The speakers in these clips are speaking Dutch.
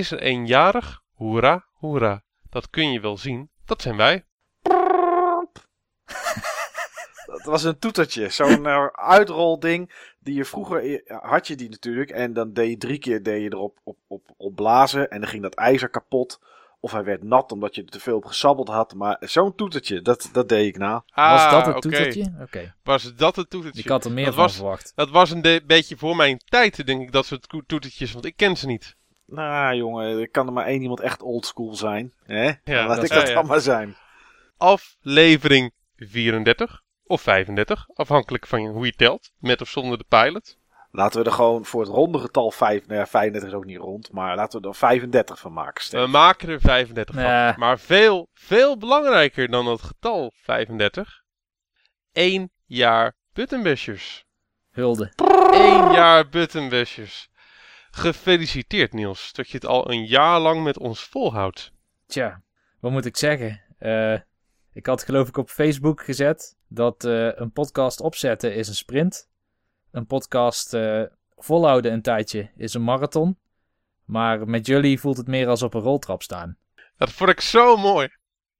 is er eenjarig. Hoera, hoera. Dat kun je wel zien. Dat zijn wij. Dat was een toetertje. Zo'n uh, uitrolding. Die je vroeger had je die natuurlijk. En dan deed je drie keer deed je erop op, op, op blazen. En dan ging dat ijzer kapot. Of hij werd nat omdat je er te veel op gesabbeld had. Maar zo'n toetertje, dat, dat deed ik na. Ah, was dat het toetertje? Oké. Was dat het toetertje? Ik had er meer Dat van was- verwacht. Dat was een beetje voor mijn tijd, denk ik, dat soort toetertjes. Want ik ken ze niet. Nou jongen, er kan er maar één iemand echt oldschool zijn. Hè? Ja, Dan Laat dat- ik dat ja. dan maar zijn. Aflevering 34 of 35, afhankelijk van hoe je telt. Met of zonder de pilot. Laten we er gewoon voor het ronde getal 5, nou ja, 35 is ook niet rond, maar laten we er 35 van maken. Stef. We maken er 35 van. Maar veel, veel belangrijker dan het getal 35. 1 jaar Buttonbashers. Hulde. 1 jaar Buttonbashers. Gefeliciteerd Niels, dat je het al een jaar lang met ons volhoudt. Tja, wat moet ik zeggen? Eh, ik had geloof ik op Facebook gezet dat eh, een podcast opzetten is een sprint. Een podcast eh, volhouden een tijdje is een marathon. Maar met jullie voelt het meer als op een roltrap staan. Dat vond ik zo mooi.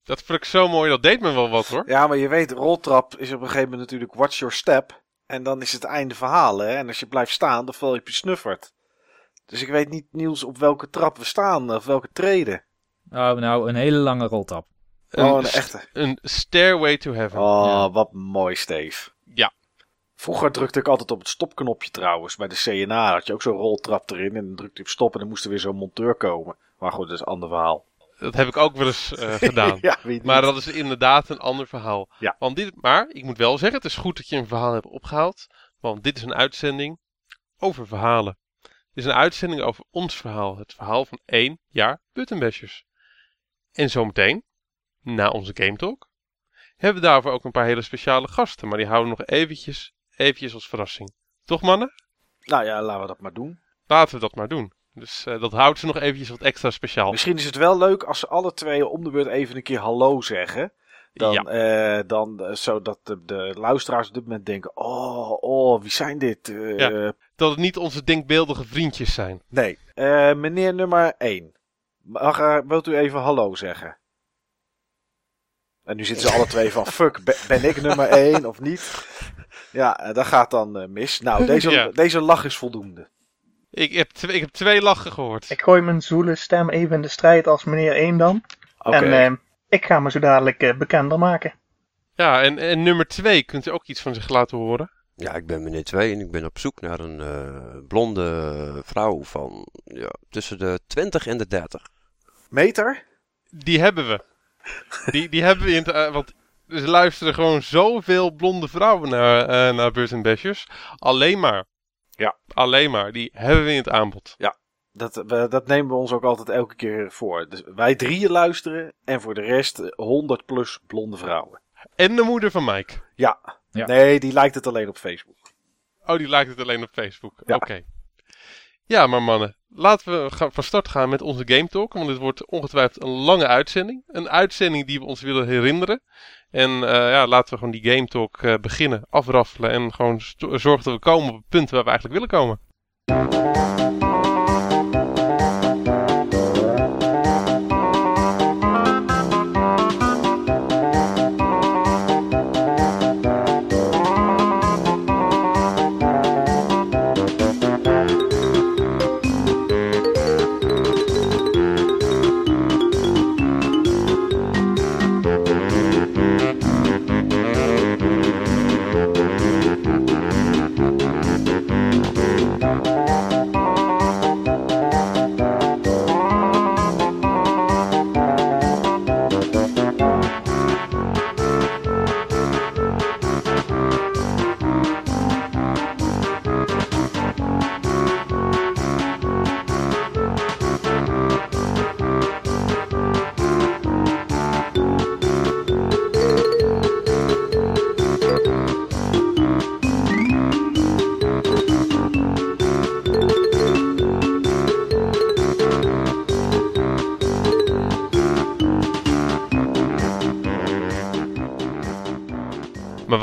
Dat vond ik zo mooi, dat deed me wel wat hoor. Ja, maar je weet, roltrap is op een gegeven moment natuurlijk watch your step. En dan is het einde verhaal, hè. En als je blijft staan, dan val je op je snuffert. Dus ik weet niet, Niels, op welke trap we staan, of welke treden. Oh, nou, een hele lange roltrap. Oh, een echte. Een Stairway to Heaven. Oh, Ja. wat mooi, Steve. Ja. Vroeger drukte ik altijd op het stopknopje trouwens. Bij de CNA had je ook zo'n roltrap erin. En dan drukte je op stop en dan moest er weer zo'n monteur komen. Maar goed, dat is een ander verhaal. Dat heb ik ook wel eens eh, gedaan. ja. Maar dat is inderdaad een ander verhaal. Ja. Want dit, maar ik moet wel zeggen, het is goed dat je een verhaal hebt opgehaald. Want dit is een uitzending over verhalen. Dit is een uitzending over ons verhaal. Het verhaal van één jaar Buttonbashers. En zometeen, na onze Game Talk, hebben we daarvoor ook een paar hele speciale gasten. Maar die houden we nog eventjes, eventjes als verrassing. Toch mannen? Nou ja, laten we dat maar doen. Laten we dat maar doen. Dus eh, dat houdt ze nog eventjes wat extra speciaal. Misschien is het wel leuk als ze alle twee om de beurt even een keer hallo zeggen. Dan, Ja. eh, dan eh, zodat de, de luisteraars op dit moment denken: Oh, oh, wie zijn dit? Ja. Dat het niet onze denkbeeldige vriendjes zijn. Nee, Eh, meneer nummer 1. Mag, wilt u even hallo zeggen? En nu zitten ze alle twee van: Fuck, ben, ik nummer 1 of niet? Ja, eh, dat gaat dan eh, mis. Nou, deze, Ja. deze lach is voldoende. Ik heb, twee, ik heb twee lachen gehoord. Ik gooi mijn zoele stem even in de strijd als meneer 1 dan. Oké. En ik ga me zo dadelijk bekender maken. Ja, en, en nummer twee, kunt u ook iets van zich laten horen? Ja, ik ben meneer 2 en ik ben op zoek naar een eh, blonde vrouw van ja, tussen de 20 en de 30. Meter? Die hebben we. Die, die hebben we in het... eh, want er luisteren gewoon zoveel blonde vrouwen naar, eh naar Burton Bashers. Alleen maar. Ja. Alleen maar. Die hebben we in het aanbod. Dat, we, dat nemen we ons ook altijd elke keer voor. Dus wij drieën luisteren en voor de rest eh, 100 plus blonde vrouwen. En de moeder van Mike. Ja. Ja. Nee, die lijkt het alleen op Facebook. Oh, die lijkt het alleen op Facebook. Ja. Oké. Ja, maar mannen, laten we gaan, van start gaan met onze Game Talk. Want dit wordt ongetwijfeld een lange uitzending. Een uitzending die we ons willen herinneren. En eh, ja, laten we gewoon die Game Talk eh, beginnen, afraffelen. En gewoon zorgen dat we komen op het punt waar we eigenlijk willen komen.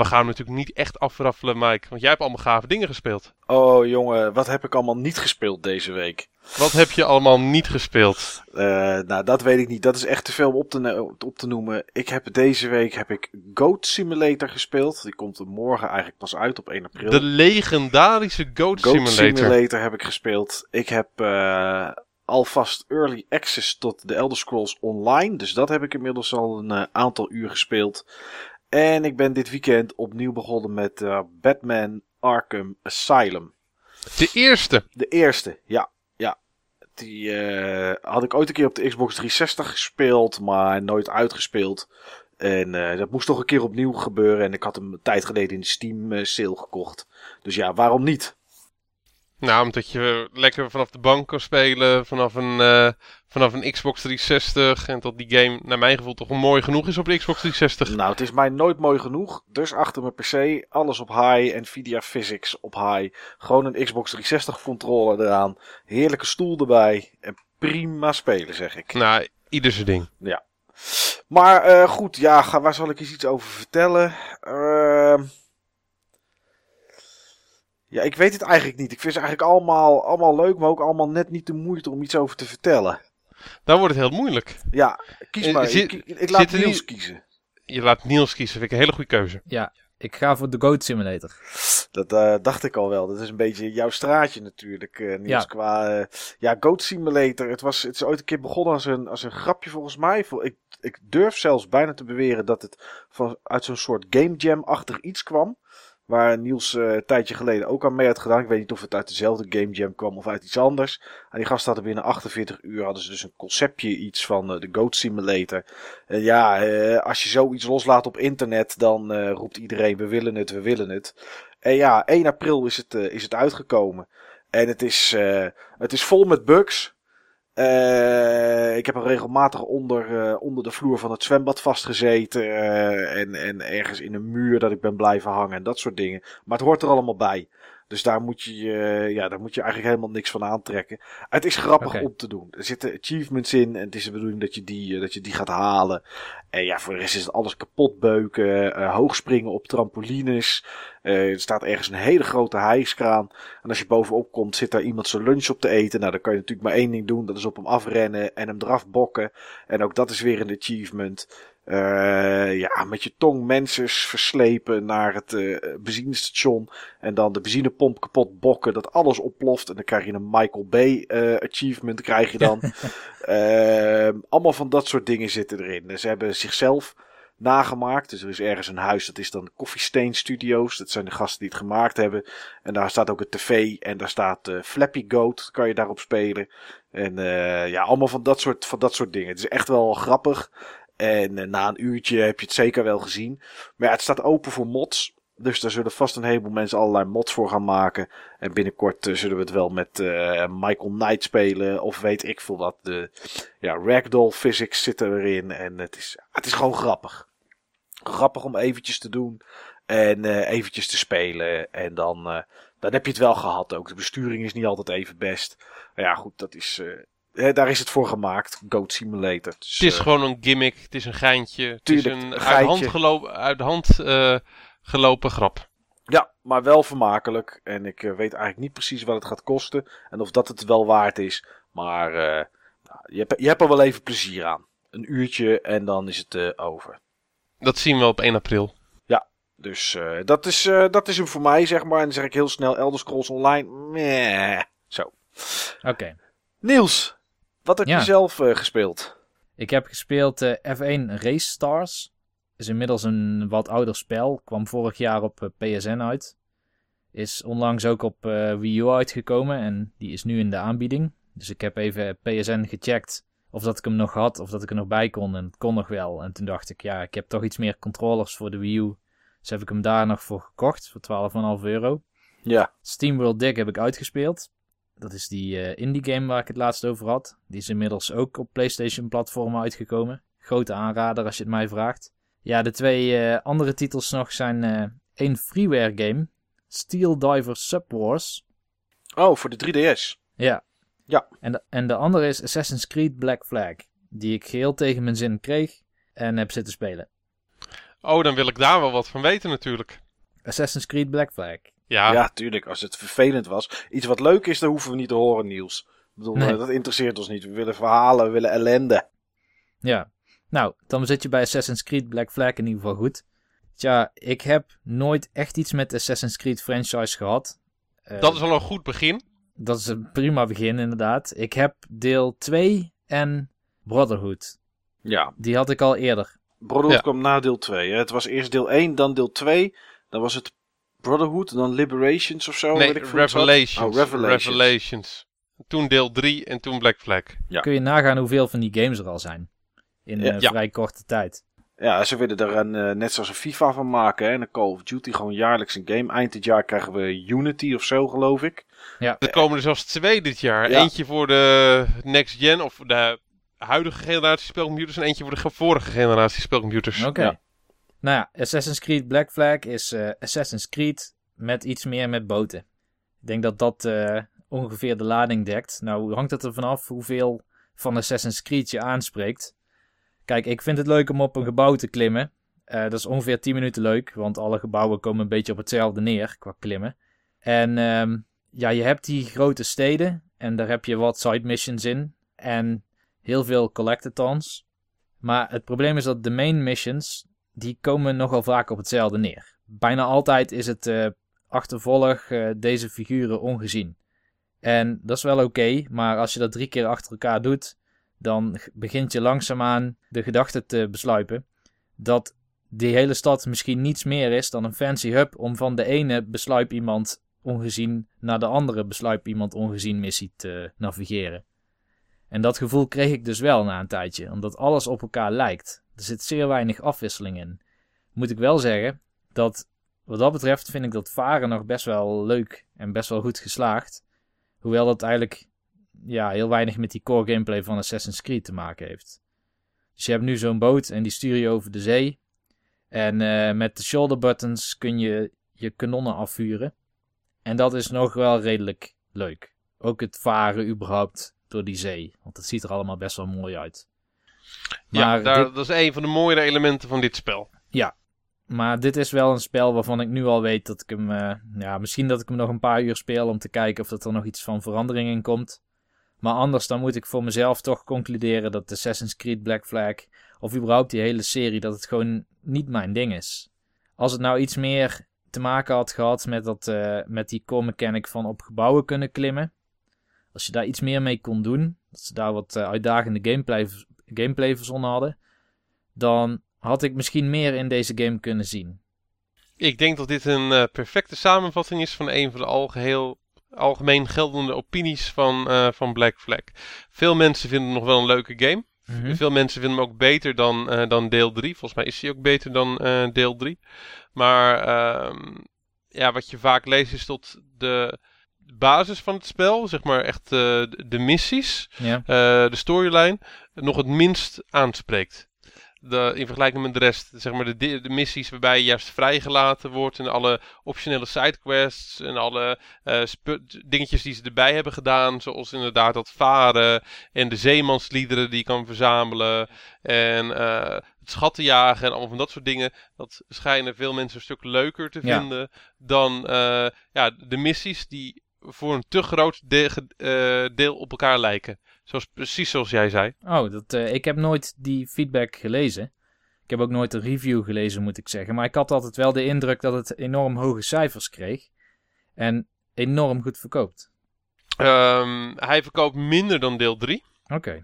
Gaan hem natuurlijk niet echt afraffelen, Mike. Want jij hebt allemaal gave dingen gespeeld. Oh jongen, wat heb ik allemaal niet gespeeld deze week? Wat heb je allemaal niet gespeeld? Eh, nou, dat weet ik niet. Dat is echt te veel om op te, op te noemen. Ik heb deze week heb ik Goat Simulator gespeeld. Die komt er morgen eigenlijk pas uit op 1 april. De legendarische Goat, Goat Simulator. Simulator heb ik gespeeld. Ik heb eh, alvast early access tot de Elder Scrolls Online. Dus dat heb ik inmiddels al een eh, aantal uur gespeeld. En ik ben dit weekend opnieuw begonnen met eh, Batman Arkham Asylum. De eerste. De eerste, ja. ja. Die eh, had ik ooit een keer op de Xbox 360 gespeeld, maar nooit uitgespeeld. En eh, dat moest toch een keer opnieuw gebeuren. En ik had hem een tijd geleden in de Steam sale gekocht. Dus ja, waarom niet? Nou, omdat je lekker vanaf de bank kan spelen, vanaf een, eh, vanaf een Xbox 360. En dat die game, naar mijn gevoel, toch mooi genoeg is op de Xbox 360. Nou, het is mij nooit mooi genoeg. Dus achter mijn PC, alles op high. Nvidia Physics op high. Gewoon een Xbox 360 controller eraan. Heerlijke stoel erbij. En prima spelen, zeg ik. Nou, ieder zijn ding. Maar eh, goed, ja, waar zal ik eens iets over vertellen? Ehm ja, ik weet het eigenlijk niet. Ik vind ze eigenlijk allemaal, allemaal leuk, maar ook allemaal net niet de moeite om iets over te vertellen. Dan wordt het heel moeilijk. Ja, kies Eh, maar. zit- ik, ik laat Niels niet- kiezen. Je laat Niels kiezen, vind ik een hele goede keuze. Ja, ik ga voor de Goat Simulator. Dat eh, dacht ik al wel. Dat is een beetje jouw straatje natuurlijk, eh Niels. Ja. Qua, eh, ja, Goat Simulator. Het, was, het is ooit een keer begonnen als een, als een grapje volgens mij. Ik, ik durf zelfs bijna te beweren dat het van, uit zo'n soort game jam-achtig iets kwam. Waar Niels eh, een tijdje geleden ook aan mee had gedaan. Ik weet niet of het uit dezelfde game jam kwam of uit iets anders. En die gasten hadden binnen 48 uur hadden ze dus een conceptje iets van eh, de Goat Simulator. En ja, eh, als je zoiets loslaat op internet, dan roept iedereen we willen het, we willen het. En ja, 1 april is het, is het uitgekomen. En het is, het is vol met bugs. Eh, ik heb er regelmatig onder, eh, onder de vloer van het zwembad vastgezeten. eh, en, en ergens in een muur dat ik ben blijven hangen en dat soort dingen. Maar het hoort er allemaal bij. Dus daar moet je, eh, ja, daar moet je eigenlijk helemaal niks van aantrekken. Het is grappig om te doen. Er zitten achievements in en het is de bedoeling dat je die, eh, dat je die gaat halen. En ja, voor de rest is het alles kapot beuken, eh, hoogspringen op trampolines. Eh, er staat ergens een hele grote hijskraan. En als je bovenop komt, zit daar iemand zijn lunch op te eten. Nou, dan kan je natuurlijk maar één ding doen. Dat is op hem afrennen en hem eraf bokken. En ook dat is weer een achievement. Eh, ja, met je tong mensen verslepen naar het eh, benzinestation. En dan de benzinepomp kapot bokken. Dat alles ontploft. En dan krijg je een Michael Bay eh, achievement. Krijg je dan. Ehm, allemaal van dat soort dingen zitten erin. En Ze hebben zichzelf nagemaakt. Dus er is ergens een huis, dat is dan Coffee Stain Studios. Dat zijn de gasten die het gemaakt hebben. En daar staat ook een tv en daar staat eh, Flappy Goat, kan je daarop spelen. En ja, allemaal van dat, soort, van dat soort dingen. Het is echt wel grappig. En eh, na een uurtje heb je het zeker wel gezien. Maar ja, het staat open voor mods. Dus daar zullen vast een heleboel mensen allerlei mods voor gaan maken. En binnenkort eh, zullen we het wel met eh, Michael Knight spelen. Of weet ik veel wat. De ja, ragdoll physics zit erin. En het is, het is gewoon grappig. Grappig om eventjes te doen. En eventjes te spelen. En dan, dan heb je het wel gehad ook. De besturing is niet altijd even best. Maar ja, goed, dat is... hè, daar is het voor gemaakt. Goat Simulator. Dus, Het is eh, gewoon een gimmick, het is een geintje. Het is een een uit geintje. hand, gelopen, uit de hand eh, gelopen grap. Ja, maar wel vermakelijk. En ik eh, weet eigenlijk niet precies wat het gaat kosten. En of dat het wel waard is. Maar eh, nou, je, hebt, je hebt er wel even plezier aan. Een uurtje en dan is het eh, over. Dat zien we op 1 april. Dus eh, dat, is, eh, dat is hem voor mij, zeg maar. En dan zeg ik heel snel Elder Scrolls Online. Meh. Zo. Oké. Niels, wat heb Ja. je zelf eh, gespeeld? Ik heb gespeeld eh, F1 Race Stars. Is inmiddels een wat ouder spel. Kwam vorig jaar op eh, PSN uit. Is onlangs ook op Wii U uitgekomen. En die is nu in de aanbieding. Dus ik heb even PSN gecheckt. Of dat ik hem nog had. Of dat ik er nog bij kon. En het kon nog wel. En toen dacht ik, ja, ik heb toch iets meer controllers voor de Wii U. Dus heb ik hem daar nog voor gekocht. Voor 12,5 euro. Ja. SteamWorld Dig heb ik uitgespeeld. Dat is die eh, indie game waar ik het laatst over had. Die is inmiddels ook op PlayStation platformen uitgekomen. Grote aanrader als je het mij vraagt. Ja, de twee eh, andere titels nog zijn eh één freeware game. Steel Diver Subwars. Oh, voor de 3DS. Ja. Ja. En de, en de andere is Assassin's Creed Black Flag. Die ik geheel tegen mijn zin kreeg en heb zitten spelen. Oh, dan wil ik daar wel wat van weten natuurlijk. Assassin's Creed Black Flag. Ja, Ja, tuurlijk. Als het vervelend was. Iets wat leuk is, dan hoeven we niet te horen, Niels. Ik bedoel, Nee. eh, dat interesseert ons niet. We willen verhalen, we willen ellende. Ja. Nou, dan zit je bij Assassin's Creed Black Flag in ieder geval goed. Tja, ik heb nooit echt iets met de Assassin's Creed franchise gehad. Eh, dat is al een goed begin. dat is een prima begin, inderdaad. Ik heb deel 2 en Brotherhood. Ja, Die had ik al eerder. Brotherhood Ja. kwam na deel 2. Hè. Het was eerst deel 1, dan deel 2. Dan was het Brotherhood, dan Liberations of zo. nee, weet ik. Revelations. Oh, Revelations. Revelations. Toen deel 3 en toen Black Flag. Ja. Kun je nagaan hoeveel van die games er al zijn. In Ja. eh, Ja. vrij korte tijd. Ja, ze willen er een, eh, net zoals een FIFA van maken. Hè. En een Call of Duty gewoon jaarlijks een game. Eind dit jaar krijgen we Unity of zo, geloof ik. Er komen er zelfs twee dit jaar. Ja. Eentje voor de next gen of de huidige generatie spelcomputers en eentje voor de ge- vorige generatie spelcomputers. Oké. Ja. Nou ja, Assassin's Creed Black Flag is eh, Assassin's Creed met iets meer met boten. Ik denk dat dat eh, ongeveer de lading dekt. Nou hangt het er vanaf hoeveel van Assassin's Creed je aanspreekt. Kijk, ik vind het leuk om op een gebouw te klimmen. Eh, dat is ongeveer 10 minuten leuk, want alle gebouwen komen een beetje op hetzelfde neer qua klimmen. En ehm, ja, je hebt die grote steden en daar heb je wat side missions in en heel veel collectathons. Maar het probleem is dat de main missions, die komen nogal vaak op hetzelfde neer. Bijna altijd is het eh achtervolg eh, deze figuren ongezien. En dat is wel oké, maar als je dat drie keer achter elkaar doet, dan begint je langzaamaan de gedachte te besluipen dat die hele stad misschien niets meer is dan een fancy hub om van de ene besluip iemand ongezien naar de andere besluip iemand ongezien missie te navigeren. En dat gevoel kreeg ik dus wel na een tijdje, omdat alles op elkaar lijkt. Er zit zeer weinig afwisseling in. Moet ik wel zeggen dat wat dat betreft vind ik dat varen nog best wel leuk en best wel goed geslaagd. Hoewel dat eigenlijk ja, heel weinig met die core gameplay van Assassin's Creed te maken heeft. Dus je hebt nu zo'n boot en die stuur je over de zee. En eh, met de shoulder buttons kun je je kanonnen afvuren. En dat is nog wel redelijk leuk. Ook het varen überhaupt door die zee. Want het ziet er allemaal best wel mooi uit. Ja, Maar daar, dit- dat is een van de mooiere elementen van dit spel. Maar dit is wel een spel waarvan ik nu al weet dat ik hem. eh, ja, misschien dat ik hem nog een paar uur speel om te kijken of dat er nog iets van verandering in komt. Maar anders dan moet ik voor mezelf toch concluderen dat Assassin's Creed Black Flag. of überhaupt die hele serie. dat het gewoon niet mijn ding is. Als het nou iets meer te maken had gehad met, dat, eh, met die core mechanic van op gebouwen kunnen klimmen. Als je daar iets meer mee kon doen. Dat ze daar wat eh, uitdagende gameplay, gameplay verzonnen hadden. Dan had ik misschien meer in deze game kunnen zien. Ik denk dat dit een eh, perfecte samenvatting is van een van de algeheel, algemeen geldende opinies van, eh, van Black Flag. Veel mensen vinden het nog wel een leuke game. Mhm. Veel mensen vinden hem ook beter dan, dan deel 3. Volgens mij is hij ook beter dan deel 3. Maar ehm, ja, wat je vaak leest is dat de basis van het spel, zeg maar echt eh, de, missies, Ja. eh, de storyline, nog het minst aanspreekt. De, in vergelijking met de rest, zeg maar de, de missies waarbij je juist vrijgelaten wordt en alle optionele sidequests en alle spu- dingetjes die ze erbij hebben gedaan, zoals inderdaad dat varen en de zeemansliederen die je kan verzamelen en eh, het schattenjagen en allemaal van dat soort dingen, dat schijnen veel mensen een stuk leuker te Ja. vinden dan ja, de missies die voor een te groot eh, deel op elkaar lijken. Zoals, precies zoals jij zei. Oh, dat, eh, ik heb nooit die feedback gelezen. Ik heb ook nooit een review gelezen, moet ik zeggen. Maar ik had altijd wel de indruk dat het enorm hoge cijfers kreeg. En enorm goed verkoopt. Ehm, hij verkoopt minder dan deel 3. Oké.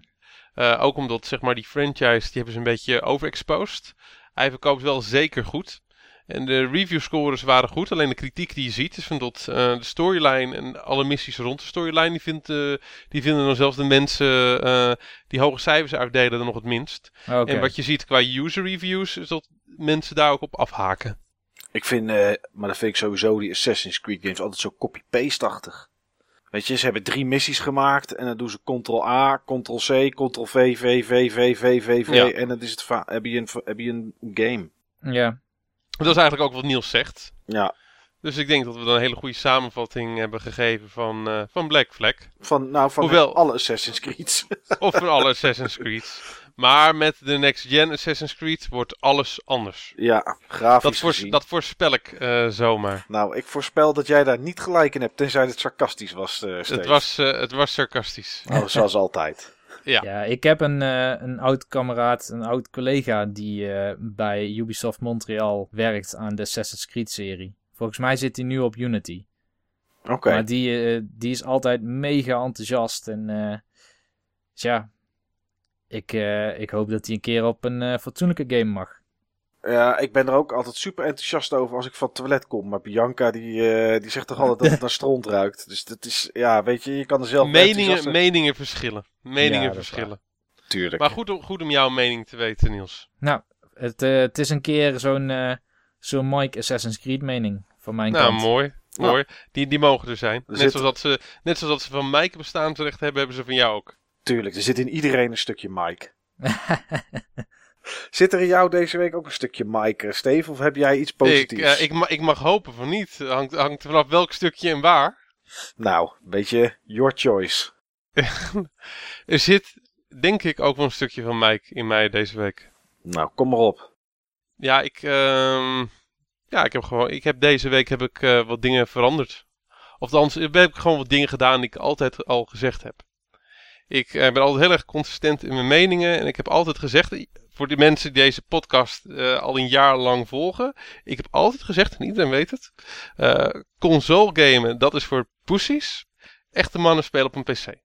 Eh, ook omdat zeg maar, die franchise die hebben ze een beetje overexposed. Hij verkoopt wel zeker goed. En de review scores waren goed. Alleen de kritiek die je ziet is van dat eh, de storyline en alle missies rond de storyline. Die, vindt, eh, die vinden dan zelfs de mensen eh, die hoge cijfers uitdelen dan nog het minst. En wat je ziet qua user reviews is dat mensen daar ook op afhaken. Ik vind, eh, maar dat vind ik sowieso die Assassin's Creed games altijd zo copy-paste-achtig. Weet je, ze hebben drie missies gemaakt en dan doen ze Ctrl-A, Ctrl-C, Ctrl-V, V, V, V, V, V, V. Ja. En dan is het heb, je een, heb je een game. Ja. Dat is eigenlijk ook wat Niels zegt. Ja, Dus ik denk dat we dan een hele goede samenvatting hebben gegeven van, eh, van Black Flag. van, nou, van Hoewel- alle Assassin's Creeds. Of van alle Assassin's Creed. Maar met de Next Gen Assassin's Creed wordt alles anders. Ja, grafisch Dat, voors- gezien. dat voorspel ik eh, zomaar. Nou, ik voorspel dat jij daar niet gelijk in hebt, tenzij het sarcastisch was, eh. Het was, het was sarcastisch. Oh, zoals altijd. Ja. Ja, ik heb een, eh, een oud kameraad, een oud collega die eh, bij Ubisoft Montreal werkt aan de Assassin's Creed serie. Volgens mij zit hij nu op Unity. Oké. Maar die, eh, die is altijd mega enthousiast. En ja, ik, eh, ik hoop dat hij een keer op een fatsoenlijke game mag. Ja, ik ben er ook altijd super enthousiast over als ik van het toilet kom. Maar Bianca, die, eh, die zegt toch altijd dat het naar stront ruikt. Dus dat is, ja, weet je, je kan er zelf Meningen, enthousiast- meningen verschillen. Meningen Ja, verschillen. Tuurlijk. Maar goed om, goed om jouw mening te weten, Niels. Nou, het, eh, het is een keer zo'n eh, zo'n Mike Assassin's Creed mening van mijn Nou, kant. mooi. Nou. mooi. Die, die mogen er zijn. Net, zit- zoals dat ze, net zoals dat ze van Mike bestaansrecht hebben, hebben ze van jou ook. Tuurlijk, er zit in iedereen een stukje Mike. Zit er in jou deze week ook een stukje Mike, eh, Steve? Of heb jij iets positiefs? eh, ik, ma- ik mag hopen van niet. Hangt, hangt vanaf welk stukje en waar. Nou, een beetje your choice. Er zit, denk ik, ook wel een stukje van Mike in mij deze week. Nou, kom maar op. Ja, ik, ehm, ja, ik heb gewoon, ik heb deze week heb ik eh, wat dingen veranderd. Of althans, heb ik gewoon wat dingen gedaan die ik altijd al gezegd heb. Ik eh, ben altijd heel erg consistent in mijn meningen en ik heb altijd gezegd, voor die mensen die deze podcast eh, al een jaar lang volgen, ik heb altijd gezegd, en iedereen weet het, eh, console gamen, dat is voor pussies. Echte mannen spelen op een pc.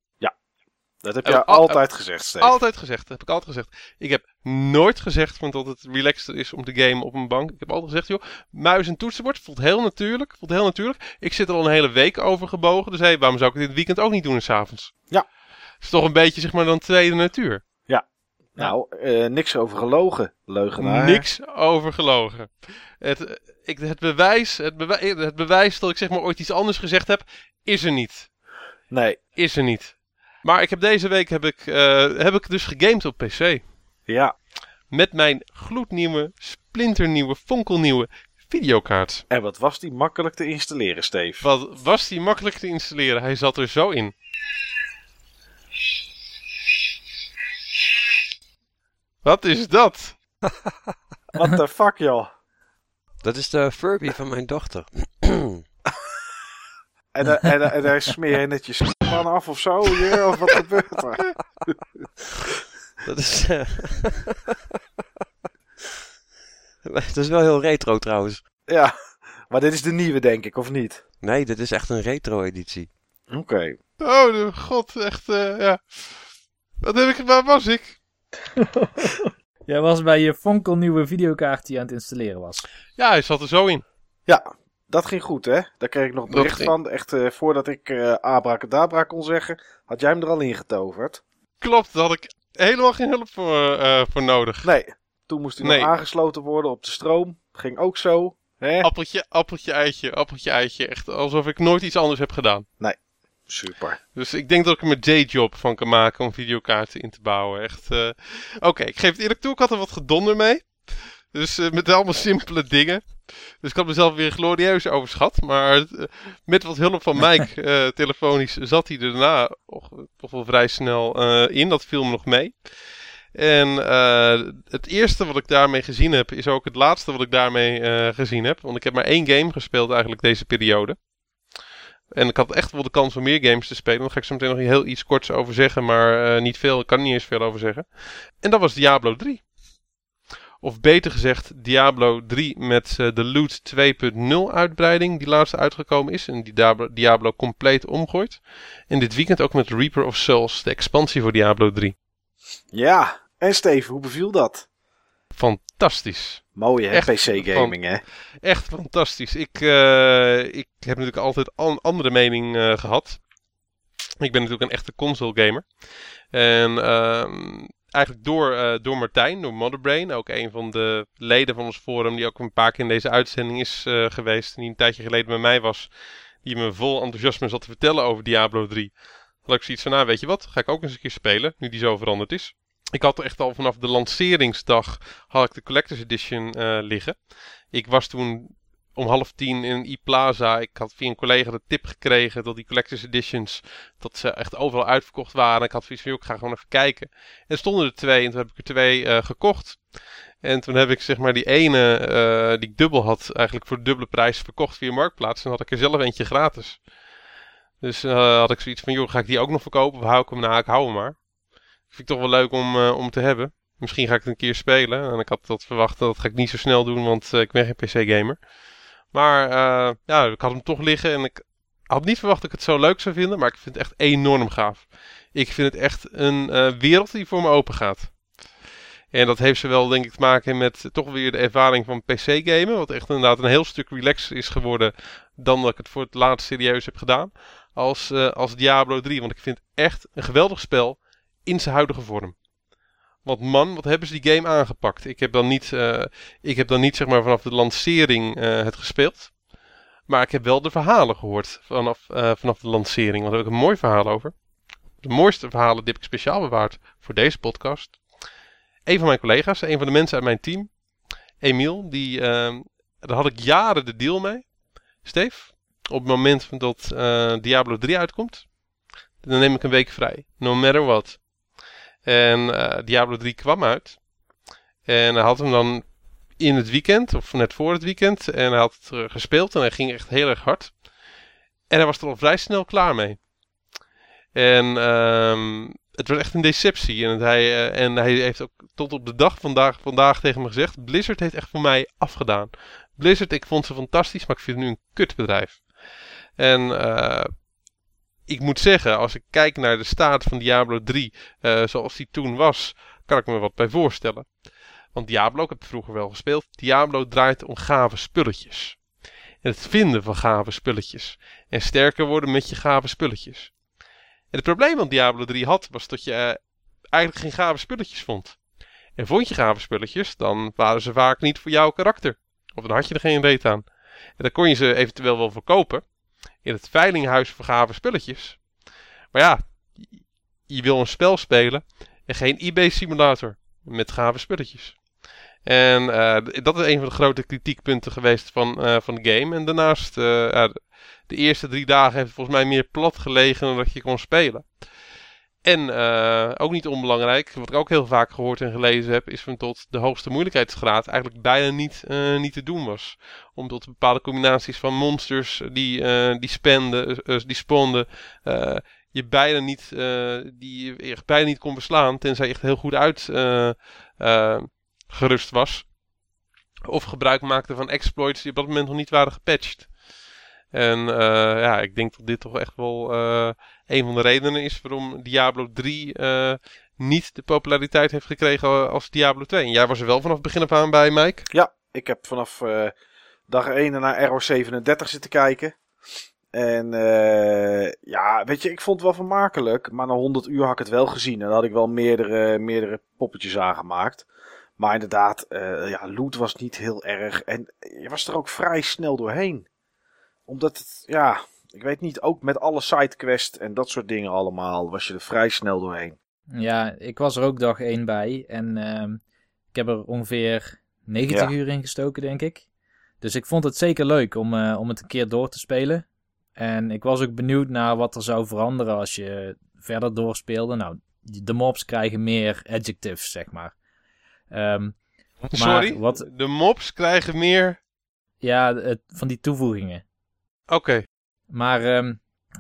Dat heb al- altijd gezegd, Steve. Altijd gezegd, dat heb ik altijd gezegd. Ik heb nooit gezegd van dat het relaxter is om te gamen op een bank. Ik heb altijd gezegd, joh, muis en toetsenbord voelt heel natuurlijk. Voelt heel natuurlijk. Ik zit er al een hele week over gebogen. Dus hé, waarom zou ik het dit weekend ook niet doen en s'avonds? Ja. Het is toch een beetje, zeg maar, dan tweede natuur. Nou, eh, niks over gelogen, leugenaar. Niks over gelogen. Het, ik, het, bewijs, het, bewijs, het bewijs dat ik zeg maar ooit iets anders gezegd heb, is er niet. Nee, Is er niet. Maar ik heb deze week heb ik, eh, heb ik dus gegamed op PC. ja. met mijn gloednieuwe, splinternieuwe, fonkelnieuwe videokaart. En wat was die makkelijk te installeren, Steve? Wat was die makkelijk te installeren? Hij zat er zo in. Wat is dat? What the fuck, joh? Dat is de Furby van mijn dochter. En, da- en, da- en daar smeer je netjes van af of zo, hier, of wat gebeurt er? Dat is. eh, Het is wel heel retro trouwens. Ja, maar dit is de nieuwe, denk ik, of niet? Nee, dit is echt een retro-editie. Oké. Oh, de god, echt, eh, ja. Wat heb ik, waar was ik? Jij was bij je fonkelnieuwe videokaart die aan het installeren was. Ja, hij zat er zo in. Ja, dat ging goed, hè? Daar kreeg ik nog bericht ging- van. Echt, eh, voordat ik eh abracadabra kon zeggen, had jij hem er al ingetoverd. Klopt, daar had ik helemaal geen hulp voor, eh, voor nodig. Nee, toen moest hij Nee. nog aangesloten worden op de stroom. Ging ook zo. Hè? Appeltje, appeltje, eitje, appeltje, eitje. Echt alsof ik nooit iets anders heb gedaan. Super. Dus ik denk dat ik er mijn dayjob van kan maken om videokaarten in te bouwen. Echt. eh, Oké, ik geef het eerlijk toe, ik had er wat gedonder mee. Dus eh, met allemaal simpele dingen. Dus ik had mezelf weer glorieus overschat. Maar eh, met wat hulp van Mike telefonisch zat hij daarna toch, toch wel vrij snel in. Dat viel me nog mee. En het eerste wat ik daarmee gezien heb, is ook het laatste wat ik daarmee gezien heb. Want ik heb maar één game gespeeld eigenlijk deze periode. En ik had echt wel de kans om meer games te spelen. Daar ga ik zo meteen nog heel iets korts over zeggen, maar eh, niet veel. Ik kan er niet eens veel over zeggen. En dat was Diablo 3. Of beter gezegd, Diablo 3 met eh, de Loot 2.0 uitbreiding, die laatste uitgekomen is. En die Diablo, Diablo compleet omgooit. En dit weekend ook met Reaper of Souls, de expansie voor Diablo 3. Ja, en Steven, hoe beviel dat? Fantastisch. Mooi hè, Echt PC-gaming hè? Echt fantastisch. Ik, eh, ik heb natuurlijk altijd een andere mening eh, gehad. Ik ben natuurlijk een echte console gamer. En ehm, eigenlijk door, eh, door Martijn, door Motherbrain, ook een van de leden van ons forum, die ook een paar keer in deze uitzending is geweest, en die een tijdje geleden bij mij was, die me vol enthousiasme zat te vertellen over Diablo 3. Had ik zoiets van, nou weet je wat, ga ik ook eens een keer spelen, nu die zo veranderd is. Ik had echt al vanaf de lanceringsdag had ik de Collector's Edition eh, liggen. Ik was toen om half tien in E-Plaza. Ik had via een collega de tip gekregen dat die Collector's Editions, dat ze echt overal uitverkocht waren. Ik had zoiets van, ik ga gewoon even kijken. En stonden er twee en toen heb ik er twee eh, gekocht. En toen heb ik zeg maar die ene eh, die ik dubbel had, eigenlijk voor de dubbele prijs verkocht via Marktplaats. En had ik er zelf eentje gratis. Dus had ik zoiets van, joh, ga ik die ook nog verkopen of hou ik hem? Nou, ik hou hem maar. Vind ik toch wel leuk om, eh, om te hebben. Misschien ga ik het een keer spelen. En ik had dat verwacht, dat ga ik niet zo snel doen, want eh, ik ben geen PC-gamer. Maar eh, ja, ik had hem toch liggen en ik had niet verwacht dat ik het zo leuk zou vinden. Maar ik vind het echt enorm gaaf. Ik vind het echt een wereld die voor me open gaat. En dat heeft zowel denk ik te maken met toch weer de ervaring van PC-gamen. Wat echt inderdaad een heel stuk relaxer is geworden dan dat ik het voor het laatst serieus heb gedaan. Als, als Diablo 3. Want ik vind het echt een geweldig spel in zijn huidige vorm. Want man, wat hebben ze die game aangepakt? Ik heb dan niet, eh, ik heb dan niet zeg maar vanaf de lancering eh, het gespeeld. Maar ik heb wel de verhalen gehoord vanaf, eh, vanaf de lancering. Want daar heb ik een mooi verhaal over. De mooiste verhalen die heb ik speciaal bewaard voor deze podcast. Een van mijn collega's, een van de mensen uit mijn team, Emiel, die, ehm, daar had ik jaren de deal mee. Steve, op het moment dat Diablo 3 uitkomt, dan neem ik een week vrij. No matter what. En eh, Diablo 3 kwam uit. En hij had hem dan in het weekend, of net voor het weekend. En hij had het eh, gespeeld en hij ging echt heel erg hard. En hij was er al vrij snel klaar mee. En ehm, het was echt een deceptie. En, hij, eh, en hij heeft ook tot op de dag vandaag, vandaag tegen me gezegd: Blizzard heeft echt voor mij afgedaan. Blizzard, ik vond ze fantastisch, maar ik vind het nu een kutbedrijf. En eh, ik moet zeggen, als ik kijk naar de staat van Diablo 3, eh, zoals die toen was, kan ik me wat bij voorstellen. Want Diablo, ik heb het vroeger wel gespeeld, Diablo draait om gave spulletjes. En het vinden van gave spulletjes. En sterker worden met je gave spulletjes. En het probleem wat Diablo 3 had, was dat je eh, eigenlijk geen gave spulletjes vond. En vond je gave spulletjes, dan waren ze vaak niet voor jouw karakter. Of dan had je er geen reet aan. En dan kon je ze eventueel wel verkopen. In het veilinghuis voor gave spulletjes. Maar ja, je wil een spel spelen en geen eBay-simulator met gave spulletjes. En eh, dat is een van de grote kritiekpunten geweest van, eh, van de game. En daarnaast, eh, de eerste drie dagen heeft het volgens mij meer plat gelegen dan dat je kon spelen. En eh, ook niet onbelangrijk, wat ik ook heel vaak gehoord en gelezen heb, is van tot de hoogste moeilijkheidsgraad eigenlijk bijna niet, eh, niet te doen was. Omdat bepaalde combinaties van monsters die, eh, die spenden, eh, die spawnden, eh, je bijna niet, die je bijna niet kon beslaan, tenzij je echt heel goed uit eh, eh, gerust was. Of gebruik maakte van exploits die op dat moment nog niet waren gepatcht. En ja, ik denk dat dit toch echt wel een van de redenen is waarom Diablo 3 eh, niet de populariteit heeft gekregen als Diablo 2. En jij was er wel vanaf het begin af aan bij, Mike. Ja, ik heb vanaf eh, dag 1 naar Arrow 37 zitten kijken. En eh, ja, weet je, ik vond het wel vermakelijk. Maar na 100 uur had ik het wel gezien. En dan had ik wel meerdere, meerdere poppetjes aangemaakt. Maar inderdaad, eh, ja, loot was niet heel erg. En je was er ook vrij snel doorheen. Omdat het, ja, ik weet niet, ook met alle sidequests en dat soort dingen allemaal, was je er vrij snel doorheen. Ja, ik was er ook dag 1 bij. En ehm, ik heb er ongeveer 90 Ja. uur in gestoken, denk ik. Dus ik vond het zeker leuk om, eh, om het een keer door te spelen. En ik was ook benieuwd naar wat er zou veranderen als je verder doorspeelde. Nou, de mobs krijgen meer adjectives, zeg maar. Ehm, Sorry, wat- de mobs krijgen meer... ja, het, van die toevoegingen. Oké, Maar ehm,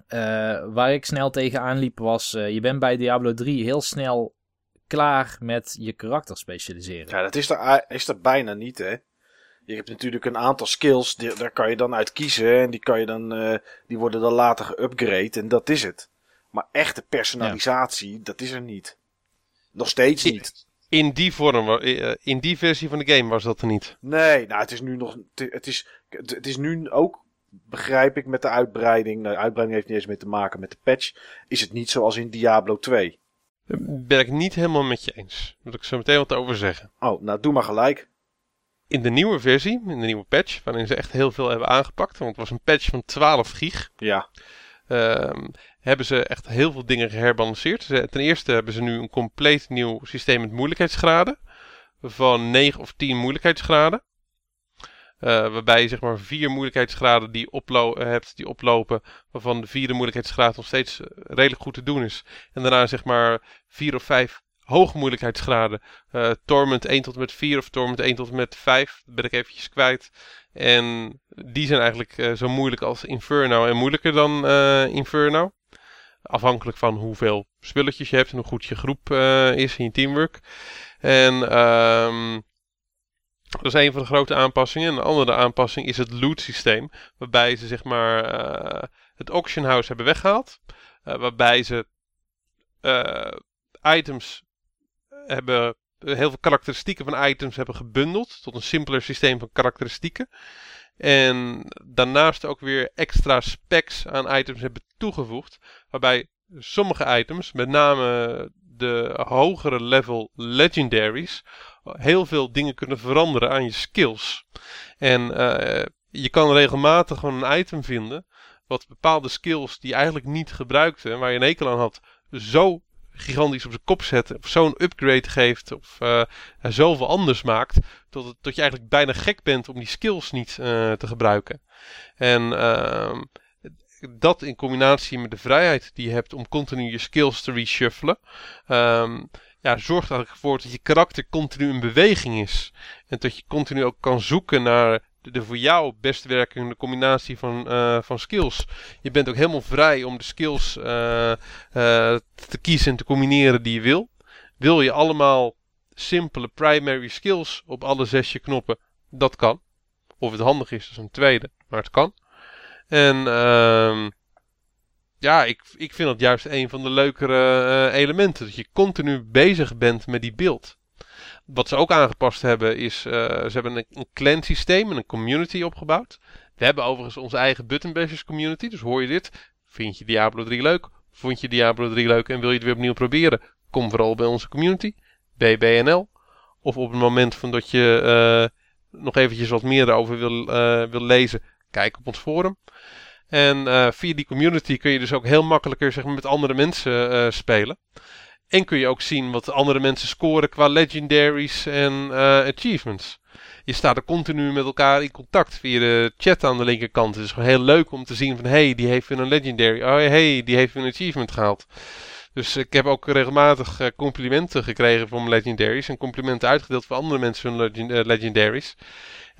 eh, waar ik snel tegenaan liep was... eh, je bent bij Diablo 3 heel snel klaar met je karakter specialiseren. Ja, dat is er, is er bijna niet, hè. Je hebt natuurlijk een aantal skills, die, daar kan je dan uit kiezen. En die, kan je dan, eh, die worden dan later geüpgrade en dat is het. Maar echte personalisatie, dat is er niet. Nog steeds niet. in die vorm, eh, in die versie van de game was dat er niet. Nee, nou, het is nu nog. Het is, het is nu ook, begrijp ik, met de uitbreiding. Nou, de uitbreiding heeft niet eens mee te maken met de patch. Is het niet zoals in Diablo 2? Daar ben ik niet helemaal met je eens. Wil ik zo meteen wat over zeggen. Oh, nou, doe maar gelijk. In de nieuwe versie, in de nieuwe patch, waarin ze echt heel veel hebben aangepakt, want het was een patch van 12 gig, Ja, ehm, hebben ze echt heel veel dingen geherbalanceerd. Ten eerste hebben ze nu een compleet nieuw systeem met moeilijkheidsgraden, van 9 of 10 moeilijkheidsgraden. Eh, waarbij je zeg maar vier moeilijkheidsgraden die oplo hebt, die oplopen. Waarvan de vierde moeilijkheidsgraad nog steeds redelijk goed te doen is. En daarna zeg maar vier of vijf hoge moeilijkheidsgraden. Uh, Torment 1 tot en met 4 of Torment 1 tot en met 5. Dat ben ik eventjes kwijt. En die zijn eigenlijk zo moeilijk als Inferno en moeilijker dan Inferno. Afhankelijk van hoeveel spulletjes je hebt en hoe goed je groep is in je teamwork. En um, dat is een van de grote aanpassingen. En de andere aanpassing is het loot systeem. Waarbij ze zeg maar het auction house hebben weggehaald. waarbij ze items hebben heel veel karakteristieken van items hebben gebundeld tot een simpeler systeem van karakteristieken. En daarnaast ook weer extra specs aan items hebben toegevoegd. Waarbij sommige items, met name de hogere level legendaries, heel veel dingen kunnen veranderen aan je skills. En uh, je kan regelmatig gewoon een item vinden wat bepaalde skills die je eigenlijk niet gebruikte waar je een hekel aan had, zo gigantisch op zijn kop zet. Of zo'n upgrade geeft. Of uh, zoveel anders maakt. Tot, het, je eigenlijk bijna gek bent om die skills niet uh, te gebruiken. En uh, dat in combinatie met de vrijheid die je hebt om continu je skills te reshuffelen. Um, ja, zorgt er eigenlijk voor dat je karakter continu in beweging is. En dat je continu ook kan zoeken naar de voor jou best werkende combinatie van, uh, van skills. Je bent ook helemaal vrij om de skills uh, uh, te kiezen en te combineren die je wil. Wil je allemaal simpele primary skills op alle zes knoppen? Dat kan. Of het handig is, dat is een tweede, maar het kan. En uh, ja, ik, ik vind dat juist een van de leukere elementen. Dat je continu bezig bent met die beeld. Wat ze ook aangepast hebben is, uh, ze hebben een, een clan systeem en een community opgebouwd. We hebben overigens onze eigen Button Bashers community, dus hoor je dit. Vind je Diablo 3 leuk? Vond je Diablo 3 leuk en wil je het weer opnieuw proberen? Kom vooral bij onze community, BBNL. Of op het moment van dat je uh, nog eventjes wat meer erover wil, wil lezen, kijk op ons forum. En uh, via die community kun je dus ook heel makkelijker zeg maar, met andere mensen spelen. En kun je ook zien wat andere mensen scoren qua legendaries en uh, achievements. Je staat er continu met elkaar in contact via de chat aan de linkerkant. Het is gewoon heel leuk om te zien van... hey, die heeft weer een legendary. Oh, hey, die heeft weer een achievement gehaald. Dus ik heb ook regelmatig complimenten gekregen voor mijn legendaries. En complimenten uitgedeeld voor andere mensen hun legend legendaries.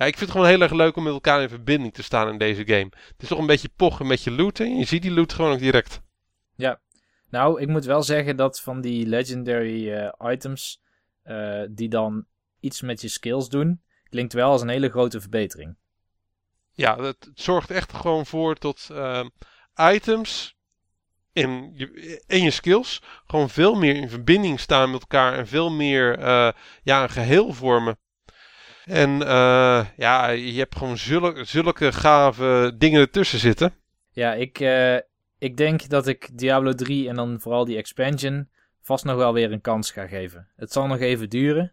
Ja, ik vind het gewoon heel erg leuk om met elkaar in verbinding te staan in deze game. Het is toch een beetje pochen, een beetje looten. En je ziet die loot gewoon ook direct. Ja, nou, ik moet wel zeggen dat van die legendary uh, items uh, die dan iets met je skills doen, klinkt wel als een hele grote verbetering. Ja, het, zorgt echt gewoon voor tot uh, items in je, in je skills gewoon veel meer in verbinding staan met elkaar en veel meer ja, een geheel vormen. En ja, je hebt gewoon zulke, zulke gave dingen ertussen zitten. Ja, ik, ik denk dat ik Diablo 3 en dan vooral die expansion vast nog wel weer een kans ga geven. Het zal nog even duren.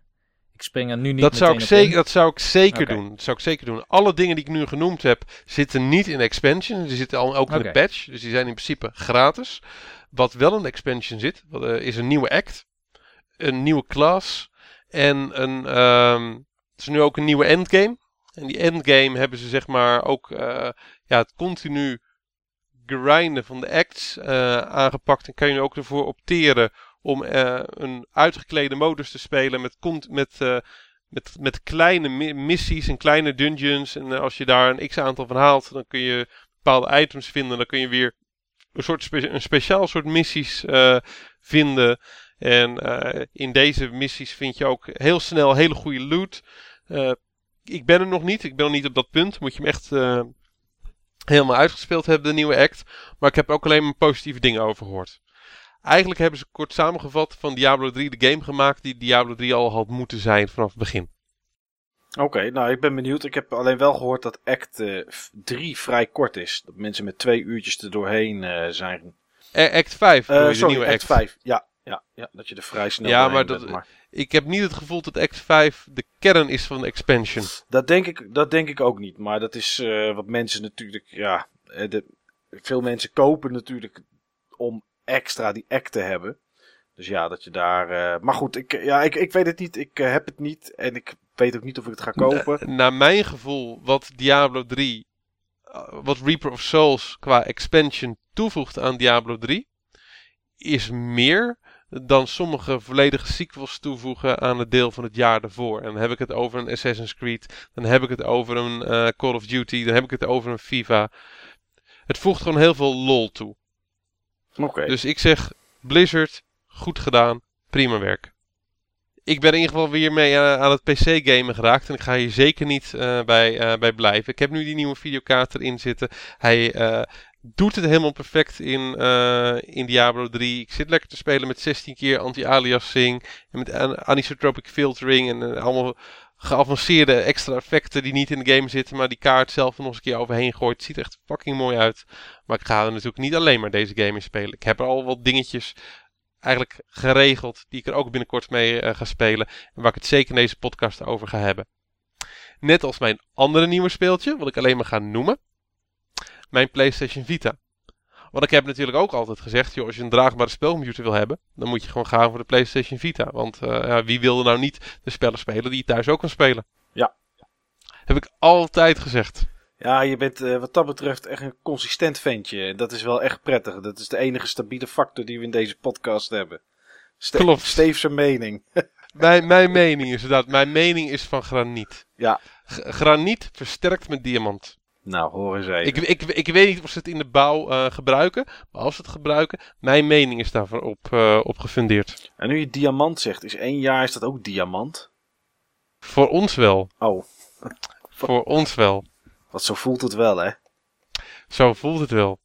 Ik spring er nu niet dat zou ik zeker, in. Dat zou ik zeker okay. doen. Dat zou ik zeker doen. Alle dingen die ik nu genoemd heb, zitten niet in expansion. Die zitten al, ook in okay. de patch. Dus die zijn in principe gratis. Wat wel in expansion zit, uh, is een nieuwe act. Een nieuwe class. En een, um, het is nu ook een nieuwe endgame. En die endgame hebben ze zeg maar ook uh, ja, het continu grinden van de acts uh, aangepakt. En kan je ook ervoor opteren om uh, een uitgeklede modus te spelen met, met, met, met kleine mi missies en kleine dungeons. En als je daar een x aantal van haalt, dan kun je bepaalde items vinden. Dan kun je weer een, soort een speciaal soort missies vinden. En in deze missies vind je ook heel snel hele goede loot. Ik ben er nog niet. Ik ben nog niet op dat punt. Moet je hem echt helemaal uitgespeeld hebben, de nieuwe act. Maar ik heb ook alleen maar positieve dingen over gehoord. Eigenlijk hebben ze kort samengevat van Diablo 3 de game gemaakt die Diablo 3 al had moeten zijn vanaf het begin. Oké, okay, nou ik ben benieuwd. Ik heb alleen wel gehoord dat act uh, 3 vrij kort is. Dat mensen met twee uurtjes er doorheen uh, zijn. act 5, uh, sorry, nieuwe act. act 5, ja, ja, ja. Dat je er vrij snel ja, maar dat, maar ik heb niet het gevoel dat Act 5 de kern is van de expansion. Dat denk ik, dat denk ik ook niet. Maar dat is uh, wat mensen natuurlijk, ja. De, veel mensen kopen natuurlijk om extra die act te hebben. Dus ja, dat je daar. Uh, maar goed, ik, ja, ik, ik weet het niet. Ik uh, heb het niet. En ik weet ook niet of ik het ga kopen. Na- naar mijn gevoel, wat Diablo 3, eh, wat Reaper of Souls qua expansion toevoegt aan Diablo 3, is meer dan sommige volledige sequels toevoegen aan het deel van het jaar daarvoor. En dan heb ik het over een Assassin's Creed, dan heb ik het over een eh, Call of Duty, dan heb ik het over een FIFA. Het voegt gewoon heel veel lol toe. Oké. Dus ik zeg Blizzard, goed gedaan, prima werk. Ik ben in ieder geval weer mee eh, aan het PC-gamen geraakt. En ik ga hier zeker niet eh, bij, bij blijven. Ik heb nu die nieuwe videokaart erin zitten. Hij doet het helemaal perfect in, eh, in Diablo 3. Ik zit lekker te spelen met 16 keer anti-aliasing. En met an- anisotropic filtering. En eh, allemaal geavanceerde extra effecten die niet in de game zitten. Maar die kaart zelf nog eens een keer overheen gooit. Het ziet echt fucking mooi uit. Maar ik ga er natuurlijk niet alleen maar deze game in spelen. Ik heb er al wat dingetjes eigenlijk geregeld die ik er ook binnenkort mee eh, ga spelen. En waar ik het zeker in deze podcast over ga hebben. Net als mijn andere nieuwe speeltje, wat ik alleen maar ga noemen. Mijn PlayStation Vita. Want ik heb natuurlijk ook altijd gezegd, joh, als je een draagbare spelcomputer wil hebben, dan moet je gewoon gaan voor de PlayStation Vita. Want eh, ja, wie wilde nou niet de spellen spelen die je thuis ook kan spelen? Ja. Heb ik altijd gezegd. Ja, je bent eh, wat dat betreft echt een consistent ventje. En dat is wel echt prettig. Dat is de enige stabiele factor die we in deze podcast hebben. Ste Klopt. Steve zijn mening. Mijn, mijn mening is dat. Mijn mening is van graniet. Ja. G- graniet versterkt met diamant. Nou, eens even. Ik, ik, ik weet niet of ze het in de bouw eh, gebruiken. Maar als ze het gebruiken, mijn mening is daarvan op, eh, op gefundeerd. En nu je diamant zegt, is één jaar is dat ook diamant? Voor ons wel. Oh, Voor ons wel. wat zo voelt het wel, hè? Zo voelt het wel.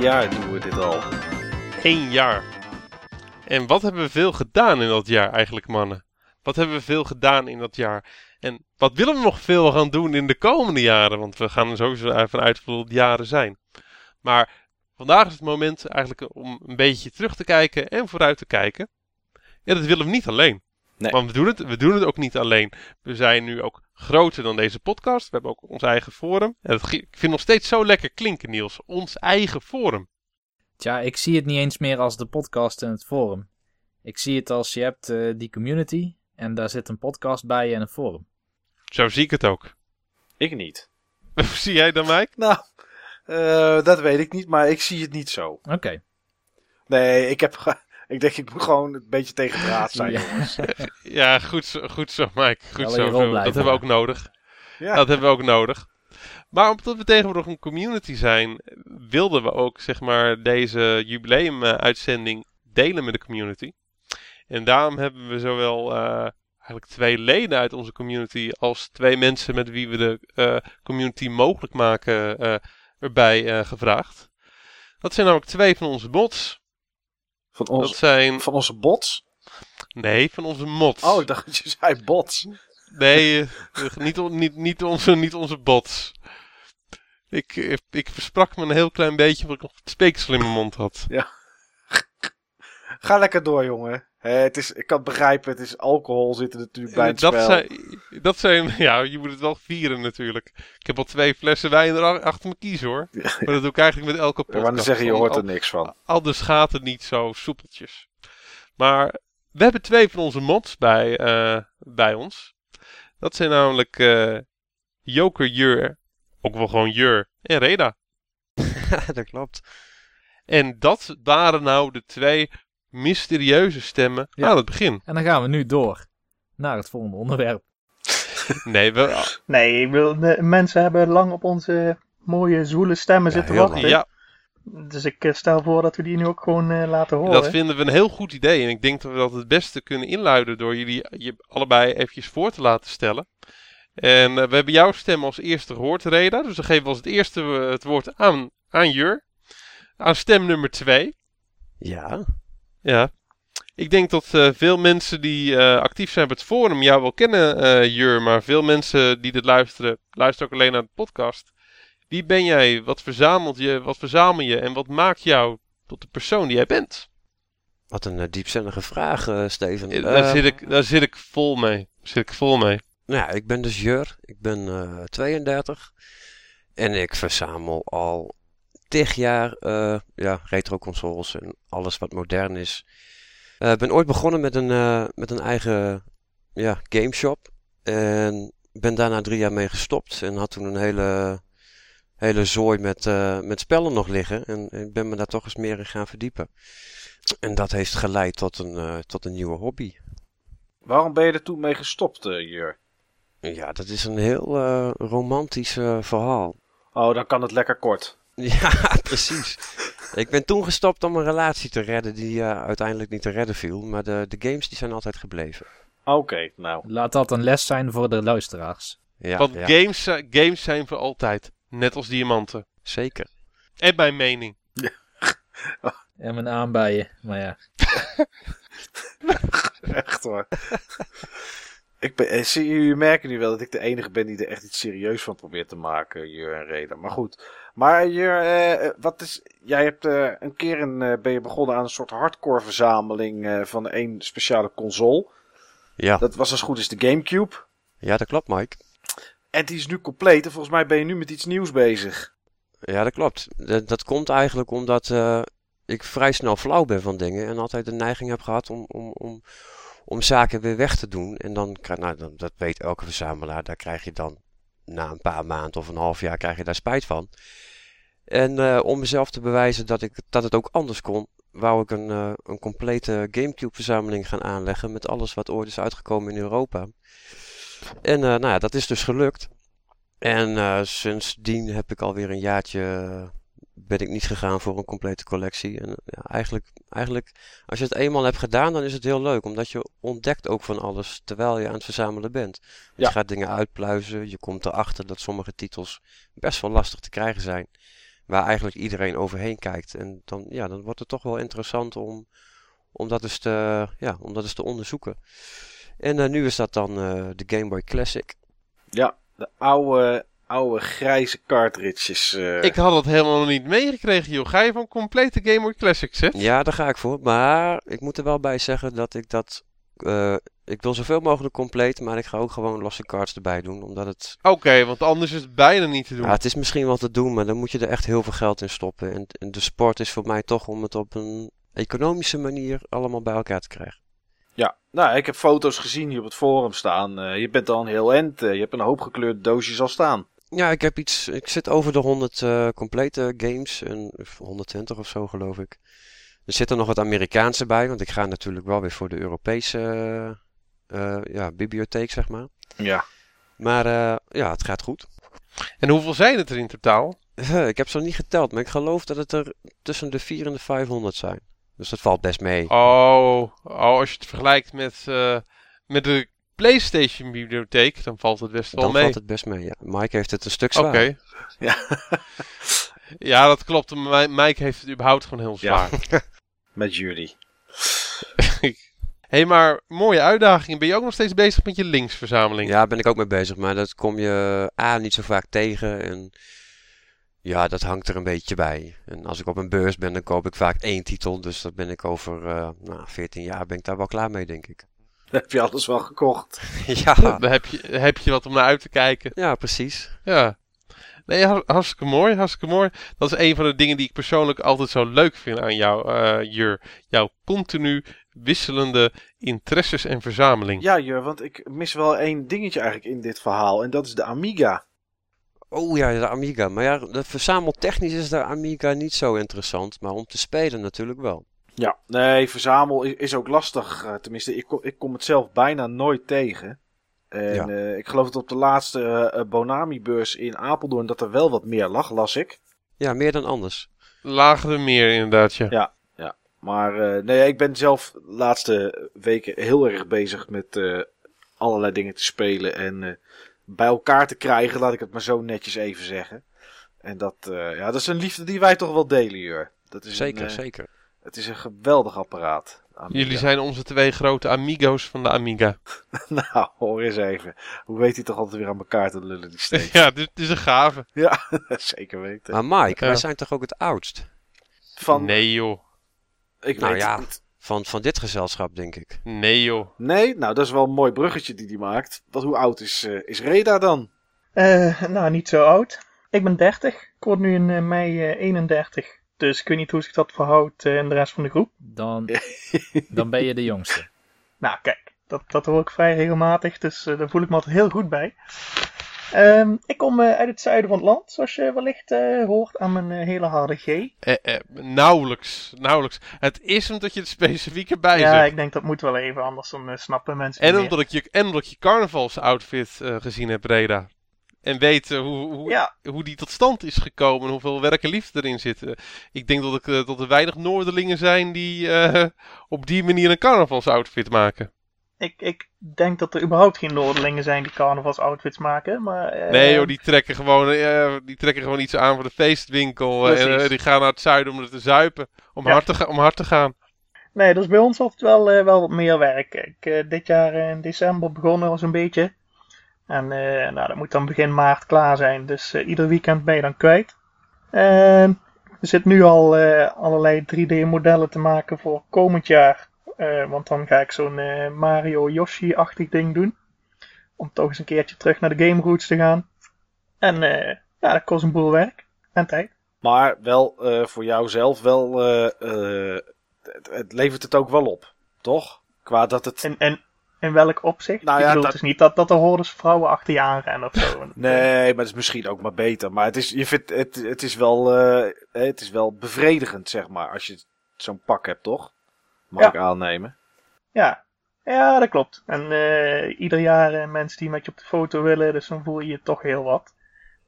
Jaar doen we dit al. Eén jaar. En wat hebben we veel gedaan in dat jaar eigenlijk, mannen? Wat hebben we veel gedaan in dat jaar? En wat willen we nog veel gaan doen in de komende jaren? Want we gaan er sowieso hoeveel het jaren zijn. Maar vandaag is het moment eigenlijk om een beetje terug te kijken en vooruit te kijken. Ja, dat willen we niet alleen. Nee. Want we doen, het, we doen het ook niet alleen. We zijn nu ook groter dan deze podcast. We hebben ook ons eigen forum. En dat, ik vind het nog steeds zo lekker klinken, Niels. Ons eigen forum. Tja, ik zie het niet eens meer als de podcast en het forum. Ik zie het als je hebt eh, die community en daar zit een podcast bij en een forum. Zo zie ik het ook. Ik niet. Hoe zie jij dan, Mike? Nou, eh, dat weet ik niet, maar ik zie het niet zo. Oké, Nee, ik heb. Ik denk, ik moet gewoon een beetje tegen draad zijn, Ja. jongens. Ja, goed zo, goed zo Mike. Goed zo. blijven, Dat hebben we ook nodig. Ja. Dat hebben we ook nodig. Maar omdat we tegenwoordig een community zijn, wilden we ook zeg maar deze jubileum-uitzending delen met de community. En daarom hebben we zowel eh, eigenlijk twee leden uit onze community als twee mensen met wie we de eh, community mogelijk maken eh, erbij eh, gevraagd. Dat zijn namelijk twee van onze bots. Van, Dat zijn, van onze bots? nee, van onze mods. Oh, ik dacht dat je zei bots. Nee, eh, niet, on- niet, niet, onze, niet onze bots. Ik, eh, ik versprak me een heel klein beetje omdat ik nog het speeksel in mijn mond had. Ga lekker door, jongen. Het is, ik kan het begrijpen, het is alcohol zit er natuurlijk bij het dat, spel. zijn, dat zijn, ja, je moet het wel vieren natuurlijk. Ik heb al twee flessen wijn er achter me kiezen hoor. Maar dat doe ik eigenlijk met elke podcast. wou net zeggen, je Al- hoort er niks van. Anders gaat het niet zo soepeltjes. Maar we hebben twee van onze mods bij, eh, bij ons. Dat zijn namelijk eh, Joker Jur, ook wel gewoon Jur, en Reda. dat klopt. En dat waren nou de twee mysterieuze stemmen Ja. aan het begin. en dan gaan we nu door naar het volgende onderwerp. Nee, we, Nee, ik wil, de mensen hebben lang op onze mooie zwoele stemmen Ja, zitten wachten. ja, Dus ik eh, stel voor dat we die nu ook gewoon eh, laten horen. Dat vinden we een heel goed idee. En ik denk dat we dat het beste kunnen inluiden door jullie je allebei eventjes voor te laten stellen. En eh, we hebben jouw stem als eerste gehoord, Reda. Dus dan geven we als het eerste het woord aan, aan Jur. Aan stem nummer twee. Ja, Ja. Ik denk dat eh, veel mensen die eh, actief zijn op het forum jou wel kennen, eh, Jur. Maar veel mensen die dit luisteren, luisteren ook alleen naar de podcast. Wie ben jij? Wat verzamelt je? Wat verzamel je? En wat maakt jou tot de persoon die jij bent? wat een diepzinnige vraag, Steven. Daar, zit ik, daar zit ik vol mee. Daar zit ik vol mee. Nou ja, ik ben dus Jur. Ik ben eh 32. En ik verzamel al tig jaar ja, retro consoles en alles wat modern is. Ik ben ooit begonnen met een, eh, met een eigen ja, gameshop. En ben daarna drie jaar mee gestopt. En had toen een hele, hele zooi met, eh, met spellen nog liggen. En ik ben me daar toch eens meer in gaan verdiepen. En dat heeft geleid tot een, eh, tot een nieuwe hobby. Waarom ben je er toen mee gestopt, eh, Jur? Ja, dat is een heel eh, romantisch eh, verhaal. Oh, dan kan het lekker kort. Ja, precies. ik ben toen gestopt om een relatie te redden die eh, uiteindelijk niet te redden viel. Maar de, de games die zijn altijd gebleven. Oké, nou. Laat dat een les zijn voor de luisteraars. Ja, Want ja, games, zi- games zijn voor altijd. Net als diamanten. zeker. En mijn mening. En mijn aanbijen. Maar ja. Echt hoor. ik ben, eh, zie, jullie merken nu wel dat ik de enige ben die er echt iets serieus van probeert te maken, Jur en Reda. Maar goed. Maar Jur, eh, eh, wat is, jij hebt eh, een keer een, ben je begonnen aan een soort hardcore verzameling van één speciale console. Ja. Dat was als goed is de Gamecube. ja, dat klopt, Mike. En die is nu compleet en volgens mij ben je nu met iets nieuws bezig. Ja, dat klopt. Dat, dat komt eigenlijk omdat ik vrij snel flauw ben van dingen. En altijd de neiging heb gehad om, om, om, om zaken weer weg te doen. En dan, nou, dan, dat weet elke verzamelaar. Daar krijg je dan na een paar maanden of een half jaar krijg je daar spijt van. En eh, om mezelf te bewijzen dat, ik, dat het ook anders kon, wou ik een, eh, een complete Gamecube verzameling gaan aanleggen. Met alles wat ooit is uitgekomen in Europa. En eh, nou ja, dat is dus gelukt. En sindsdien heb ik alweer een jaartje ben ik niet gegaan voor een complete collectie. En eh, ja, eigenlijk, eigenlijk, als je het eenmaal hebt gedaan, dan is het heel leuk. Omdat je ontdekt ook van alles terwijl je aan het verzamelen bent. Je Ja. gaat dingen uitpluizen. Je komt erachter dat sommige titels best wel lastig te krijgen zijn. Waar eigenlijk iedereen overheen kijkt. En dan, ja, dan wordt het toch wel interessant om, om, dat, eens te, ja, om dat eens te onderzoeken. En eh, nu is dat dan eh, de Game Boy Classic. Ja, de oude, oude grijze cartridges. eh. Ik had het helemaal niet meegekregen, joh. Ga je van complete Game Boy Classics, hè? Ja, daar ga ik voor. Maar ik moet er wel bij zeggen dat ik dat. eh, ik wil zoveel mogelijk compleet, maar ik ga ook gewoon losse cards erbij doen. Omdat het. Oké, want anders is het bijna niet te doen. Ja, het is misschien wel te doen, maar dan moet je er echt heel veel geld in stoppen. En, en de sport is voor mij toch om het op een economische manier allemaal bij elkaar te krijgen. Ja, nou, ik heb foto's gezien die op het forum staan. Eh, je bent al een heel end. je hebt een hoop gekleurde doosjes al staan. Ja, ik heb iets. Ik zit over de 100 eh, complete games. En, of 120 of zo, geloof ik. Er zit er nog wat Amerikaanse bij, want ik ga natuurlijk wel weer voor de Europese eh, eh, ja, bibliotheek, zeg maar. Ja. Maar ja, het gaat goed. En hoeveel zijn het er in totaal? Ik heb ze nog niet geteld, maar ik geloof dat het er tussen de 4 en de 500 zijn. Dus dat valt best mee. Oh, oh als je het vergelijkt met, met de PlayStation bibliotheek, dan valt het best wel Dan mee. valt het best mee, ja. Mike heeft het een stuk Oké. zwaar. Ja. ja, dat klopt. Mi- Mike heeft het überhaupt gewoon heel Ja. zwaar. Met jullie. Hé, hey, maar mooie uitdaging. Ben je ook nog steeds bezig met je linksverzameling? Ja, ben ik ook mee bezig, maar dat kom je A niet zo vaak tegen. En ja, dat hangt er een beetje bij. En als ik op een beurs ben, dan koop ik vaak één titel. Dus dat ben ik over eh nou, 14 jaar ben ik daar wel klaar mee, denk ik. Dan heb je alles wel gekocht. ja, Dan heb je, heb je wat om naar uit te kijken. ja, precies. Ja. Nee, har- hartstikke mooi, hartstikke mooi. Dat is een van de dingen die ik persoonlijk altijd zo leuk vind aan jou, eh Jur. Jouw continu wisselende interesses en verzameling. Ja, Jur, want ik mis wel één dingetje eigenlijk in dit verhaal. En dat is de Amiga. Oh ja, de Amiga. Maar ja, verzameltechnisch is de Amiga niet zo interessant. Maar om te spelen natuurlijk wel. Ja, nee, verzamel is, is ook lastig. eh, tenminste, ik kom, ik kom het zelf bijna nooit tegen. En Ja. eh, ik geloof dat op de laatste eh, Bonami-beurs in Apeldoorn dat er wel wat meer lag, las ik. Ja, meer dan anders. lagere meer inderdaad, ja. Ja. Maar eh, nee, ik ben zelf de laatste weken heel erg bezig met eh, allerlei dingen te spelen en eh, bij elkaar te krijgen, laat ik het maar zo netjes even zeggen. En dat, eh, ja, dat is een liefde die wij toch wel delen, Jur. Dat is Zeker, een, zeker. Het is een geweldig apparaat. Amiga. Jullie zijn onze twee grote amigo's van de Amiga. nou, hoor eens even. Hoe weet hij toch altijd weer aan elkaar te lullen die steeds? ja, dit is een gave. ja, zeker weten. Maar Mike, Ja. wij zijn toch ook het oudst Van, Nee joh. ik Nou weet ja. het niet. van, van dit gezelschap, denk ik. Nee joh. Nee, nou dat is wel een mooi bruggetje die hij maakt. Wat, hoe oud is, eh, is Reda dan? Eh, nou, niet zo oud. Ik ben 30. Ik word nu in eh, mei eh, 31. Dus ik weet niet hoe zich dat verhoudt eh, in de rest van de groep. Dan, dan ben je de jongste. Nou, kijk, dat, dat hoor ik vrij regelmatig, dus eh, daar voel ik me altijd heel goed bij. Ehm, ik kom eh, uit het zuiden van het land, zoals je wellicht eh, hoort aan mijn hele harde G. Eh, eh, nauwelijks. Nauwelijks. Het is omdat je het specifiek erbij ja, zegt. ik denk dat moet wel even, anders dan snappen mensen En meer. omdat, ik je, en omdat ik je carnavalsoutfit eh gezien heb, Reda. En weet eh, hoe, hoe, Ja, hoe die tot stand is gekomen en hoeveel werk en liefde erin zit. Eh, Ik denk dat, ik, eh, dat er weinig Noorderlingen zijn die eh, op die manier een carnavalsoutfit maken. ik, ik denk dat er überhaupt geen Noorderlingen zijn die carnavalsoutfits maken, maar... Nee joh, die trekken gewoon, die trekken gewoon iets aan voor de feestwinkel. en die gaan naar het zuiden om er te zuipen. Om, Ja. hard, te om hard te gaan. Nee, dat is bij ons altijd wel, wel wat meer werk. Ik dit jaar in december begonnen was een beetje. En eh, nou, dat moet dan begin maart klaar zijn. Dus eh, ieder weekend ben je dan kwijt. En er zit nu al eh, allerlei 3D-modellen te maken voor komend jaar. Want dan ga ik zo'n Mario Yoshi-achtig ding doen. Om toch eens een keertje terug naar de game roots te gaan. En eh, ja, dat kost een boel werk en tijd. Maar wel voor jou zelf wel, het, het levert het ook wel op, toch? Qua dat het... En, en in welk opzicht? Nou ik ja, bedoel, dat- het is niet dat, dat er hordes vrouwen achter je aanrennen of zo. Nee, maar het is misschien ook maar beter. Maar het is, je vindt, het, het, is wel, eh, het is wel bevredigend, zeg maar, als je zo'n pak hebt, toch? Mag Ja. ik aannemen. Ja, ja dat klopt. En eh, ieder jaar eh, mensen die met je op de foto willen, dus dan voel je je toch heel wat.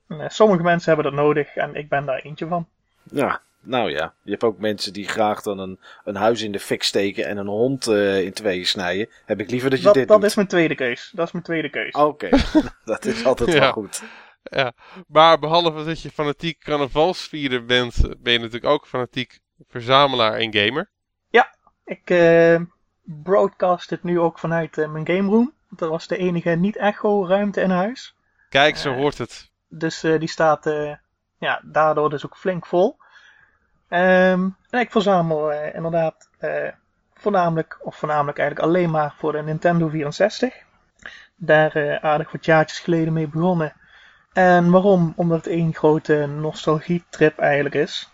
En, sommige mensen hebben dat nodig en ik ben daar eentje van. Ja, nou ja. Je hebt ook mensen die graag dan een, een huis in de fik steken en een hond eh, in tweeën snijden. Heb ik liever dat je Dat, dit dat doet. is mijn tweede keus. Dat is mijn tweede keus. Oké, dat is altijd Ja. wel goed. Ja. Maar behalve dat je fanatiek carnavalsvierder bent, ben je natuurlijk ook fanatiek verzamelaar en gamer. Ik eh, broadcast het nu ook vanuit eh, mijn game room. Dat was de enige niet-echo ruimte in huis. Kijk, zo hoort het. Dus eh, die staat eh, ja, daardoor dus ook flink vol. Ehm, en ik verzamel eh, inderdaad eh, voornamelijk, of voornamelijk eigenlijk alleen maar voor de Nintendo 64. Daar eh, aardig wat jaartjes geleden mee begonnen. En waarom? Omdat het één grote nostalgietrip eigenlijk is.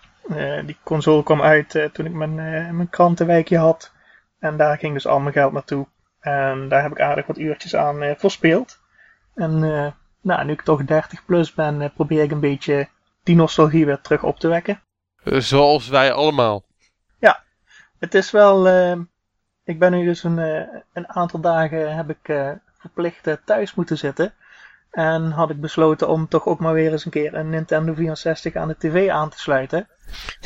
Die console kwam uit toen ik mijn, mijn krantenwijkje had. En daar ging dus al mijn geld naartoe. En daar heb ik aardig wat uurtjes aan verspeeld. En nou, nu ik toch 30 plus ben, probeer ik een beetje die nostalgie weer terug op te wekken. Eh, zoals wij allemaal. Het is wel. eh, ik ben nu dus een, eh, een aantal dagen heb ik eh, verplicht thuis moeten zitten. En had ik besloten om toch ook maar weer eens een keer een Nintendo 64 aan de tv aan te sluiten.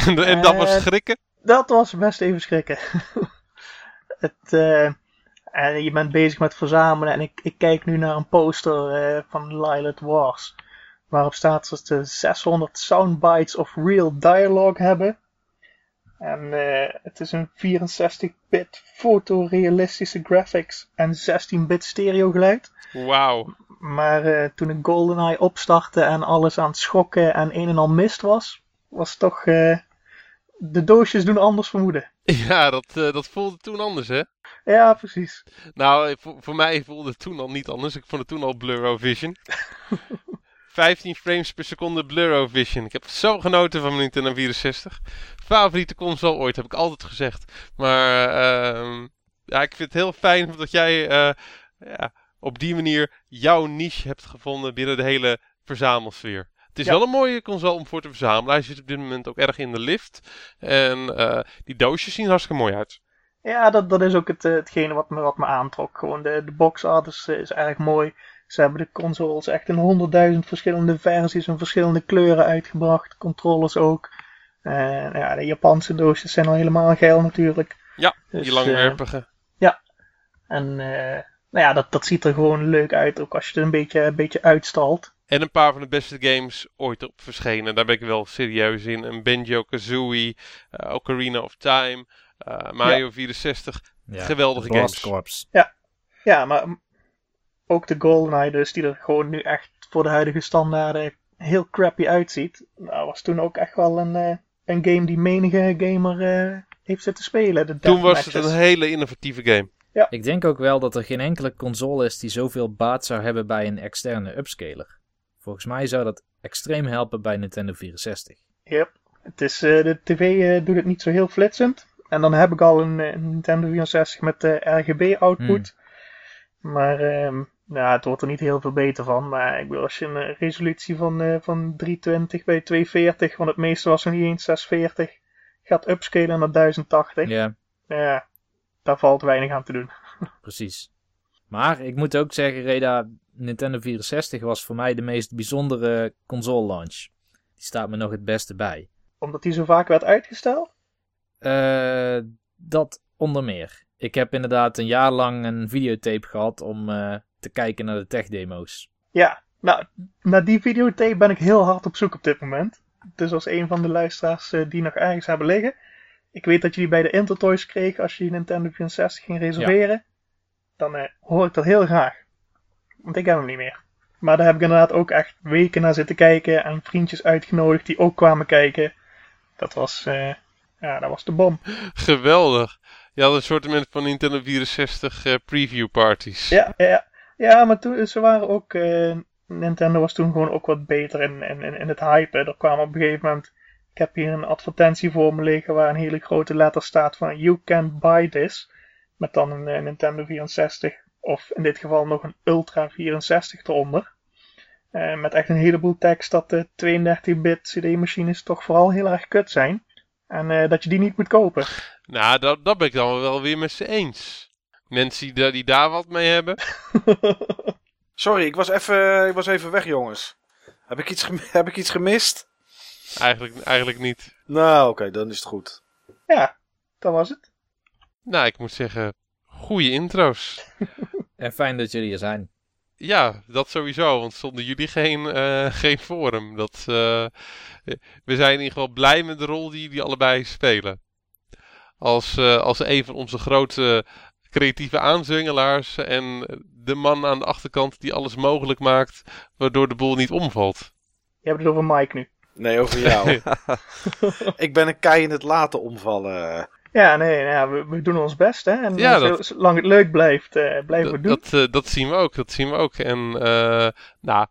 en dat was schrikken. Dat was best even schrikken. het, en je bent bezig met verzamelen en ik, ik kijk nu naar een poster van Lilith Wars. Waarop staat dat ze 600 soundbites of real dialogue hebben. En eh, het is een 64-bit fotorealistische graphics en 16-bit stereo geluid. Wauw. Maar eh, toen ik GoldenEye opstartte en alles aan het schokken en een en al mist was, was toch eh, de doosjes doen anders vermoeden. Ja, dat, eh, dat voelde toen anders, hè? Ja, precies. Nou, voor, voor mij voelde het toen al niet anders. Ik vond het toen al Blurrovision. 15 frames per seconde Blurrovision. Ik heb zo genoten van mijn Nintendo 64. Favoriete console ooit, heb ik altijd gezegd. Maar ehm, ja, ik vind het heel fijn dat jij eh, ja, op die manier jouw niche hebt gevonden binnen de hele verzamelsfeer. Het is Ja. wel een mooie console om voor te verzamelen. Hij zit op dit moment ook erg in de lift. En eh, die doosjes zien hartstikke mooi uit. Ja, dat, dat is ook het, eh, hetgene wat me, wat me aantrok. Gewoon de, de box art is, is erg mooi. Ze hebben de consoles echt in honderdduizend verschillende versies en verschillende kleuren uitgebracht. Controllers ook. En ja, de Japanse doosjes zijn al helemaal geil natuurlijk. Ja, Dus, die langwerpige. En eh, nou ja, dat, dat ziet er gewoon leuk uit, ook als je het een beetje, een beetje uitstalt. En een paar van de beste games ooit op verschenen. Daar ben ik wel serieus in. Een Banjo-Kazooie, eh, Ocarina of Time, eh, Mario 64. Ja, Geweldige games. Corps. Ja, maar ook de GoldenEye dus, die er gewoon nu echt voor de huidige standaarden heel crappy uitziet. Nou, was toen ook echt wel een, eh, een game die menige gamer eh, heeft zitten spelen. De Toen was het een hele innovatieve game. Ik denk ook wel dat er geen enkele console is die zoveel baat zou hebben bij een externe upscaler. Volgens mij zou dat extreem helpen bij Nintendo 64. Yep. Het is, eh, de tv eh, doet het niet zo heel flitsend. En dan heb ik al een, Nintendo 64 met de RGB-output. Maar ehm, ja, het wordt er niet heel veel beter van. Maar ik bedoel, als je een eh, resolutie van, eh, van 320 bij 240, want het meeste was nog niet eens 640, gaat upscalen naar 1080. Ja, Ja, daar valt weinig aan te doen. precies. Maar ik moet ook zeggen, Reda, Nintendo 64 was voor mij de meest bijzondere console launch. Die staat me nog het beste bij. Omdat die zo vaak werd uitgesteld. Eh, dat onder meer. Ik heb inderdaad een jaar lang een videotape gehad om te kijken naar de tech-demo's. Ja, nou, naar die videotape ben ik heel hard op zoek op dit moment. Dus als een van de luisteraars eh, die nog ergens hebben liggen. Ik weet dat je die bij de Intertoys kreeg als je je Nintendo 64 ging reserveren. Dan eh, hoor ik dat heel graag. Want ik heb hem niet meer. Maar daar heb ik inderdaad ook echt weken naar zitten kijken. En vriendjes uitgenodigd die ook kwamen kijken. Dat was, eh, ja, dat was de bom. Geweldig. Je had een soort van Nintendo 64 eh, preview parties. Ja, ja, ja. Ja maar toen, ze waren ook. eh, Nintendo was toen gewoon ook wat beter in, in, in, het hypen. Er kwam op een gegeven moment. Ik heb hier een advertentie voor me liggen waar een hele grote letter staat van You can buy this. Met dan een, eh, Nintendo 64. Of in dit geval nog een Ultra 64 eronder. Eh, met echt een heleboel tekst dat de 32-bit CD-machines toch vooral heel erg kut zijn. En dat je die niet moet kopen. Nou, dat, dat ben ik dan wel weer met ze eens. Mensen die, daar- die daar wat mee hebben. Sorry, ik was even, ik was even weg, jongens. Heb ik iets, heb ik iets gemist? Eigenlijk, eigenlijk niet. Nou, oké, dan is het goed. ja, dat was het. Nou, ik moet zeggen, goede intro's. En fijn dat jullie er zijn. Ja, dat sowieso, want zonder jullie geen, eh, geen forum. Dat, eh, we zijn in ieder geval blij met de rol die jullie allebei spelen. Als, eh, als een van onze grote creatieve aanzwengelaars en de man aan de achterkant die alles mogelijk maakt, waardoor de boel niet omvalt. Je hebt het over Mike nu. Nee, over jou. ik ben een kei in het laten omvallen. Ja, nee, nou ja, we, we doen ons best, hè. En Ja, dat- zolang het leuk blijft, eh, blijven we doen. dat, eh, dat zien we ook, dat zien we ook. En eh, nou,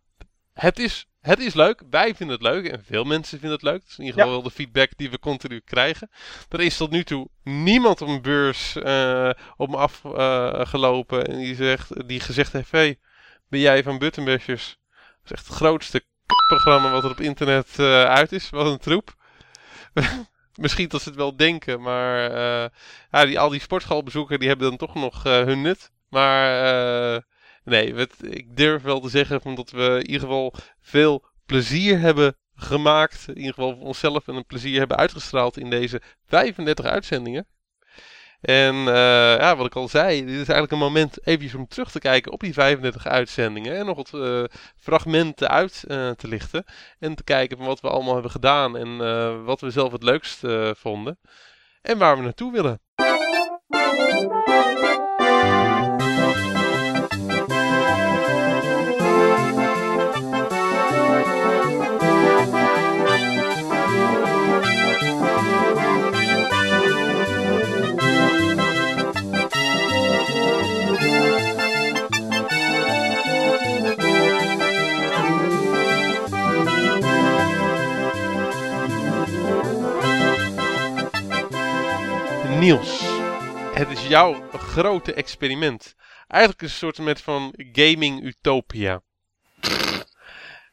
het is, het is leuk. Wij vinden het leuk en veel mensen vinden het leuk. Dat is in ieder geval wel de feedback die we continu krijgen. Er is tot nu toe niemand op een beurs eh, op me afgelopen en die, zegt, die gezegd heeft, hey, ben jij van Buttonbashers? Dat is echt het grootste programma wat er op internet eh, uit is. Wat een troep. Misschien dat ze het wel denken, maar eh, ja, die, al die sportschoolbezoekers die hebben dan toch nog eh, hun nut. Maar eh, nee, ik durf wel te zeggen van dat we in ieder geval veel plezier hebben gemaakt. In ieder geval voor onszelf en een plezier hebben uitgestraald in deze 35 uitzendingen. En eh, ja, wat ik al zei, dit is eigenlijk een moment eventjes om terug te kijken op die 35 uitzendingen. En nog wat eh, fragmenten uit eh, te lichten. En te kijken van wat we allemaal hebben gedaan en wat we zelf het leukst vonden. En waar we naartoe willen. Niels, het is jouw grote experiment. Eigenlijk is het een soort met van gaming utopia.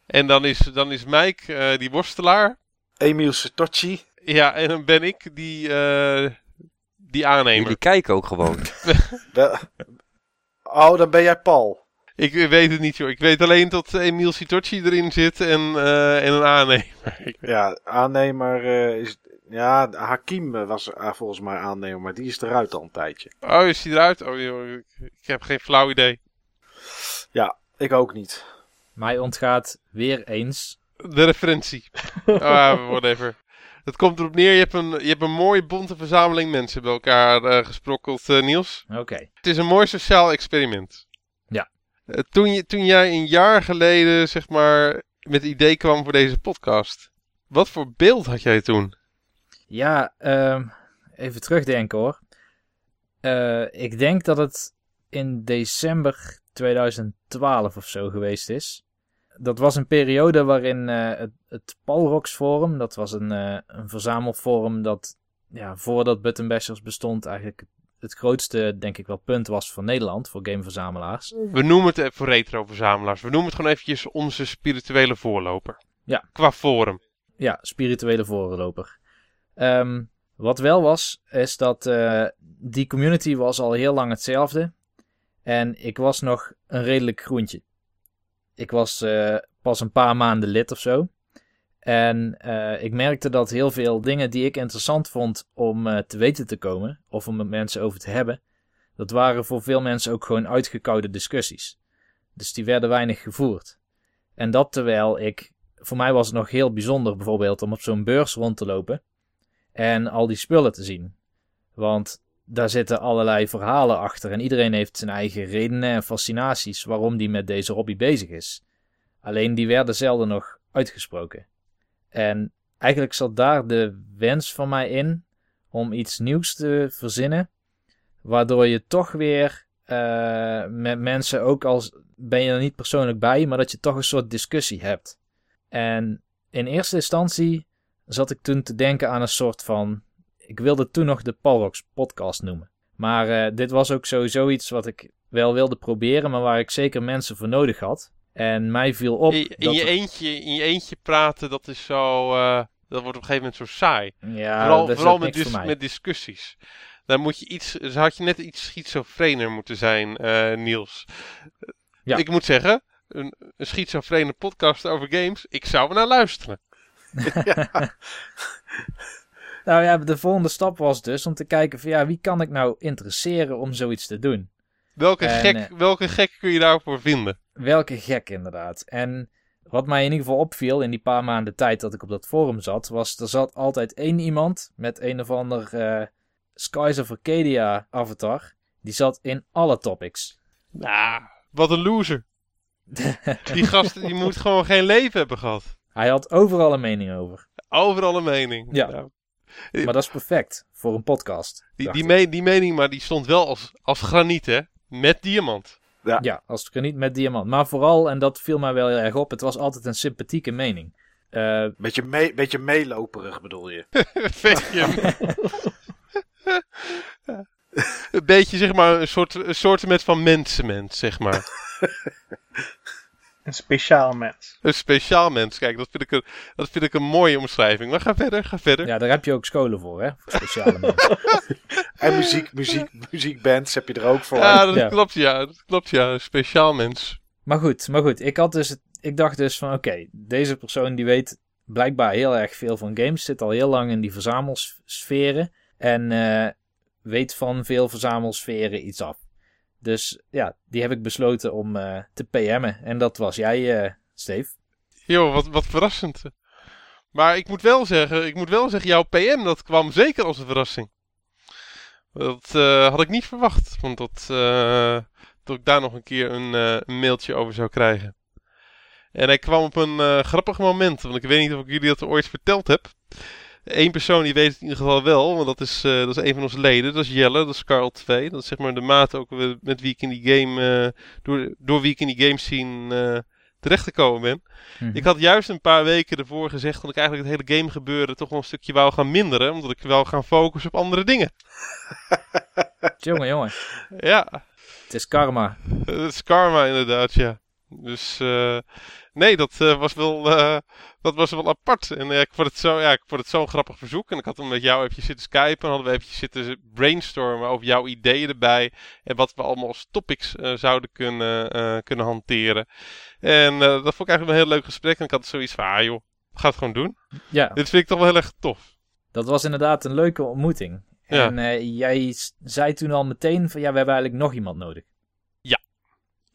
En dan is, dan is Mike eh, die worstelaar. Emiel Satochi. Ja, en dan ben ik die, eh, die aannemer. Jullie kijken ook gewoon. Oh, dan ben jij Paul. Ik weet het niet joh. Ik weet alleen dat Emil Sitochi erin zit en, eh, en een aannemer. Ik- Ja, aannemer eh, is, Ja, Hakim was eh, volgens mij aannemer, maar die is eruit al een tijdje. Oh, is die eruit? Oh, joh, ik, ik heb geen flauw idee. Ik ook niet. Mij ontgaat weer eens. De referentie. ah, whatever. Het komt erop neer, je hebt een, je hebt een mooie bonte verzameling mensen bij elkaar eh, gesprokkeld, eh, Niels. Oké. Het is een mooi sociaal experiment. Ja. Toen, je, toen jij een jaar geleden, zeg maar, met het idee kwam voor deze podcast. Wat voor beeld had jij toen? Ja, ehm, even terugdenken hoor. Eh, ik denk dat het in december 2012 of zo geweest is. Dat was een periode waarin eh, het, het Palrox Forum, dat was een, eh, een verzamelforum dat ja, voordat Button Bashers bestond eigenlijk het grootste, denk ik wel, punt was voor Nederland, voor gameverzamelaars. We noemen het voor retro-verzamelaars. We noemen het gewoon eventjes onze spirituele voorloper. Ja. Qua forum. Ja, spirituele voorloper. Ehm, wat wel was, is dat eh, die community was al heel lang hetzelfde. En ik was nog een redelijk groentje. Ik was eh, pas een paar maanden lid of zo. En eh, ik merkte dat heel veel dingen die ik interessant vond om te weten te komen, of om met mensen over te hebben, dat waren voor veel mensen ook gewoon uitgekoude discussies. Dus die werden weinig gevoerd. En dat terwijl ik voor mij was het nog heel bijzonder bijvoorbeeld om op zo'n beurs rond te lopen en al die spullen te zien. Want daar zitten allerlei verhalen achter en iedereen heeft zijn eigen redenen en fascinaties waarom die met deze hobby bezig is. Alleen die werden zelden nog uitgesproken. En eigenlijk zat daar de wens van mij in om iets nieuws te verzinnen, waardoor je toch weer eh, met mensen, ook als ben je er niet persoonlijk bij, maar dat je toch een soort discussie hebt. En in eerste instantie zat ik toen te denken aan een soort van. Ik wilde toen nog de Palrox podcast noemen. Maar eh, dit was ook sowieso iets wat ik wel wilde proberen, maar waar ik zeker mensen voor nodig had. En mij viel op. In, in je er- eentje, in je eentje praten, dat is zo. eh, dat wordt op een gegeven moment zo saai. Ja, vooral dat is vooral met, voor discussies. Dan moet je iets. Dus had je net iets schizofrener moeten zijn, eh, Niels. Ja. Ik moet zeggen, een, een schizofrene podcast over games. Ik zou er naar luisteren. Nou ja, de volgende stap was dus om te kijken van ja, wie kan ik nou interesseren om zoiets te doen? Welke, En, gek, eh, welke gek kun je daarvoor vinden? Welke gek inderdaad. En wat mij in ieder geval opviel in die paar maanden tijd dat ik op dat forum zat, was er zat altijd één iemand met een of ander eh Skies of Arcadia avatar. Die zat in alle topics. Nou, wat een loser. Die gast die moet gewoon geen leven hebben gehad. Hij had overal een mening over. Overal een mening. Ja. Maar dat is perfect voor een podcast. die, die, me- die mening, maar die stond wel als, als graniet, hè? Met diamant. Ja, als het niet met diamant. Maar vooral, en dat viel mij wel heel erg op, het was altijd een sympathieke mening. Eh, Beetje, mee, beetje meeloperig bedoel je. Beetje. een beetje, zeg maar, een soort, een soort met van mensenmens, zeg maar. Een speciaal mens. Een speciaal mens. Kijk, dat vind ik een, dat vind ik een mooie omschrijving. Maar ga verder, ga verder. ja, daar heb je ook scholen voor, hè? Voor speciale mensen. En muziek, muziek, muziekbands heb je er ook voor. Ja, dat Ja. klopt, ja. Dat klopt, ja. Een speciaal mens. Maar goed, maar goed. Ik, had dus, ik dacht dus van, oké, deze persoon die weet blijkbaar heel erg veel van games. Zit al heel lang in die verzamelsferen. En eh, weet van veel verzamelsferen iets af. Dus ja, die heb ik besloten om eh, te PM'en. En dat was jij, eh Steve. Joh, wat, wat verrassend. Maar ik moet wel zeggen, ik moet wel zeggen, jouw PM, dat kwam zeker als een verrassing. Dat eh, had ik niet verwacht. Want dat, dat ik daar nog een keer een, een mailtje over zou krijgen. En hij kwam op een grappig moment. Want ik weet niet of ik jullie dat ooit verteld heb. Eén persoon die weet het in ieder geval wel. Want dat is, eh, dat is een van onze leden. Dat is Jelle, dat is Carl 2. Dat is zeg maar de maat ook met wie ik in die game... eh, door, door wie ik in die game scene eh, terecht gekomen ben. Mhm. Ik had juist een paar weken ervoor gezegd dat ik eigenlijk het hele game gebeuren toch wel een stukje wou gaan minderen. Omdat ik wou gaan focussen op andere dingen. Jongen, jongen. Ja, Het is karma. dat is karma inderdaad, ja. Dus nee, dat, was wel, dat was wel apart. En eh, ik vond het zo, ja, zo'n grappig verzoek. En ik had toen met jou even zitten skypen. En hadden we even zitten brainstormen over jouw ideeën erbij. En wat we allemaal als topics eh, zouden kunnen, eh, kunnen hanteren. En dat vond ik eigenlijk een heel leuk gesprek. En ik had zoiets van, ah joh, ga het gewoon doen. Ja, Dit vind ik toch wel heel erg tof. Dat was inderdaad een leuke ontmoeting. En jij zei toen al meteen van ja, we hebben eigenlijk nog iemand nodig.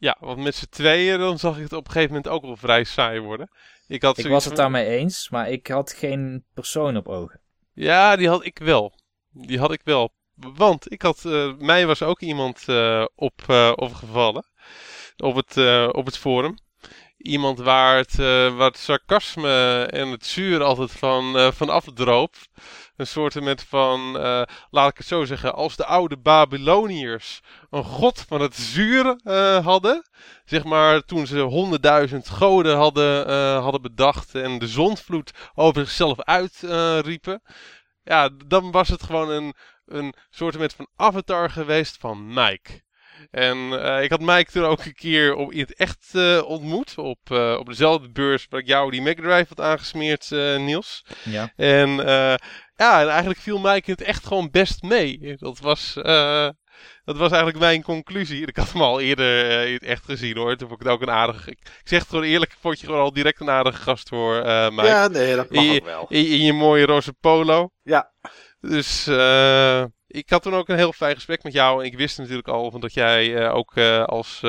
Ja, want met z'n tweeën dan zag ik het op een gegeven moment ook wel vrij saai worden. Ik, had Ik was het daarmee eens, maar ik had geen persoon op ogen. Ja, die had ik wel. Die had ik wel. Want ik had, eh, mij was ook iemand eh, op, eh, opgevallen op het, op het forum. Iemand waar het, waar het sarcasme en het zuur altijd van, van afdroop. Een soort met van, eh, laat ik het zo zeggen, als de oude Babyloniërs een god van het zuur eh, hadden. Zeg maar toen ze honderdduizend goden hadden, eh, hadden bedacht en de zondvloed over zichzelf uitriepen. ja, dan was het gewoon een, een soort van avatar geweest van Mike. En ik had Mike toen ook een keer op, in het echt ontmoet. Op, op dezelfde beurs waar ik jou die Mega Drive had aangesmeerd, Niels. Ja. En ja, en eigenlijk viel Mike het echt gewoon best mee. Dat was, eh, dat was eigenlijk mijn conclusie. Ik had hem al eerder eh, in het echt gezien hoor. Toen vond ik het ook een aardige... Ik zeg het gewoon eerlijk, ik vond je gewoon al direct een aardige gast voor eh Mike. Ja, nee, dat mag Je- ook wel. In, in je mooie roze polo. Ja. Dus ik had toen ook een heel fijn gesprek met jou. En ik wist natuurlijk al van dat jij ook als,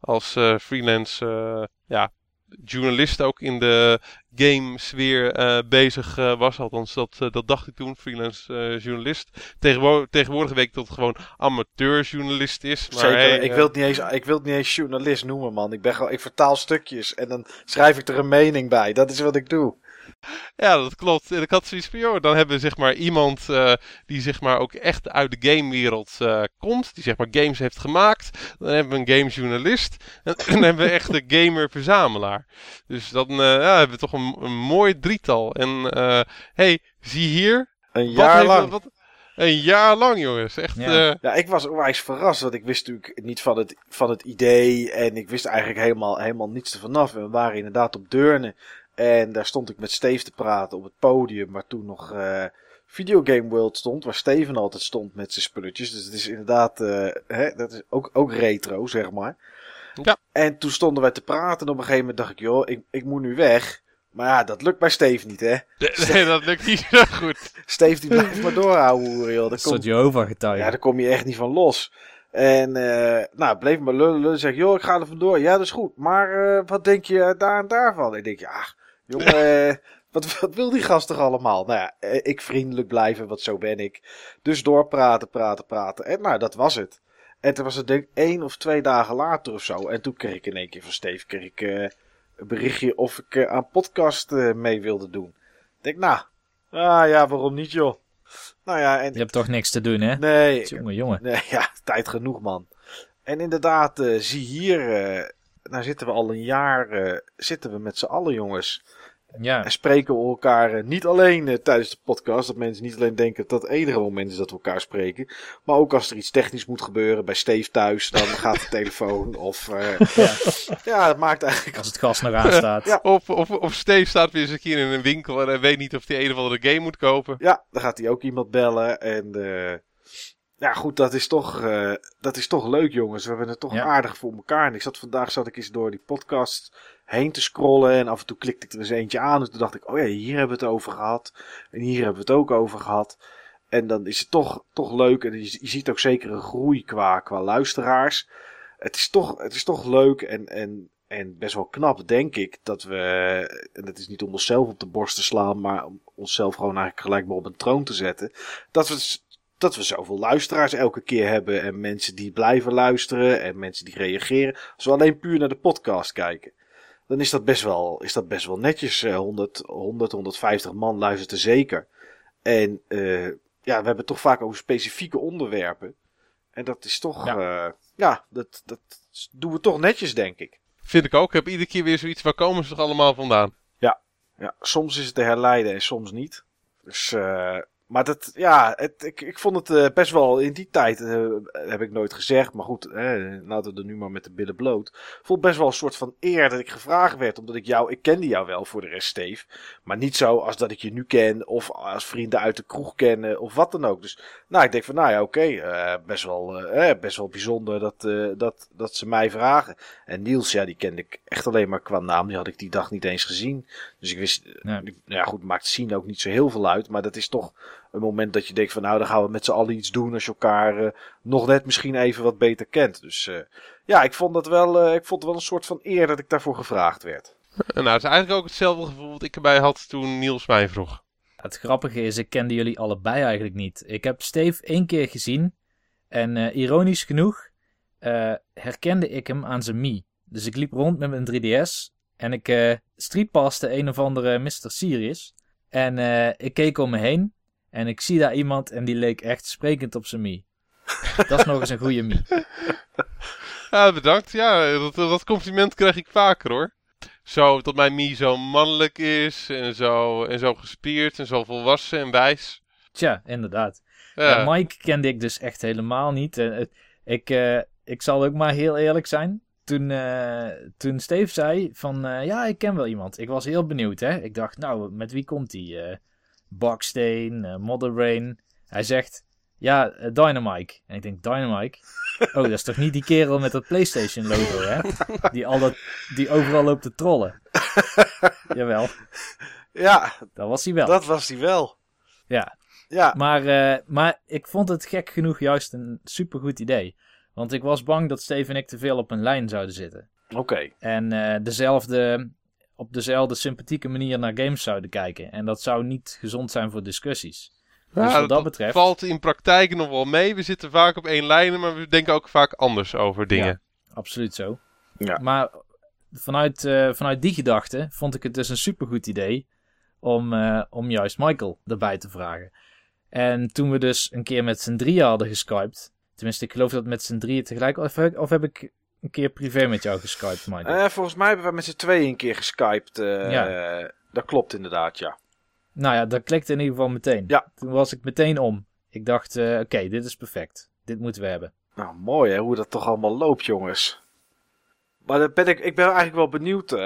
als freelance ja, journalist ook in de game-sfeer eh, bezig eh, was. Althans, dat, eh, dat dacht ik toen, freelance journalist. Tegenwo tegenwoordig weet ik dat het gewoon amateurjournalist is. Maar Zeker, hey, ik, wil het niet eens, ik wil het niet eens journalist noemen, man. Ik, ben gewoon, ik vertaal stukjes en dan schrijf ik er een mening bij. Dat is wat ik doe. Ja, dat klopt. En ik had zoiets van, joh, dan hebben we zeg maar iemand eh, die zeg maar ook echt uit de gamewereld eh, komt. Die zeg maar games heeft gemaakt. Dan hebben we een gamejournalist. En dan hebben we echt een gamer-verzamelaar. Dus dan eh, ja, hebben we toch een, een mooi drietal. En eh hey, zie hier. Een wat jaar heeft- lang. wat- een jaar lang, jongens. Echt, Ja. eh, Ja, ik was onwijs verrast, want ik wist natuurlijk niet van het, van het idee. En ik wist eigenlijk helemaal, helemaal niets ervan af. En we waren inderdaad op Deurne. En daar stond ik met Steve te praten op het podium, waar toen nog eh Videogame World stond. Waar Steven altijd stond met zijn spulletjes. Dus het is inderdaad, eh, hè, dat is ook, ook retro, zeg maar. Ja. En toen stonden wij te praten. En op een gegeven moment dacht ik, joh, ik, ik moet nu weg. Maar ja, dat lukt bij Steve niet, hè. nee, dat lukt niet zo goed. Steve die blijft maar doorhouden, hoeren, joh. Dat soort komt, Jehovah getuige. ja, daar kom je echt niet van los. En uh, nou, bleef maar lullen, lullen. Zeg, joh, ik ga er vandoor. Ja, dat is goed. Maar uh, wat denk je daar en daarvan? Ik denk, ja, jongen, uh, wat, wat wil die gast toch allemaal? Nou ja, ik vriendelijk blijven, want zo ben ik. Dus doorpraten, praten, praten. En nou, dat was het. En toen was het denk ik één of twee dagen later of zo. En toen kreeg ik in één keer van Steve kreeg ik, uh, een berichtje of ik uh, aan podcast uh, mee wilde doen. Ik denk, nou, ah ja, waarom niet joh? Nou ja, en... Je hebt toch niks te doen, hè? Nee. Jongen, jongen. Nee, ja, tijd genoeg, man. En inderdaad, zie hier, nou zitten we al een jaar, zitten we met z'n allen, jongens. Ja. En spreken we elkaar uh, niet alleen uh, tijdens de podcast, dat mensen niet alleen denken dat het enige moment is dat we elkaar spreken, maar ook als er iets technisch moet gebeuren bij Steve thuis, dan gaat de telefoon of uh, ja. ja, dat maakt eigenlijk als het gas nog aanstaat. ja. Of, of, of Steve staat weer eens een keer in een winkel en hij weet niet of hij een of andere game moet kopen. Ja, dan gaat hij ook iemand bellen en uh, ja, goed, dat is toch, uh, dat is toch leuk, jongens. We hebben het toch ja. aardig voor elkaar. En ik zat vandaag zat ik eens door die podcast heen te scrollen. En af en toe klikte ik er eens eentje aan. Dus toen dacht ik, oh ja, hier hebben we het over gehad. En hier hebben we het ook over gehad. En dan is het toch, toch leuk. En je, je ziet ook zeker een groei qua, qua luisteraars. Het is toch, het is toch leuk en, en, en best wel knap, denk ik. Dat we, en dat is niet om onszelf op de borst te slaan. Maar om onszelf gewoon eigenlijk gelijk maar op een troon te zetten. Dat we dat we zoveel luisteraars elke keer hebben. En mensen die blijven luisteren. En mensen die reageren. Als we alleen puur naar de podcast kijken. Dan is dat best wel, is dat best wel netjes. 100, 100, 150 man luistert er zeker. En uh, ja, we hebben het toch vaak over specifieke onderwerpen. En dat is toch, ja, uh, ja dat, dat doen we toch netjes, denk ik. Vind ik ook. Ik heb iedere keer weer zoiets. Waar komen ze toch allemaal vandaan? Ja, ja soms is het te herleiden en soms niet. Dus uh, maar dat, ja, het, ik, ik vond het eh, best wel in die tijd, eh, heb ik nooit gezegd, maar goed, hè, laten we er nu maar met de billen bloot. Vond best wel een soort van eer dat ik gevraagd werd, omdat ik jou, ik kende jou wel voor de rest, Steve. Maar niet zo als dat ik je nu ken, of als vrienden uit de kroeg kennen, of wat dan ook. Dus, nou, ik denk van, nou ja, oké, eh, best, wel, eh, best wel bijzonder dat, eh, dat, dat ze mij vragen. En Niels, ja, die kende ik echt alleen maar qua naam, die had ik die dag niet eens gezien. Dus ik wist, nou ja, goed, maakt zien ook niet zo heel veel uit, maar dat is toch een moment dat je denkt van nou, dan gaan we met z'n allen iets doen als je elkaar eh, nog net misschien even wat beter kent. Dus eh, ja, ik vond, dat wel, eh, ik vond het wel een soort van eer dat ik daarvoor gevraagd werd. En nou, het is eigenlijk ook hetzelfde gevoel wat ik erbij had toen Niels mij vroeg. Het grappige is, ik kende jullie allebei eigenlijk niet. Ik heb Steve één keer gezien. En eh, ironisch genoeg eh, herkende ik hem aan zijn Mii. Dus ik liep rond met mijn 3DS. En ik eh streetpaste een of andere Mr. Sirius. En eh, ik keek om me heen. En ik zie daar iemand en die leek echt sprekend op zijn Mii. Dat is nog eens een goede. Ja, bedankt. Ja, dat, dat compliment krijg ik vaker hoor. Zo, dat mijn Mie zo mannelijk is en zo, en zo gespierd en zo volwassen en wijs. Tja, inderdaad. Ja. Mike kende ik dus echt helemaal niet. Eh, ik, eh, ik zal ook maar heel eerlijk zijn. Toen, eh, toen Steve zei van ja, ik ken wel iemand. Ik was heel benieuwd. Hè? Ik dacht, nou, met wie komt die? Baksteen, eh Mother Rain. Hij zegt, ja, eh, Dynamite. En ik denk, Dynamite? Oh, dat is toch niet die kerel met dat PlayStation logo, hè? Die, al dat, die overal loopt te trollen. Jawel, Ja, dat was hij wel. dat was hij wel. Ja, Ja, maar, eh, maar ik vond het gek genoeg juist een supergoed idee. Want ik was bang dat Steve en ik te veel op een lijn zouden zitten. oké. En dezelfde, op dezelfde sympathieke manier naar games zouden kijken. En dat zou niet gezond zijn voor discussies. Dus Ja, wat dat betreft... valt in praktijk nog wel mee. We zitten vaak op één lijn, maar we denken ook vaak anders over dingen. Absoluut zo. Ja. Maar vanuit, eh, vanuit die gedachte vond ik het dus een supergoed idee om, eh, om juist Michael erbij te vragen. En toen we dus een keer met z'n drieën hadden geskyped, tenminste ik geloof dat met z'n drieën tegelijk, of, heb- of heb ik een keer privé met jou geskyped, Michael? Eh, volgens mij hebben we met z'n tweeën een keer geskyped. eh, Dat klopt inderdaad, ja. Nou ja, dat klikte in ieder geval meteen. Ja. Toen was ik meteen om. Ik dacht, eh, oké, dit is perfect. Dit moeten we hebben. Nou, mooi hè, hoe dat toch allemaal loopt, jongens. Maar dan ben ik, ik ben eigenlijk wel benieuwd, eh,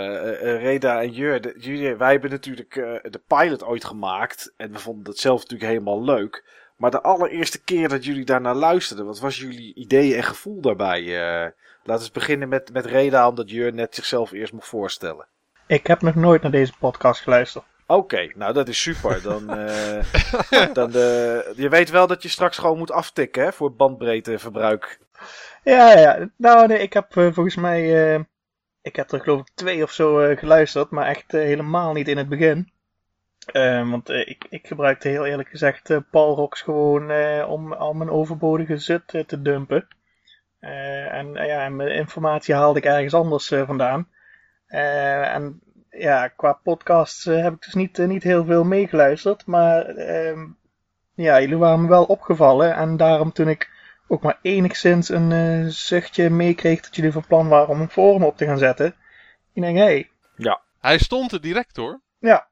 Reda en Jur. de- jullie, wij hebben natuurlijk de pilot ooit gemaakt. En we vonden het zelf natuurlijk helemaal leuk. Maar de allereerste keer dat jullie daarnaar luisterden, wat was jullie idee en gevoel daarbij? Laten we beginnen met, met Reda, omdat Jur net zichzelf eerst mocht voorstellen. Ik heb nog nooit naar deze podcast geluisterd. Oké, nou dat is super. Dan, eh, dan eh, je weet wel dat je straks gewoon moet aftikken hè, voor bandbreedteverbruik. Ja, ja. Nou, nee, ik heb eh, volgens mij. ik heb er geloof ik twee of zo geluisterd, maar echt helemaal niet in het begin. Want ik, ik gebruikte heel eerlijk gezegd eh Palrox gewoon om al mijn overbodige zut te dumpen. Eh, en eh, ja, en mijn informatie haalde ik ergens anders eh, vandaan. Eh, en ja, qua podcasts eh, heb ik dus niet, niet heel veel meegeluisterd. Maar ehm, ja, jullie waren me wel opgevallen. En daarom toen ik ook maar enigszins een eh, zuchtje meekreeg dat jullie van plan waren om een forum op te gaan zetten. Ik denk, hé, hey, Hij stond er direct hoor. ja,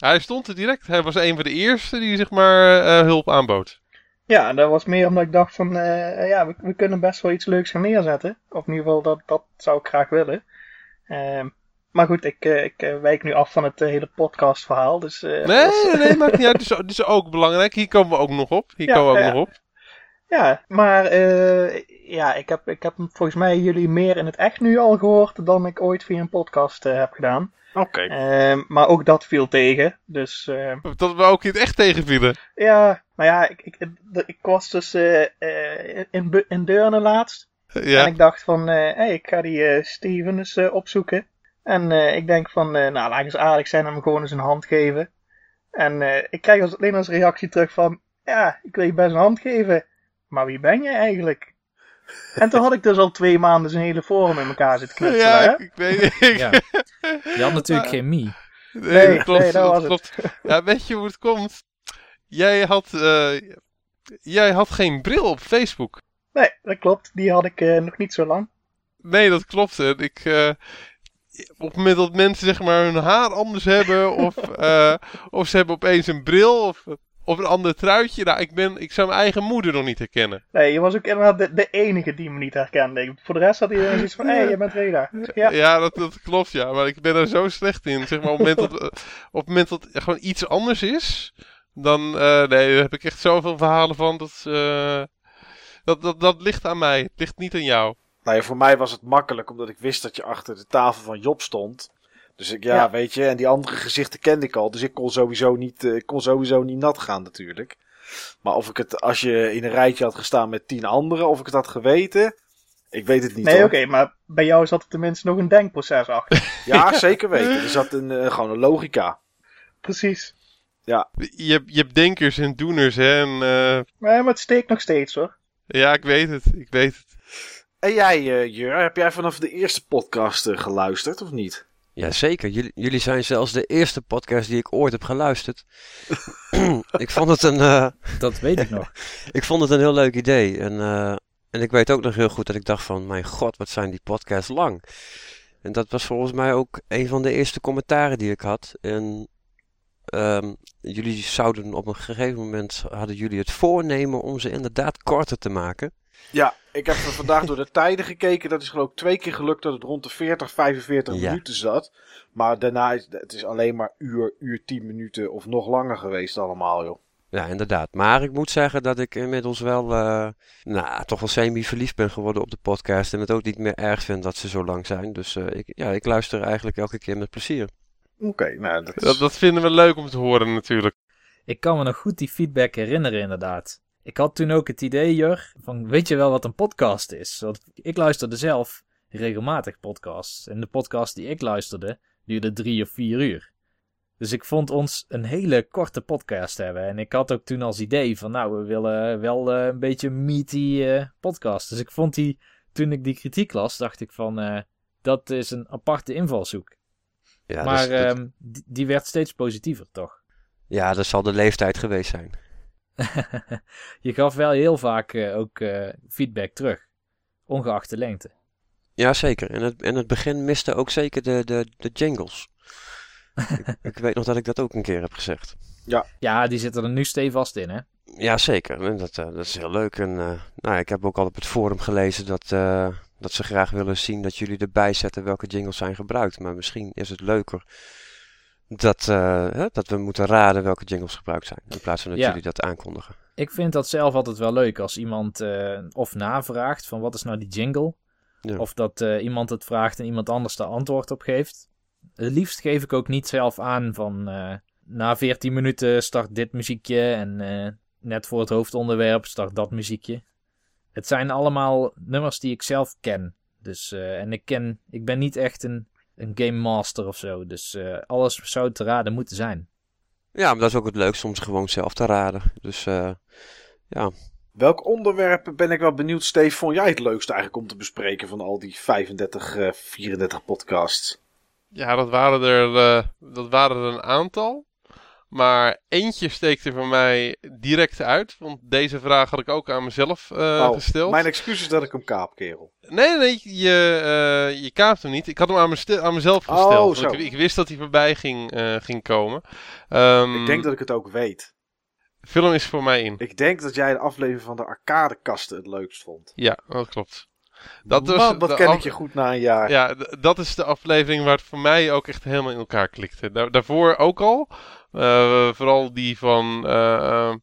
Hij stond er direct. Hij was een van de eerste die zeg maar eh, hulp aanbood. Ja, dat was meer omdat ik dacht van, eh, ja, we, we kunnen best wel iets leuks gaan neerzetten. Of in ieder geval, dat, dat zou ik graag willen. Ehm, maar goed, ik, eh, ik eh, wijk nu af van het hele podcastverhaal. Dus, Nee, is- nee, maakt niet uit. Dit is, ook belangrijk. Hier komen we ook nog op. Hier Ja, komen we ook nog op. Ja, maar ja, ik heb, ik heb volgens mij jullie meer in het echt nu al gehoord dan ik ooit via een podcast heb gedaan. Oké. Ehm, maar ook dat viel tegen. Dus eh, Dat we ook in het echt tegenvielen. ja, nou ja, ik, ik, ik, ik was dus eh, eh, in, in Deurne laatst. Ja. En ik dacht van, eh hey, ik ga die eh, Steven eens eh, opzoeken. En eh, ik denk van, eh, nou laat ik eens aardig zijn en hem gewoon eens een hand geven. En eh, ik krijg als, alleen als reactie terug van, ja, ik wil je best een hand geven. Maar wie ben jij eigenlijk? En toen had ik dus al twee maanden zijn hele forum in elkaar zitten knutselen, hè? Ja, ik weet ik, Ja. Je had natuurlijk geen Mii. Nee, klopt. nee, dat was klopt. Ja, weet je hoe het komt? Jij had, eh, jij had geen bril op Facebook. Nee, dat klopt. Die had ik eh, nog niet zo lang. Nee, dat klopt. Ik, eh, op het moment dat mensen zeg maar hun haar anders hebben, of, of ze hebben opeens een bril, of, Of een ander truitje. Nou, ik, ben, ik zou mijn eigen moeder nog niet herkennen. Nee, je was ook inderdaad de, de enige die me niet herkende. Voor de rest had iedereen zoiets van, hé, hey, je bent Reda. Ja. Ja, dat, dat klopt, ja. Maar ik ben er zo slecht in. Zeg maar, op het moment dat, op het, moment dat gewoon iets anders is, dan eh, nee, daar heb ik echt zoveel verhalen van. Dat, eh, dat, dat, dat ligt aan mij. Het ligt niet aan jou. Nou ja, voor mij was het makkelijk, omdat ik wist dat je achter de tafel van Job stond. Dus ik, ja, Ja. weet je, en die andere gezichten kende ik al. Dus ik kon sowieso niet, eh, ik kon sowieso niet nat gaan natuurlijk. Maar of ik het, als je in een rijtje had gestaan met tien anderen, of ik het had geweten, ik weet het niet Nee, oké, maar bij jou zat er tenminste nog een denkproces achter. Ja, zeker weten. Er zat een, eh, gewoon een logica. Precies. Je hebt, je hebt denkers en doeners, hè. En, eh, Maar, maar het steekt nog steeds hoor. ja, ik weet het. Ik weet het. En jij, eh Jur, heb jij vanaf de eerste podcast eh, geluisterd of niet? Jazeker, jullie, jullie zijn zelfs de eerste podcast die ik ooit heb geluisterd. ik, vond het een, eh, Dat weet ik nog. ik vond het een heel leuk idee. En, eh, en ik weet ook nog heel goed dat ik dacht van, mijn god, wat zijn die podcasts lang. En dat was volgens mij ook een van de eerste commentaren die ik had. En ehm, jullie zouden op een gegeven moment, hadden jullie het voornemen om ze inderdaad korter te maken. Ja, ik heb vandaag door de tijden gekeken. Dat is geloof ik twee keer gelukt dat het rond de 40, 45 Ja. minuten zat. Maar daarna is het is alleen maar uur, uur 10 minuten of nog langer geweest allemaal, joh. Ja, inderdaad. Maar ik moet zeggen dat ik inmiddels wel, eh, nou, toch wel semi-verliefd ben geworden op de podcast. En het ook niet meer erg vind dat ze zo lang zijn. Dus eh, ik, ja, ik luister eigenlijk elke keer met plezier. Oké, nou dat is... Dat, dat vinden we leuk om te horen, natuurlijk. Ik kan me nog goed die feedback herinneren, inderdaad. Ik had toen ook het idee, Jur, van weet je wel wat een podcast is? Want ik luisterde zelf regelmatig podcasts. En de podcast die ik luisterde duurde drie of vier uur. Dus ik vond ons een hele korte podcast hebben. En ik had ook toen als idee van, nou, we willen wel eh, een beetje een meaty eh, podcast. Dus ik vond die, toen ik die kritiek las, dacht ik van, eh, dat is een aparte invalshoek. Ja, maar dus dat, ehm, die, werd steeds positiever, toch? ja, dat zal de leeftijd geweest zijn. je gaf wel heel vaak eh, ook eh, feedback terug, ongeacht de lengte. Ja, zeker. En het, en het begin miste ook zeker de, de, de jingles. ik, ik weet nog dat ik dat ook een keer heb gezegd. Ja, die zitten er nu stevast in, hè? Ja, zeker. En dat, eh, dat is heel leuk. En eh, nou, ja, ik heb ook al op het forum gelezen dat, eh, dat ze graag willen zien dat jullie erbij zetten welke jingles zijn gebruikt. Maar misschien is het leuker dat, eh, dat we moeten raden welke jingles gebruikt zijn. In plaats van dat Ja. jullie dat aankondigen. Ik vind dat zelf altijd wel leuk als iemand eh, of navraagt van wat is nou die jingle? Ja. Of dat eh, iemand het vraagt en iemand anders daar antwoord op geeft. Het liefst geef ik ook niet zelf aan van na 14 minuten start dit muziekje en net voor het hoofdonderwerp start dat muziekje. Het zijn allemaal nummers die ik zelf ken. Dus, eh, en ik, ken, ik ben niet echt een, een game master of zo. Dus eh, alles zou te raden moeten zijn. Ja, maar dat is ook het leukste om ze gewoon zelf te raden. Dus eh, ja, Welk onderwerp ben ik wel benieuwd, Steve, vond jij het leukste eigenlijk om te bespreken van al die 35, eh 34 podcasts? Ja, dat waren er, eh, dat waren er een aantal. Maar eentje steekte voor mij direct uit. Want deze vraag had ik ook aan mezelf eh, Oh, gesteld. Mijn excuses dat ik hem kaap, kerel. Nee, nee, je, eh je kaapt hem niet. Ik had hem aan, aan mezelf Oh, gesteld. zo. want ik, ik wist dat hij voorbij ging, eh, ging komen. Ehm, Ik denk dat ik het ook weet. Hem eens voor mij in. Ik denk dat jij de aflevering van de arcadekasten het leukst vond. Ja, dat klopt. Dat was Man, wat ken ik je goed na een jaar. Ja, dat is de aflevering waar het voor mij ook echt helemaal in elkaar klikte. Daar, daarvoor ook al. Eh, vooral die van. eh,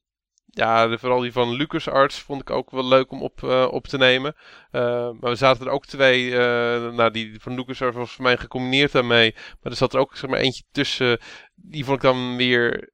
ja, de, vooral die van LucasArts vond ik ook wel leuk om op, eh, op te nemen. Maar er zaten er ook twee. eh, nou, die van LucasArts was voor mij gecombineerd daarmee. Maar er zat er ook zeg maar, eentje tussen. Die vond ik dan weer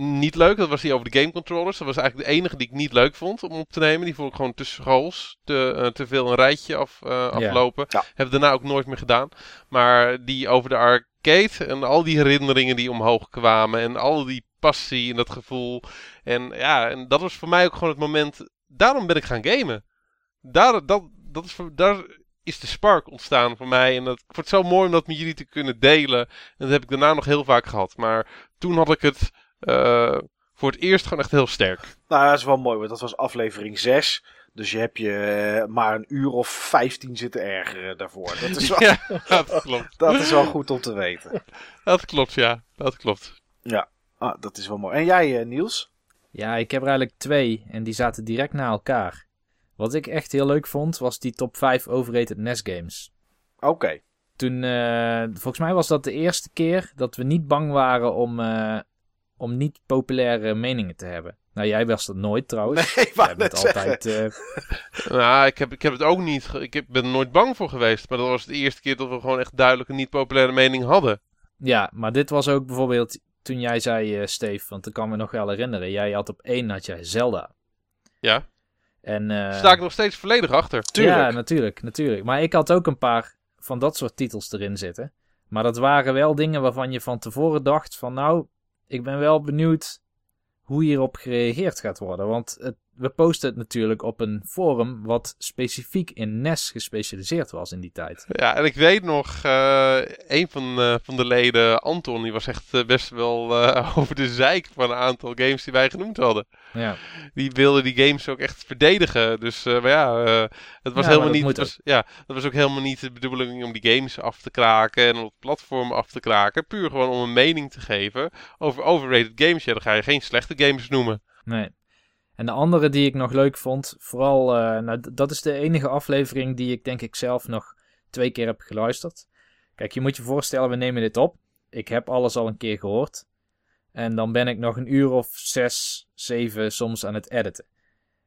niet leuk. Dat was die over de game controllers. Dat was eigenlijk de enige die ik niet leuk vond om op te nemen. Die vond ik gewoon te schools. Te, eh, te veel een rijtje af, eh, aflopen. Ja. Heb daarna ook nooit meer gedaan. Maar die over de arcade en al die herinneringen die omhoog kwamen. En al die passie en dat gevoel. En ja, en dat was voor mij ook gewoon het moment. Daarom ben ik gaan gamen. Daar, dat, dat is, voor- daar is de spark ontstaan voor mij. En dat, ik vond het zo mooi om dat met jullie te kunnen delen. En dat heb ik daarna nog heel vaak gehad. Maar toen had ik het eh, voor het eerst gewoon echt heel sterk. Nou, dat is wel mooi, want dat was aflevering 6. Dus je hebt je eh, maar een uur of 15 zitten ergeren daarvoor. Dat is wel, Ja, dat klopt. dat is wel goed om te weten. Dat klopt, ja. Dat klopt. Ah, dat is wel mooi. En jij, eh, Niels? Ja, ik heb er eigenlijk twee en die zaten direct na elkaar. Wat ik echt heel leuk vond, was die top 5 overrated NES games. Oké. Toen, eh, volgens mij was dat de eerste keer dat we niet bang waren om, eh, om niet populaire meningen te hebben. Nou, jij was dat nooit trouwens. Nee, ik bent zeggen. altijd... eh, Nou, ik heb, ik heb het ook niet. Ik heb, ben er nooit bang voor geweest. Maar dat was de eerste keer dat we gewoon echt duidelijk een niet populaire mening hadden. ja, maar dit was ook bijvoorbeeld toen jij zei, eh Steve, want ik kan me nog wel herinneren. Jij had op één had jij Zelda. Ja. En, eh, Sta ik nog steeds volledig achter. Tuurlijk. Ja, natuurlijk, natuurlijk. Maar ik had ook een paar van dat soort titels erin zitten. Maar dat waren wel dingen waarvan je van tevoren dacht van nou, ik ben wel benieuwd hoe hierop gereageerd gaat worden. Want het, we posten het natuurlijk op een forum wat specifiek in NES gespecialiseerd was in die tijd. Ja, en ik weet nog, eh, een van, eh, van de leden, Anton, die was echt eh, best wel over de zeik van een aantal games die wij genoemd hadden. Ja, Die wilde die games ook echt verdedigen. Dus, maar ja, het was Ja, helemaal niet. was, ja, dat was ook helemaal niet de bedoeling om die games af te kraken en het platform af te kraken. Puur gewoon om een mening te geven over overrated games. Ja, dan ga je geen slechte games noemen. nee. En de andere die ik nog leuk vond, vooral, eh, nou, dat is de enige aflevering die ik denk ik zelf nog twee keer heb geluisterd. Kijk, je moet je voorstellen, we nemen dit op. Ik heb alles al een keer gehoord. En dan ben ik nog een uur of zes, zeven soms aan het editen.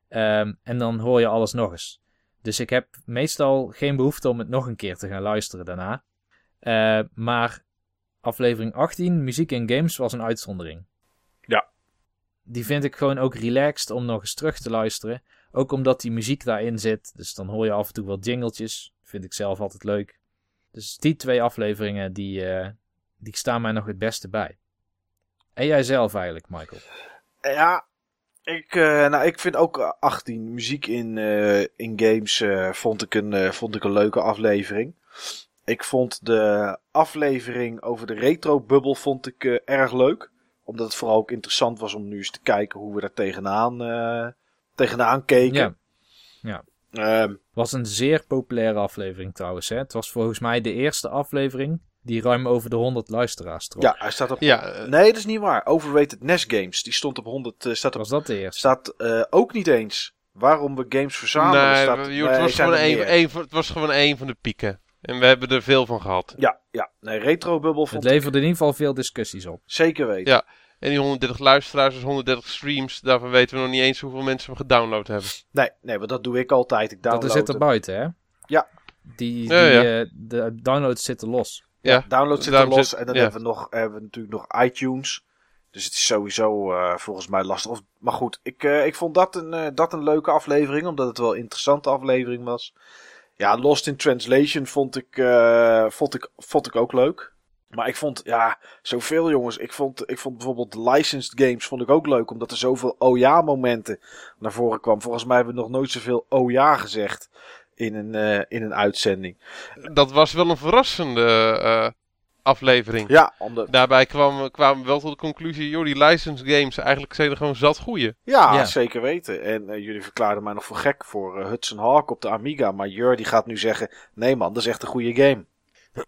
Ehm, en dan hoor je alles nog eens. Dus ik heb meestal geen behoefte om het nog een keer te gaan luisteren daarna. Eh, maar aflevering 18, muziek en games, was een uitzondering. Die vind ik gewoon ook relaxed om nog eens terug te luisteren. Ook omdat die muziek daarin zit. Dus dan hoor je af en toe wel jingletjes. Vind ik zelf altijd leuk. Dus die twee afleveringen, die, eh, die staan mij nog het beste bij. En jij zelf eigenlijk, Michael. Ja, ik, eh, nou, ik vind ook eh, 18 muziek in, eh, in games vond, ik een, vond ik een leuke aflevering. Ik vond de aflevering over de retro-bubbel vond ik erg leuk. Omdat het vooral ook interessant was om nu eens te kijken hoe we daar tegenaan, eh, tegenaan keken. Ja, Ehm, was een zeer populaire aflevering trouwens. Hè? Het was volgens mij de eerste aflevering die ruim over de 100 luisteraars trok. ja, hij staat op... Ja, eh, Nee, dat is niet waar. Overrated NES Games. Die stond op 100... eh, staat op, Was dat de eerste? staat eh, ook niet eens. Waarom we games verzamelen. nee, staat, joh, het, was gewoon een, het was gewoon een van de pieken. En we hebben er veel van gehad. Ja, ja. Nee, retro-bubbel Het vond ik leverde in ieder geval veel discussies op. zeker weten. Ja. En die 130 luisteraars, dus 130 streams, daarvan weten we nog niet eens hoeveel mensen hem gedownload hebben. Nee, nee, want dat doe ik altijd. Ik Dat download zit er buiten, hè? Ja. Die, die, Ja, ja. eh, de downloads zitten los. Ja, Download zit er daarom los zit- en dan ja. hebben, we nog, hebben we natuurlijk nog iTunes. Dus het is sowieso eh, volgens mij lastig. Of, maar goed, ik, eh, ik vond dat een, eh, dat een leuke aflevering, omdat het wel een interessante aflevering was. Ja, Lost in Translation vond ik, eh, vond ik, vond ik ook leuk. Maar ik vond, ja, zoveel jongens. Ik vond, ik vond bijvoorbeeld licensed games vond ik ook leuk, omdat er zoveel oh ja momenten naar voren kwam. Volgens mij hebben we nog nooit zoveel oh ja gezegd in een, eh, in een uitzending. Dat was wel een verrassende eh, aflevering. Ja, omdat, Daarbij kwamen kwamen we wel tot de conclusie, joh, die license games, eigenlijk zijn er gewoon zat goeie. Ja, Ja. zeker weten. En eh, jullie verklaarden mij nog voor gek voor eh, Hudson Hawk op de Amiga. Maar Jur die gaat nu zeggen: nee man, dat is echt een goede game.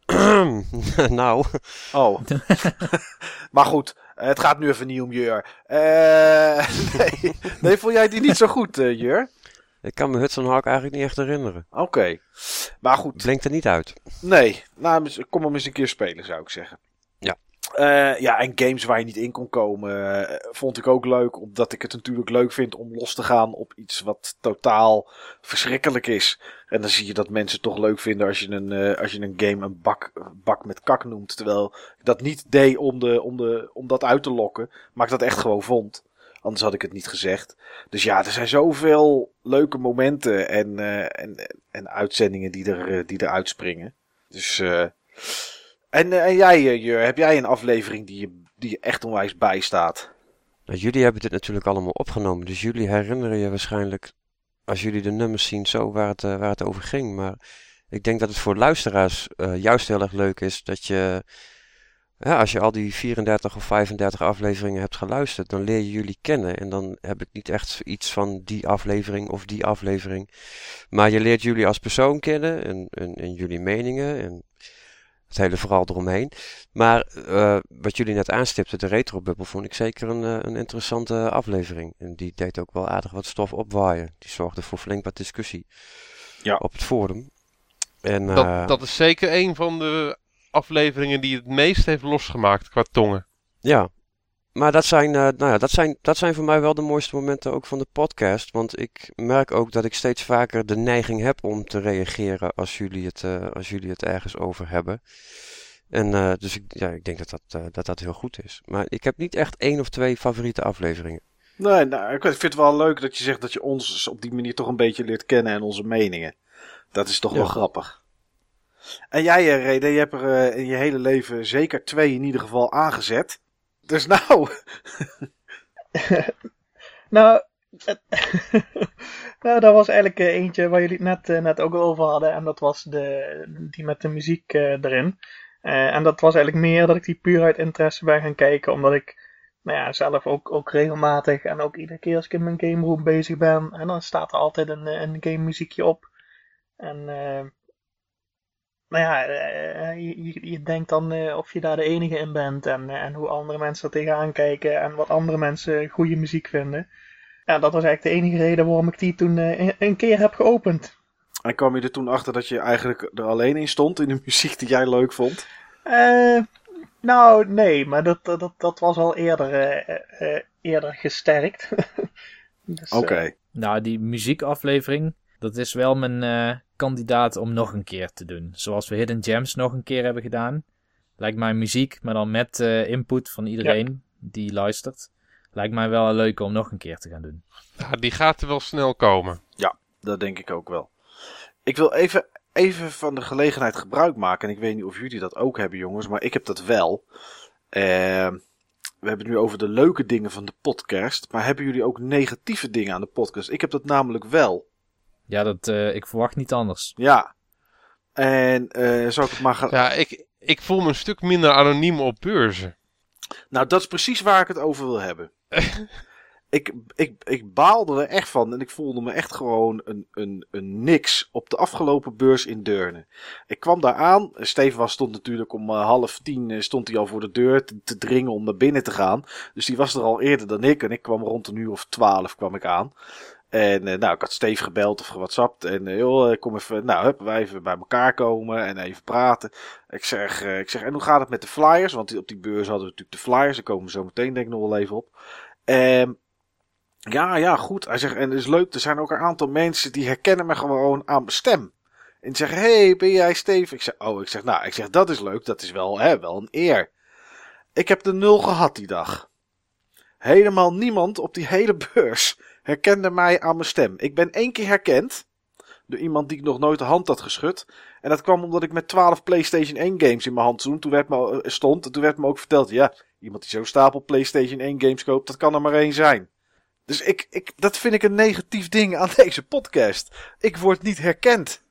nou, Oh. maar goed, het gaat nu even niet om Jur. Eh, nee. nee, vond jij die niet zo goed, eh, Jur? Ik kan me Hudson Hawk eigenlijk niet echt herinneren. Oké. Maar goed, Blinkt er niet uit. nee. Nou, kom hem eens een keer spelen, zou ik zeggen. Ja. Eh, ja, en games waar je niet in kon komen, eh, vond ik ook leuk. Omdat ik het natuurlijk leuk vind om los te gaan op iets wat totaal verschrikkelijk is. En dan zie je dat mensen het toch leuk vinden als je een, eh, als je een game een bak, bak met kak noemt. Terwijl ik dat niet deed om, de, om, de, om dat uit te lokken. Maar ik dat echt gewoon vond. Anders had ik het niet gezegd. Dus ja, er zijn zoveel leuke momenten en, eh, en, en uitzendingen die er, eh, die er uitspringen. Dus, eh, en, jij, Jur, heb jij een aflevering die je, die echt onwijs bijstaat? Nou, jullie hebben dit natuurlijk allemaal opgenomen, dus jullie herinneren je waarschijnlijk, als jullie de nummers zien, zo waar het, waar het over ging. Maar ik denk dat het voor luisteraars juist heel erg leuk is dat je, ja, als je al die 34 of 35 afleveringen hebt geluisterd, dan leer je jullie kennen. En dan heb ik niet echt iets van die aflevering of die aflevering. Maar je leert jullie als persoon kennen en, en, en jullie meningen. En het hele verhaal eromheen. Maar eh, wat jullie net aanstipten, de retro-bubbel, vond ik zeker een, eh, een interessante aflevering. En die deed ook wel aardig wat stof opwaaien. Die zorgde voor flink wat discussie Ja. op het forum. En, eh, Dat, dat is zeker een van de afleveringen die het meest heeft losgemaakt qua tongen. Ja, maar dat zijn, eh, nou ja, dat, zijn, dat zijn voor mij wel de mooiste momenten ook van de podcast. Want ik merk ook dat ik steeds vaker de neiging heb om te reageren als jullie het, eh, als jullie het ergens over hebben. En eh, dus ik, ja, ik denk dat dat, eh, dat dat heel goed is. Maar ik heb niet echt één of twee favoriete afleveringen. Nee, nou, ik vind het wel leuk dat je zegt dat je ons op die manier toch een beetje leert kennen en onze meningen. Dat is toch Ja. wel grappig. En jij, eh, Rede, je hebt er eh, in je hele leven zeker twee in ieder geval aangezet. Dus nou, Nou, nou, dat was eigenlijk eh, eentje waar jullie het net, net ook over hadden. En dat was de, die met de muziek erin. En dat was eigenlijk meer dat ik die puur uit interesse ben gaan kijken. Omdat ik nou ja, zelf ook, ook regelmatig en ook iedere keer als ik in mijn game room bezig ben. En dan staat er altijd een, een game muziekje op. En nou ja, eh, je, denkt dan eh, of je daar de enige in bent. En, eh, en hoe andere mensen er tegenaan kijken. En wat andere mensen goede muziek vinden. Ja, dat was eigenlijk de enige reden waarom ik die toen eh, een- keer heb geopend. en kwam je er toen achter dat je eigenlijk er alleen in stond in de muziek die jij leuk vond? Eh, nou, nee, maar dat, dat, dat was al eerder, eerder gesterkt. dus, Oké. Nou, die muziekaflevering, dat is wel mijn eh, kandidaat om nog een keer te doen. Zoals we Hidden Gems nog een keer hebben gedaan. Lijkt mij muziek, maar dan met eh, input van iedereen die luistert. Lijkt mij wel leuk om nog een keer te gaan doen. Ja, die gaat er wel snel komen. Dat denk ik ook wel. Ik wil even, even van de gelegenheid gebruik maken. En ik weet niet of jullie dat ook hebben, jongens. Maar ik heb dat wel. Eh, we hebben het nu over de leuke dingen van de podcast. Maar hebben jullie ook negatieve dingen aan de podcast? Ik heb dat namelijk wel. Ja, dat, eh, ik verwacht niet anders. Ja. En eh zou ik het maar gaan. Ja, ik, ik voel me een stuk minder anoniem op beurzen. Nou, dat is precies waar ik het over wil hebben. ik, ik, ik baalde er echt van en ik voelde me echt gewoon een, een, een niks op de afgelopen beurs in Deurne. Ik kwam daar aan. Steven was, stond natuurlijk om eh, half tien stond hij al voor de deur te, te dringen om naar binnen te gaan. Dus die was er al eerder dan ik en ik kwam rond een uur of twaalf kwam ik aan. En eh, nou, ik had Steve gebeld of gewhatsappt. En eh, joh, eh, kom even, nou, hup, wij even bij elkaar komen en even praten. Ik zeg, ik zeg, en hoe gaat het met de flyers? Want op die beurs hadden we natuurlijk de flyers. Daar komen we zo meteen denk ik nog wel even op. Ehm, ja, ja, goed. Hij zegt, en het is leuk, er zijn ook een aantal mensen die herkennen me gewoon aan mijn stem. En die zeggen, hey, ben jij Steve? Ik zeg, oh, ik zeg, nou, ik zeg, dat is leuk. Dat is wel, hè, wel een eer. Ik heb de nul gehad die dag. Helemaal niemand op die hele beurs herkende mij aan mijn stem. Ik ben één keer herkend door iemand die ik nog nooit de hand had geschud. En dat kwam omdat ik met 12 PlayStation 1 games in mijn hand stond. Toen werd me, eh, stond. En toen werd me ook verteld, ja, iemand die zo'n stapel PlayStation 1 games koopt, dat kan er maar één zijn. Dus ik, ik, dat vind ik een negatief ding aan deze podcast. Ik word niet herkend.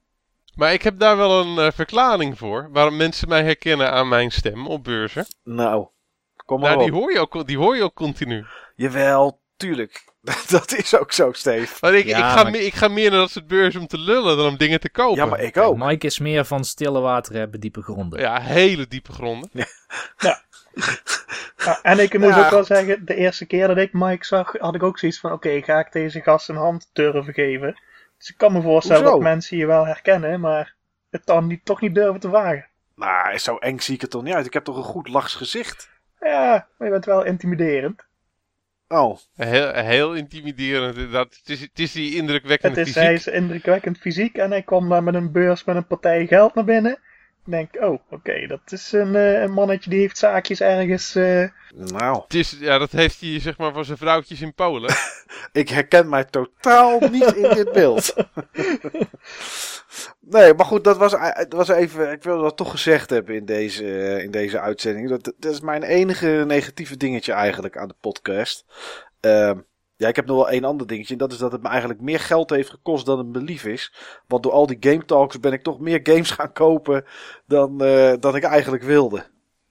Maar ik heb daar wel een eh, verklaring voor. Waarom mensen mij herkennen aan mijn stem op beurzen. Nou, kom maar Nou, op. die hoor, je ook, die hoor je ook continu. Jawel, tuurlijk. dat is ook zo, Steve. Maar ik, Ja, ik, ga maar- me- ik ga meer naar dat soort beurzen om te lullen dan om dingen te kopen. Ja, maar ik ook. Mike is meer van stille water hebben, diepe gronden. Ja, hele diepe gronden. Ja, en ik moet Ja. ook wel zeggen, de eerste keer dat ik Mike zag, had ik ook zoiets van: oké, ga ik deze gast een hand durven geven? Dus ik kan me voorstellen Hoezo? dat mensen je wel herkennen, maar het dan niet, toch niet durven te wagen. Nou, zo eng zie ik het toch niet uit. Ik heb toch een goed lachs gezicht. Ja, maar je bent wel intimiderend. Oh, Heel, heel intimiderend. inderdaad. Het is, het is die is, fysiek. hij is indrukwekkend fysiek en hij komt dan met een beurs met een partij geld naar binnen. Ik denk, oh, oké, dat is een, eh, een mannetje die heeft zaakjes ergens. eh, nou. Het is, ja, dat heeft hij zeg maar van zijn vrouwtjes in Polen. Ik herken mij totaal niet in dit beeld. nee, maar goed, dat was, dat was even. Ik wilde dat toch gezegd hebben in deze, eh, in deze uitzending. Dat, dat is mijn enige negatieve dingetje eigenlijk aan de podcast. Ehm, ja, ik heb nog wel één ander dingetje. En dat is dat het me eigenlijk meer geld heeft gekost dan het me lief is. Want door al die Game Talks ben ik toch meer games gaan kopen dan, eh, dan ik eigenlijk wilde.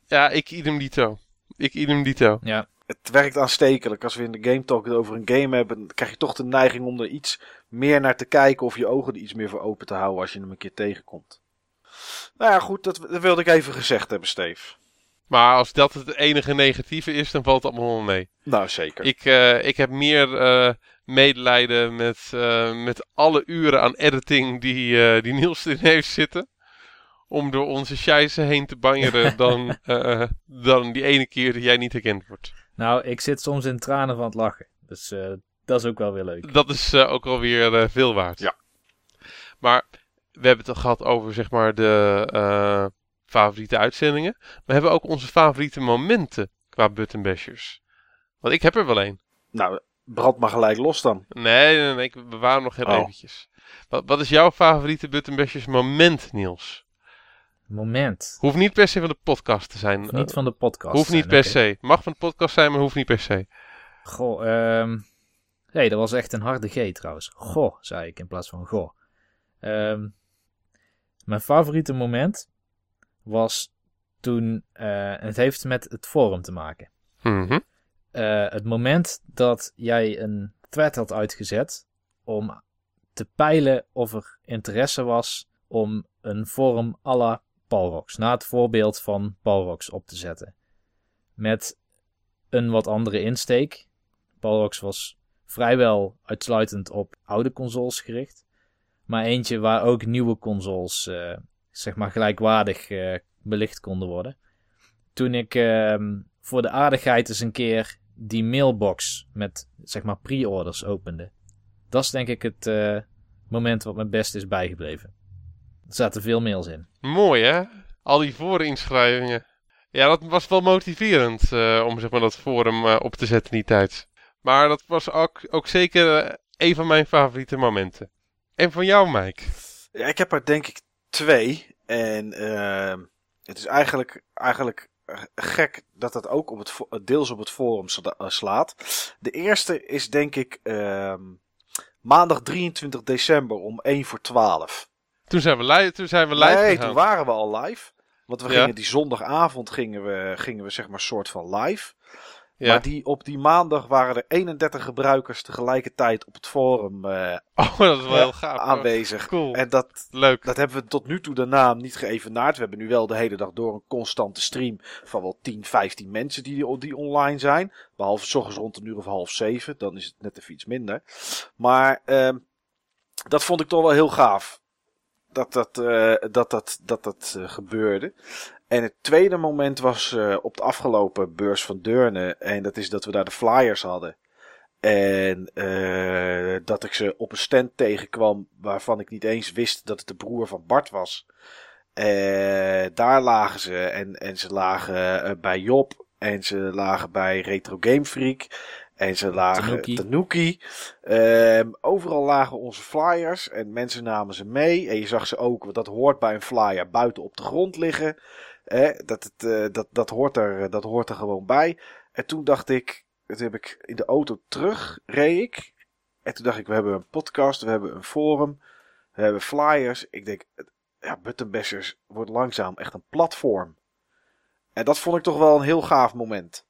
Ja, ik idem dito. Ik idem dito. Ja, Het werkt aanstekelijk. Als we in de Game Talk het over een game hebben, dan krijg je toch de neiging om er iets meer naar te kijken of je ogen er iets meer voor open te houden als je hem een keer tegenkomt. Nou ja, goed, dat, dat wilde ik even gezegd hebben, Steve. Maar als dat het enige negatieve is, dan valt het allemaal wel mee. Nou, zeker. Ik, eh, ik heb meer eh, medelijden met, eh, met alle uren aan editing die, die Niels erin heeft zitten. Om door onze scheisse heen te banjeren dan, dan die ene keer dat jij niet herkend wordt. Nou, ik zit soms in tranen van het lachen. Dus eh, dat is ook wel weer leuk. Dat is eh, ook alweer eh veel waard. Ja. Maar we hebben het al gehad over zeg maar de eh, favoriete uitzendingen. We hebben ook onze favoriete momenten qua buttonbashers. Want ik heb er wel één. Nou, brand maar gelijk los dan. Nee, nee, nee, ik bewaar hem nog heel Oh. eventjes. Wat, wat is jouw favoriete buttonbashers moment, Niels? Moment. Hoeft niet per se van de podcast te zijn. Hoeft niet Eh, van de podcast. hoeft niet zijn, per se. Mag van de podcast zijn, maar hoeft niet per se. Goh, ehm nee, dat was echt een harde G trouwens. Goh, zei ik in plaats van goh. Ehm, mijn favoriete moment was toen, en het heeft met het forum te maken. Mhm. Eh, het moment dat jij een thread had uitgezet om te peilen of er interesse was om een forum à la Palrox, na het voorbeeld van Palrox op te zetten. Met een wat andere insteek. Palrox was vrijwel uitsluitend op oude consoles gericht. Maar eentje waar ook nieuwe consoles, eh, zeg maar, gelijkwaardig eh, belicht konden worden. Toen ik ehm, voor de aardigheid eens een keer die mailbox met, zeg maar, pre-orders opende. Dat is denk ik het eh, moment wat me best is bijgebleven. Er zaten veel mails in. Mooi hè? Al die voorinschrijvingen. Ja, dat was wel motiverend eh, om zeg maar, dat forum eh, op te zetten in die tijd. Maar dat was ook, ook zeker eh, een van mijn favoriete momenten. En van jou, Mike? Ja, ik heb er denk ik twee. En ehm, het is eigenlijk, eigenlijk gek dat dat ook op het, deels op het forum sla- slaat. De eerste is denk ik ehm, maandag 23 december om 1 voor 12. Toen zijn we, li toen zijn we live nee, gegaan. toen waren we al live. Want we Ja. gingen die zondagavond gingen we, gingen we zeg maar soort van live. Ja. Maar die, op die maandag waren er 31 gebruikers tegelijkertijd op het forum eh, Oh, dat is wel heel gaaf. aanwezig. Cool. En dat, Leuk. dat hebben we tot nu toe daarna niet geëvenaard. We hebben nu wel de hele dag door een constante stream van wel 10, 15 mensen die, die online zijn. Behalve 's ochtends rond een uur of half zeven. Dan is het net even iets minder. Maar ehm, dat vond ik toch wel heel gaaf. Dat dat, eh, dat, dat, dat, dat eh, gebeurde. En het tweede moment was eh, op de afgelopen beurs van Deurne. En dat is dat we daar de flyers hadden. En eh, dat ik ze op een stand tegenkwam waarvan ik niet eens wist dat het de broer van Bart was. Eh, daar lagen ze en, en ze lagen eh, bij Job en ze lagen bij Retro Game Freak en ze lagen Tanuki. Tanuki. Ehm, overal lagen onze flyers en mensen namen ze mee en je zag ze ook, want dat hoort bij een flyer, buiten op de grond liggen. Eh, dat, het, eh, dat, dat, hoort er, dat hoort er gewoon bij. En toen dacht ik, toen heb ik in de auto terug, reed ik. En toen dacht ik, we hebben een podcast, we hebben een forum, we hebben flyers. Ik denk, ja, Buttonbashers wordt langzaam echt een platform. En dat vond ik toch wel een heel gaaf moment.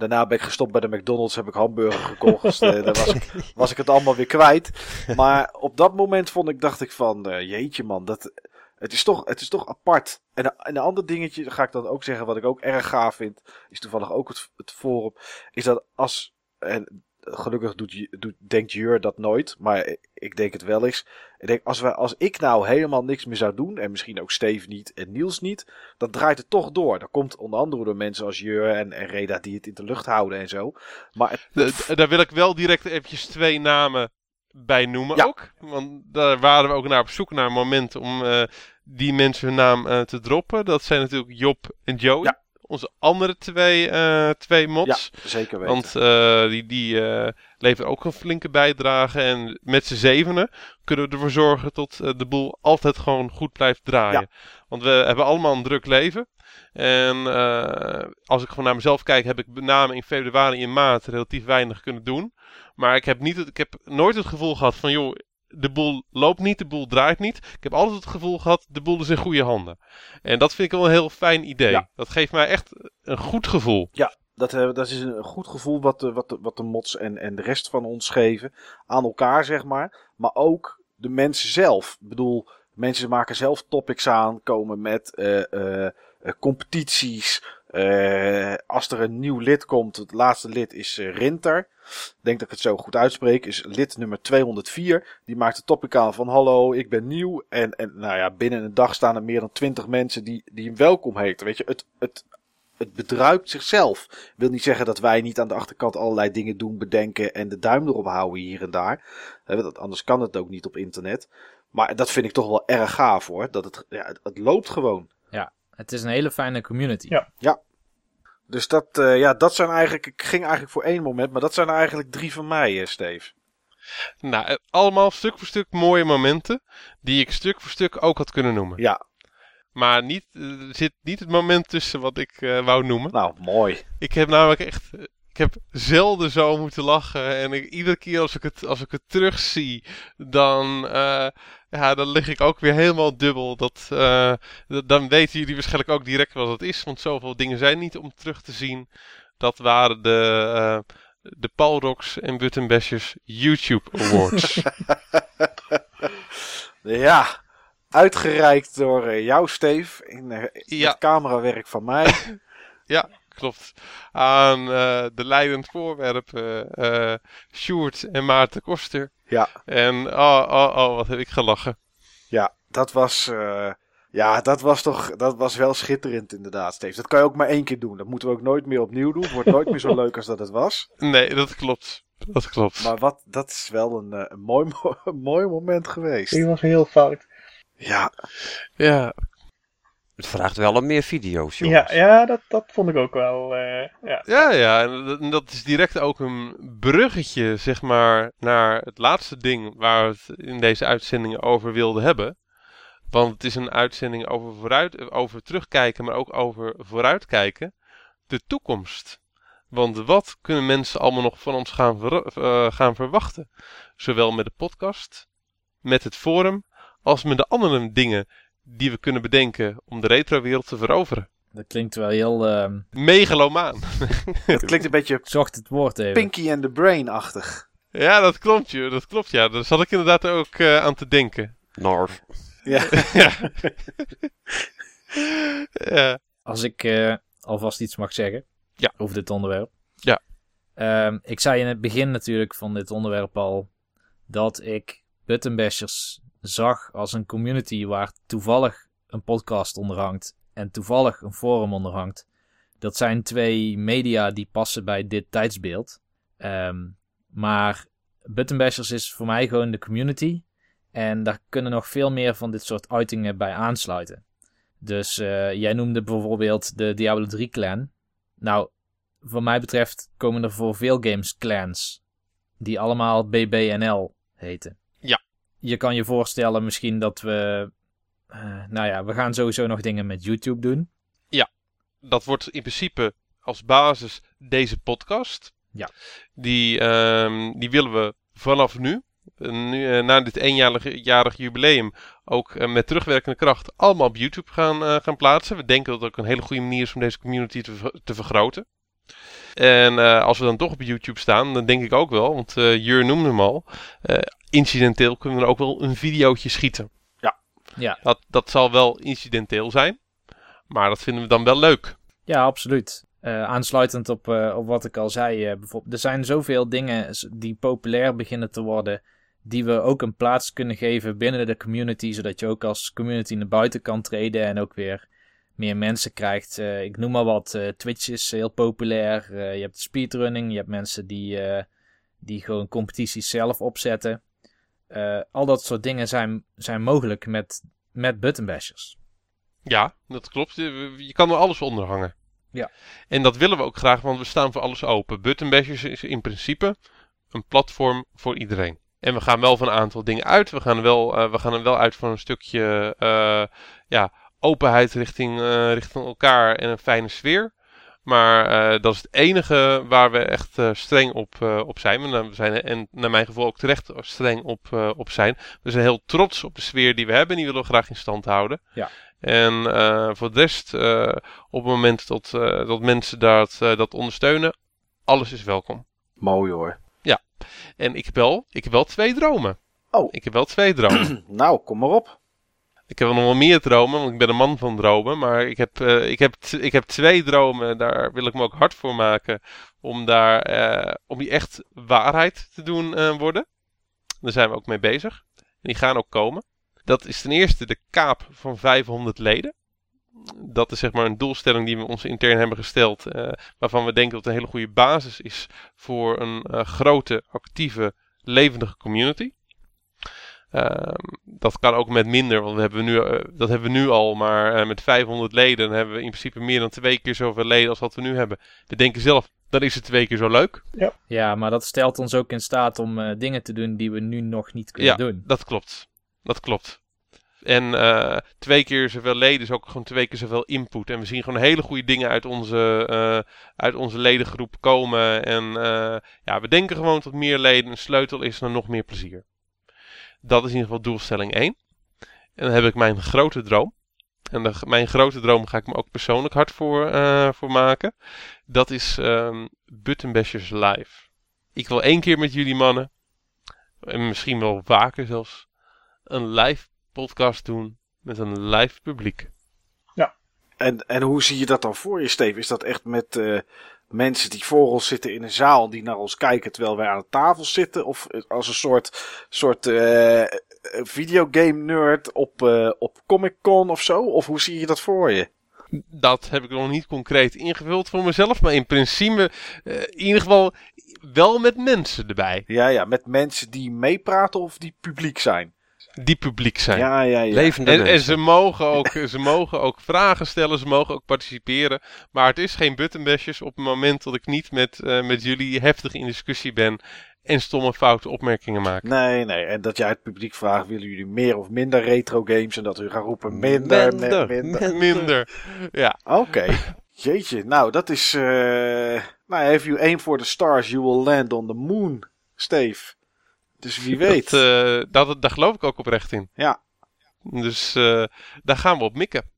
Daarna ben ik gestopt bij de McDonald's, heb ik hamburger gekocht. eh, daar was ik, was ik het allemaal weer kwijt. Maar op dat moment vond ik, dacht ik van, eh, jeetje man, dat, het, is toch, het is toch apart. En, een- en een ander dingetje, ga ik dan ook zeggen, wat ik ook erg gaaf vind, is toevallig ook het, het forum, is dat als, en gelukkig doet, je- doet, denkt Jur dat nooit, maar ik denk het wel eens. Ik denk, als, we, als ik nou helemaal niks meer zou doen, en misschien ook Steve niet en Niels niet, dan draait het toch door. Dat komt onder andere door mensen als Jur en, en Reda die het in de lucht houden en zo. Maar het, daar wil ik wel direct eventjes twee namen bij noemen Ja. ook. Want daar waren we ook naar op zoek naar een moment om eh, die mensen hun naam eh, te droppen. Dat zijn natuurlijk Job en Joey. Ja. Onze andere twee, eh, twee mods. ja, zeker weten. Want eh, die, die eh, leveren ook een flinke bijdrage. En met z'n zevenen kunnen we ervoor zorgen dat de boel altijd gewoon goed blijft draaien. Want we hebben allemaal een druk leven. En als ik gewoon naar mezelf kijk, heb ik met name in februari en maart relatief weinig kunnen doen. Maar ik heb, niet, het- ik heb nooit het gevoel gehad van, joh, de boel loopt niet, de boel draait niet. Ik heb altijd het gevoel gehad, de boel is in goede handen. En dat vind ik wel een heel fijn idee. Ja. Dat geeft mij echt een goed gevoel. Ja, dat, eh, dat is een goed gevoel wat de, wat de, wat de mods en, en de rest van ons geven. Aan elkaar, zeg maar. Maar ook de mensen zelf. Ik bedoel, Mensen maken zelf topics aan, komen met eh, eh, competities. Eh, als er een nieuw lid komt, het laatste lid is eh, Rinter. Denk dat ik het zo goed uitspreek. Is lid nummer 204. Die maakt een topic aan van hallo, ik ben nieuw. En, en nou ja, binnen een dag staan er meer dan 20 mensen die, die hem welkom heten. Weet je, het, het, het bedruipt zichzelf. Wil niet zeggen dat wij niet aan de achterkant allerlei dingen doen, bedenken en de duim erop houden hier en daar. Eh, Anders kan het ook niet op internet. Maar dat vind ik toch wel erg gaaf hoor. Dat het, ja, het, het loopt gewoon. Het is een hele fijne community. Ja. Dus dat, eh, ja, dat zijn eigenlijk. Ik ging eigenlijk voor één moment, maar dat zijn er eigenlijk drie van mij, eh, Steve. Nou, eh, allemaal stuk voor stuk mooie momenten. Die ik stuk voor stuk ook had kunnen noemen. Ja, Maar niet, er zit niet het moment tussen wat ik eh, wou noemen. nou mooi. Ik heb namelijk echt. Ik heb zelden zo moeten lachen. En ik, iedere keer als ik het, als ik het terugzie, dan, eh, ja, dan lig ik ook weer helemaal dubbel. Dat, eh, dan weten jullie waarschijnlijk ook direct wat het is. Want zoveel dingen zijn niet om terug te zien. Dat waren de, eh de Palrox en Buttonbashers YouTube Awards. Ja, uitgereikt door eh, jou, Steve. In Ja. het camerawerk van mij. Klopt. Aan de leidend voorwerpen eh Sjoerd en Maarten Koster. Ja. En oh, oh, oh, wat heb ik gelachen. Ja, dat was. eh, ja, dat was toch. Dat was wel schitterend, inderdaad, Steve. Dat kan je ook maar één keer doen. Dat moeten we ook nooit meer opnieuw doen. Het wordt nooit meer zo leuk als dat het was. Nee, dat klopt. Dat klopt. Maar wat, dat is wel een, eh, een, mooi, een mooi moment geweest. Die was heel fout. Ja, Ja, Het vraagt wel om meer video's, Ja, jongens. ja dat, dat vond ik ook wel. eh, ja. ja, ja. En dat, is direct ook een bruggetje, zeg maar, naar het laatste ding waar we het in deze uitzending over wilden hebben. Want het is een uitzending over, vooruit, over terugkijken, maar ook over vooruitkijken. De toekomst. Want wat kunnen mensen allemaal nog van ons gaan, ver- eh, gaan verwachten? Zowel met de podcast, met het forum, als met de andere dingen die we kunnen bedenken om de retrowereld te veroveren. Dat klinkt wel heel... ehm, Megalomaan. het klinkt een beetje zocht het woord even. Pinky and the Brain-achtig. Ja, dat klopt, joh. Dat klopt, ja. Daar zat ik inderdaad ook eh, aan te denken. North. Ja. ja. ja. Als ik eh, alvast iets mag zeggen Ja. over dit onderwerp. Ja. Ehm, ik zei in het begin natuurlijk van dit onderwerp al dat ik Buttonbashers zag als een community waar toevallig een podcast onder hangt en toevallig een forum onder hangt. Dat zijn twee media die passen bij dit tijdsbeeld. Ehm, maar Buttonbashers is voor mij gewoon de community. En daar kunnen nog veel meer van dit soort uitingen bij aansluiten. Dus eh, jij noemde bijvoorbeeld de Diablo 3 clan. Nou, wat mij betreft komen er voor veel games clans. Die allemaal BBNL heten. Ja. Je kan je voorstellen misschien dat we... eh, nou ja, we gaan sowieso nog dingen met YouTube doen. Dat wordt in principe als basis deze podcast. Ja. Die, ehm, die willen we vanaf nu, eh, nu eh, na dit eenjarig jarig jubileum, ook met terugwerkende kracht allemaal op YouTube gaan, gaan plaatsen. We denken dat het ook een hele goede manier is om deze community te, te vergroten. En eh, als we dan toch op YouTube staan, dan denk ik ook wel, want eh Jur noemde hem al, eh, incidenteel kunnen we er ook wel een videootje schieten. Ja, Dat, dat zal wel incidenteel zijn, maar dat vinden we dan wel leuk. ja absoluut. Eh, aansluitend op, eh, op wat ik al zei, eh, bijvoorbeeld, er zijn zoveel dingen die populair beginnen te worden, die we ook een plaats kunnen geven binnen de community, zodat je ook als community naar buiten kan treden en ook weer meer mensen krijgt. Eh, ik noem maar wat, eh, Twitch is heel populair, eh, je hebt speedrunning, je hebt mensen die, die gewoon competities zelf opzetten. Al dat soort dingen zijn, zijn mogelijk met, met buttonbashers. Ja, dat klopt. Je kan er alles onder hangen. Ja. En dat willen we ook graag, want we staan voor alles open. Buttonbashers is in principe een platform voor iedereen. En we gaan wel van een aantal dingen uit. We gaan wel, we gaan er wel uit van een stukje ja, openheid richting, eh, richting elkaar en een fijne sfeer. Maar eh, dat is het enige waar we echt eh, streng op, eh, op zijn. We zijn. En naar mijn gevoel ook terecht streng op, eh, op zijn. We zijn heel trots op de sfeer die we hebben. En die willen we graag in stand houden. En eh, voor de rest, eh, op het moment dat, eh, dat mensen dat, eh, dat ondersteunen, alles is welkom. Mooi hoor. En ik heb wel, ik heb wel twee dromen. Oh. Ik heb wel twee dromen. Nou, kom maar op. Ik heb nog wel meer dromen, want ik ben een man van dromen. Maar ik heb, eh, ik heb, ik heb twee dromen, daar wil ik me ook hard voor maken. Om, daar, eh, om die echt waarheid te doen eh, worden. Daar zijn we ook mee bezig. En die gaan ook komen. Dat is ten eerste de kaap van 500 leden. Dat is zeg maar een doelstelling die we ons intern hebben gesteld. waarvan we denken dat het een hele goede basis is voor een grote, actieve, levendige community. Ehm, dat kan ook met minder, want we hebben nu, eh, dat hebben we nu al. Maar eh, met 500 leden dan hebben we in principe meer dan twee keer zoveel leden als wat we nu hebben. We denken zelf, dan is het twee keer zo leuk. Ja, maar dat stelt ons ook in staat om eh, dingen te doen die we nu nog niet kunnen Ja. doen. Dat klopt. Dat klopt. En eh, twee keer zoveel leden is ook gewoon twee keer zoveel input. En we zien gewoon hele goede dingen uit onze, eh, uit onze ledengroep komen. En eh, ja, we denken gewoon dat meer leden een sleutel is naar nog meer plezier. Dat is in ieder geval doelstelling 1. En dan heb ik mijn grote droom. En de, mijn grote droom ga ik me ook persoonlijk hard voor, eh, voor maken. Dat is ehm Buttonbashers Live. Ik wil één keer met jullie mannen, en misschien wel vaker zelfs, een live podcast doen met een live publiek. En, en hoe zie je dat dan voor je, Steve? Is dat echt met eh, mensen die voor ons zitten in een zaal, die naar ons kijken terwijl wij aan de tafel zitten? Of als een soort, soort eh, videogame nerd op, eh, op Comic Con of zo? Of hoe zie je dat voor je? Dat heb ik nog niet concreet ingevuld voor mezelf, maar in principe eh, in ieder geval wel met mensen erbij. Ja, ja, met mensen die meepraten of die publiek zijn. Die publiek zijn. Ja, ja, ja. Levende En, en ze, mogen ook, ze mogen ook vragen stellen, ze mogen ook participeren. Maar het is geen buttonbashers op het moment dat ik niet met, eh, met jullie heftig in discussie ben en stomme foute opmerkingen maak. Nee, nee. En dat jij het publiek vraagt, willen jullie meer of minder retro games? En dat u gaat roepen minder, Minder. minder. minder. Ja, Oké. Jeetje, nou dat is... eh nou, if you aim for the stars, you will land on the moon, Steve. Dus wie weet. Dat, eh, dat, daar geloof ik ook oprecht in. Ja. Dus eh, daar gaan we op mikken.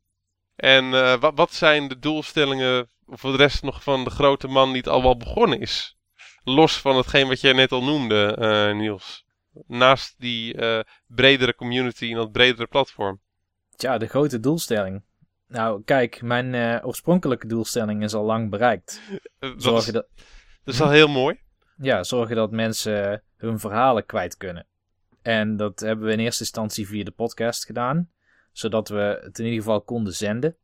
En eh, wat, wat zijn de doelstellingen voor de rest nog van de grote man die het al wel begonnen is? Los van hetgeen wat jij net al noemde, eh, Niels. Naast die eh, bredere community en dat bredere platform. Tja, de grote doelstelling. Nou, kijk, mijn eh, oorspronkelijke doelstelling is al lang bereikt. Dat, is, Zorgen dat, dat is al heel mooi. Ja, zorgen dat mensen hun verhalen kwijt kunnen. En dat hebben we in eerste instantie via de podcast gedaan, zodat we het in ieder geval konden zenden.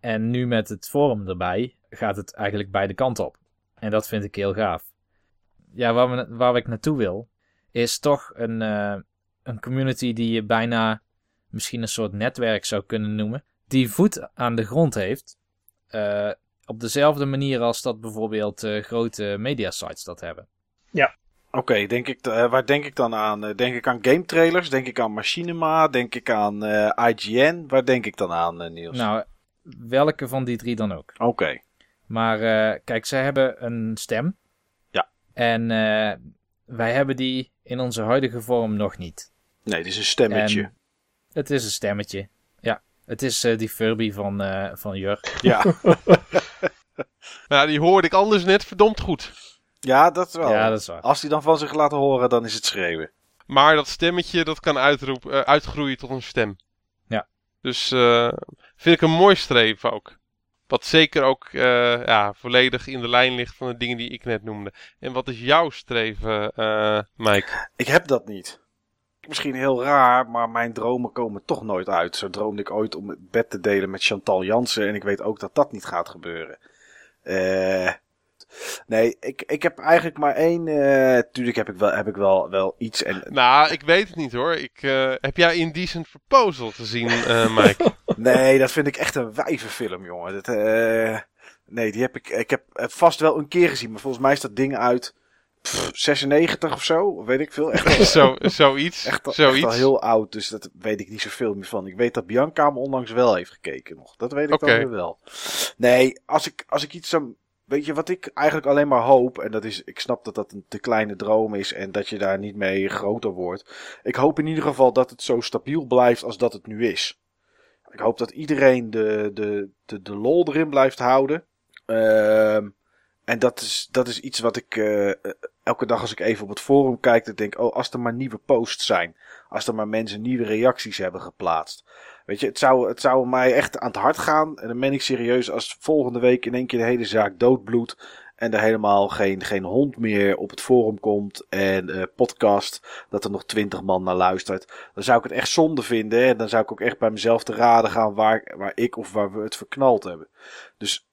En nu met het forum erbij gaat het eigenlijk beide kanten op. En dat vind ik heel gaaf. Ja, waar, we, waar ik naartoe wil, is toch een, eh, een community die je bijna misschien een soort netwerk zou kunnen noemen. Die voet aan de grond heeft. eh, op dezelfde manier als dat bijvoorbeeld eh, grote mediasites dat hebben. Oké, denk ik, eh, waar denk ik dan aan? Eh, denk ik aan game trailers? Denk ik aan Machinima? Denk ik aan eh, IGN? Waar denk ik dan aan, Niels? Nou, welke van die drie dan ook. Oké. Maar eh, kijk, zij hebben een stem. Ja. En eh, wij hebben die in onze huidige vorm nog niet. Nee, dit is een stemmetje. En het is een stemmetje. Het is eh, die Furby van, eh van Jur. Ja. Maar ja, die hoorde ik anders net verdomd goed. ja, dat wel. Ja, dat is waar. Als die dan van zich laten horen, dan is het schreeuwen. Maar dat stemmetje, dat kan uitroep, eh, uitgroeien tot een stem. Ja. Dus eh, vind ik een mooi streven ook. Wat zeker ook eh, ja, volledig in de lijn ligt van de dingen die ik net noemde. En wat is jouw streven, eh Mike? Ik heb dat niet. Misschien heel raar, maar mijn dromen komen toch nooit uit. Zo droomde ik ooit om het bed te delen met Chantal Jansen. En ik weet ook dat dat niet gaat gebeuren. Eh nee, ik, ik heb eigenlijk maar één. eh tuurlijk heb ik wel, heb ik wel, wel iets. En, Nou, ik weet het niet hoor. Ik, eh, heb jij Indecent Proposal gezien, eh Mike? nee, dat vind ik echt een wijvenfilm, jongen. Dat, nee, die heb ik, ik heb vast wel een keer gezien. Maar volgens mij is dat ding uit 96 of zo. Weet ik veel. Echt Zo, zoiets. Echt, al- zoiets. echt al heel oud, dus dat weet ik niet zoveel meer van. Ik weet dat Bianca hem onlangs wel heeft gekeken nog. Dat weet ik dan weer wel. Nee, als ik, als ik iets zou... Weet je wat ik eigenlijk alleen maar hoop, en dat is, ik snap dat dat een te kleine droom is en dat je daar niet mee groter wordt. Ik hoop in ieder geval dat het zo stabiel blijft als dat het nu is. Ik hoop dat iedereen de, de, de, de lol erin blijft houden. Ehm, en dat is, dat is iets wat ik, eh, elke dag als ik even op het forum kijk, dan denk ik, oh, als er maar nieuwe posts zijn. Als er maar mensen nieuwe reacties hebben geplaatst. Weet je, het zou, het zou mij echt aan het hart gaan. En dan ben ik serieus als volgende week in één keer de hele zaak doodbloedt. En er helemaal geen, geen hond meer op het forum komt. En uh, podcast, dat er nog twintig man naar luistert. Dan zou ik het echt zonde vinden. En dan zou ik ook echt bij mezelf te raden gaan waar, waar ik of waar we het verknald hebben. Dus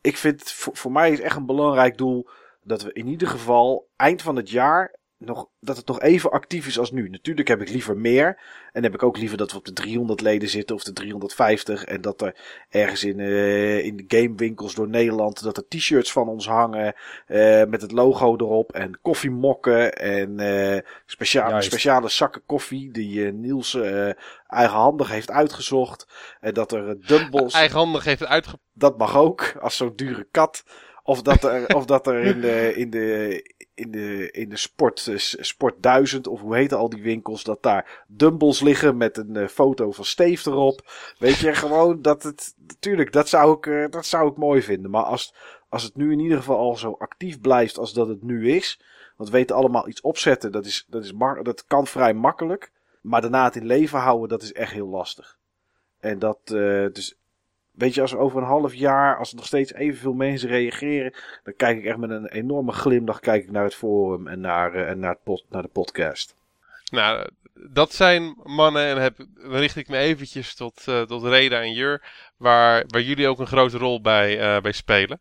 ik vind, voor, voor mij is echt een belangrijk doel dat we in ieder geval eind van het jaar nog, dat het nog even actief is als nu. Natuurlijk heb ik liever meer. En heb ik ook liever dat we op de 300 leden zitten of de 350. En dat er ergens in, uh, in de gamewinkels door Nederland dat er t-shirts van ons hangen. Uh, met het logo erop. En koffiemokken. En uh, speciale, speciale zakken koffie die Niels eigenhandig heeft uitgezocht. En dat er dumbbells... Eigenhandig heeft uitge... Dat mag ook, als zo'n dure kat. Of dat er, of dat er in de, in de, in de, in de sport, eh, sport 1000 of hoe heten al die winkels, dat daar dumbbells liggen met een uh, foto van Steve erop. Weet je, gewoon dat het, natuurlijk, dat zou ik, uh, dat zou ik mooi vinden. Maar als, als het nu in ieder geval al zo actief blijft als dat het nu is, want we weten allemaal iets opzetten, dat, is, dat, is dat kan vrij makkelijk. Maar daarna het in leven houden, dat is echt heel lastig. En dat, uh, dus Weet je, als over een half jaar, als er nog steeds evenveel mensen reageren, dan kijk ik echt met een enorme glimlach kijk ik naar het forum en naar, uh, en naar, het pod, naar de podcast. Nou, dat zijn mannen, en heb, dan richt ik me eventjes tot, uh, tot Reda en Jur, waar, waar jullie ook een grote rol bij, uh, bij spelen.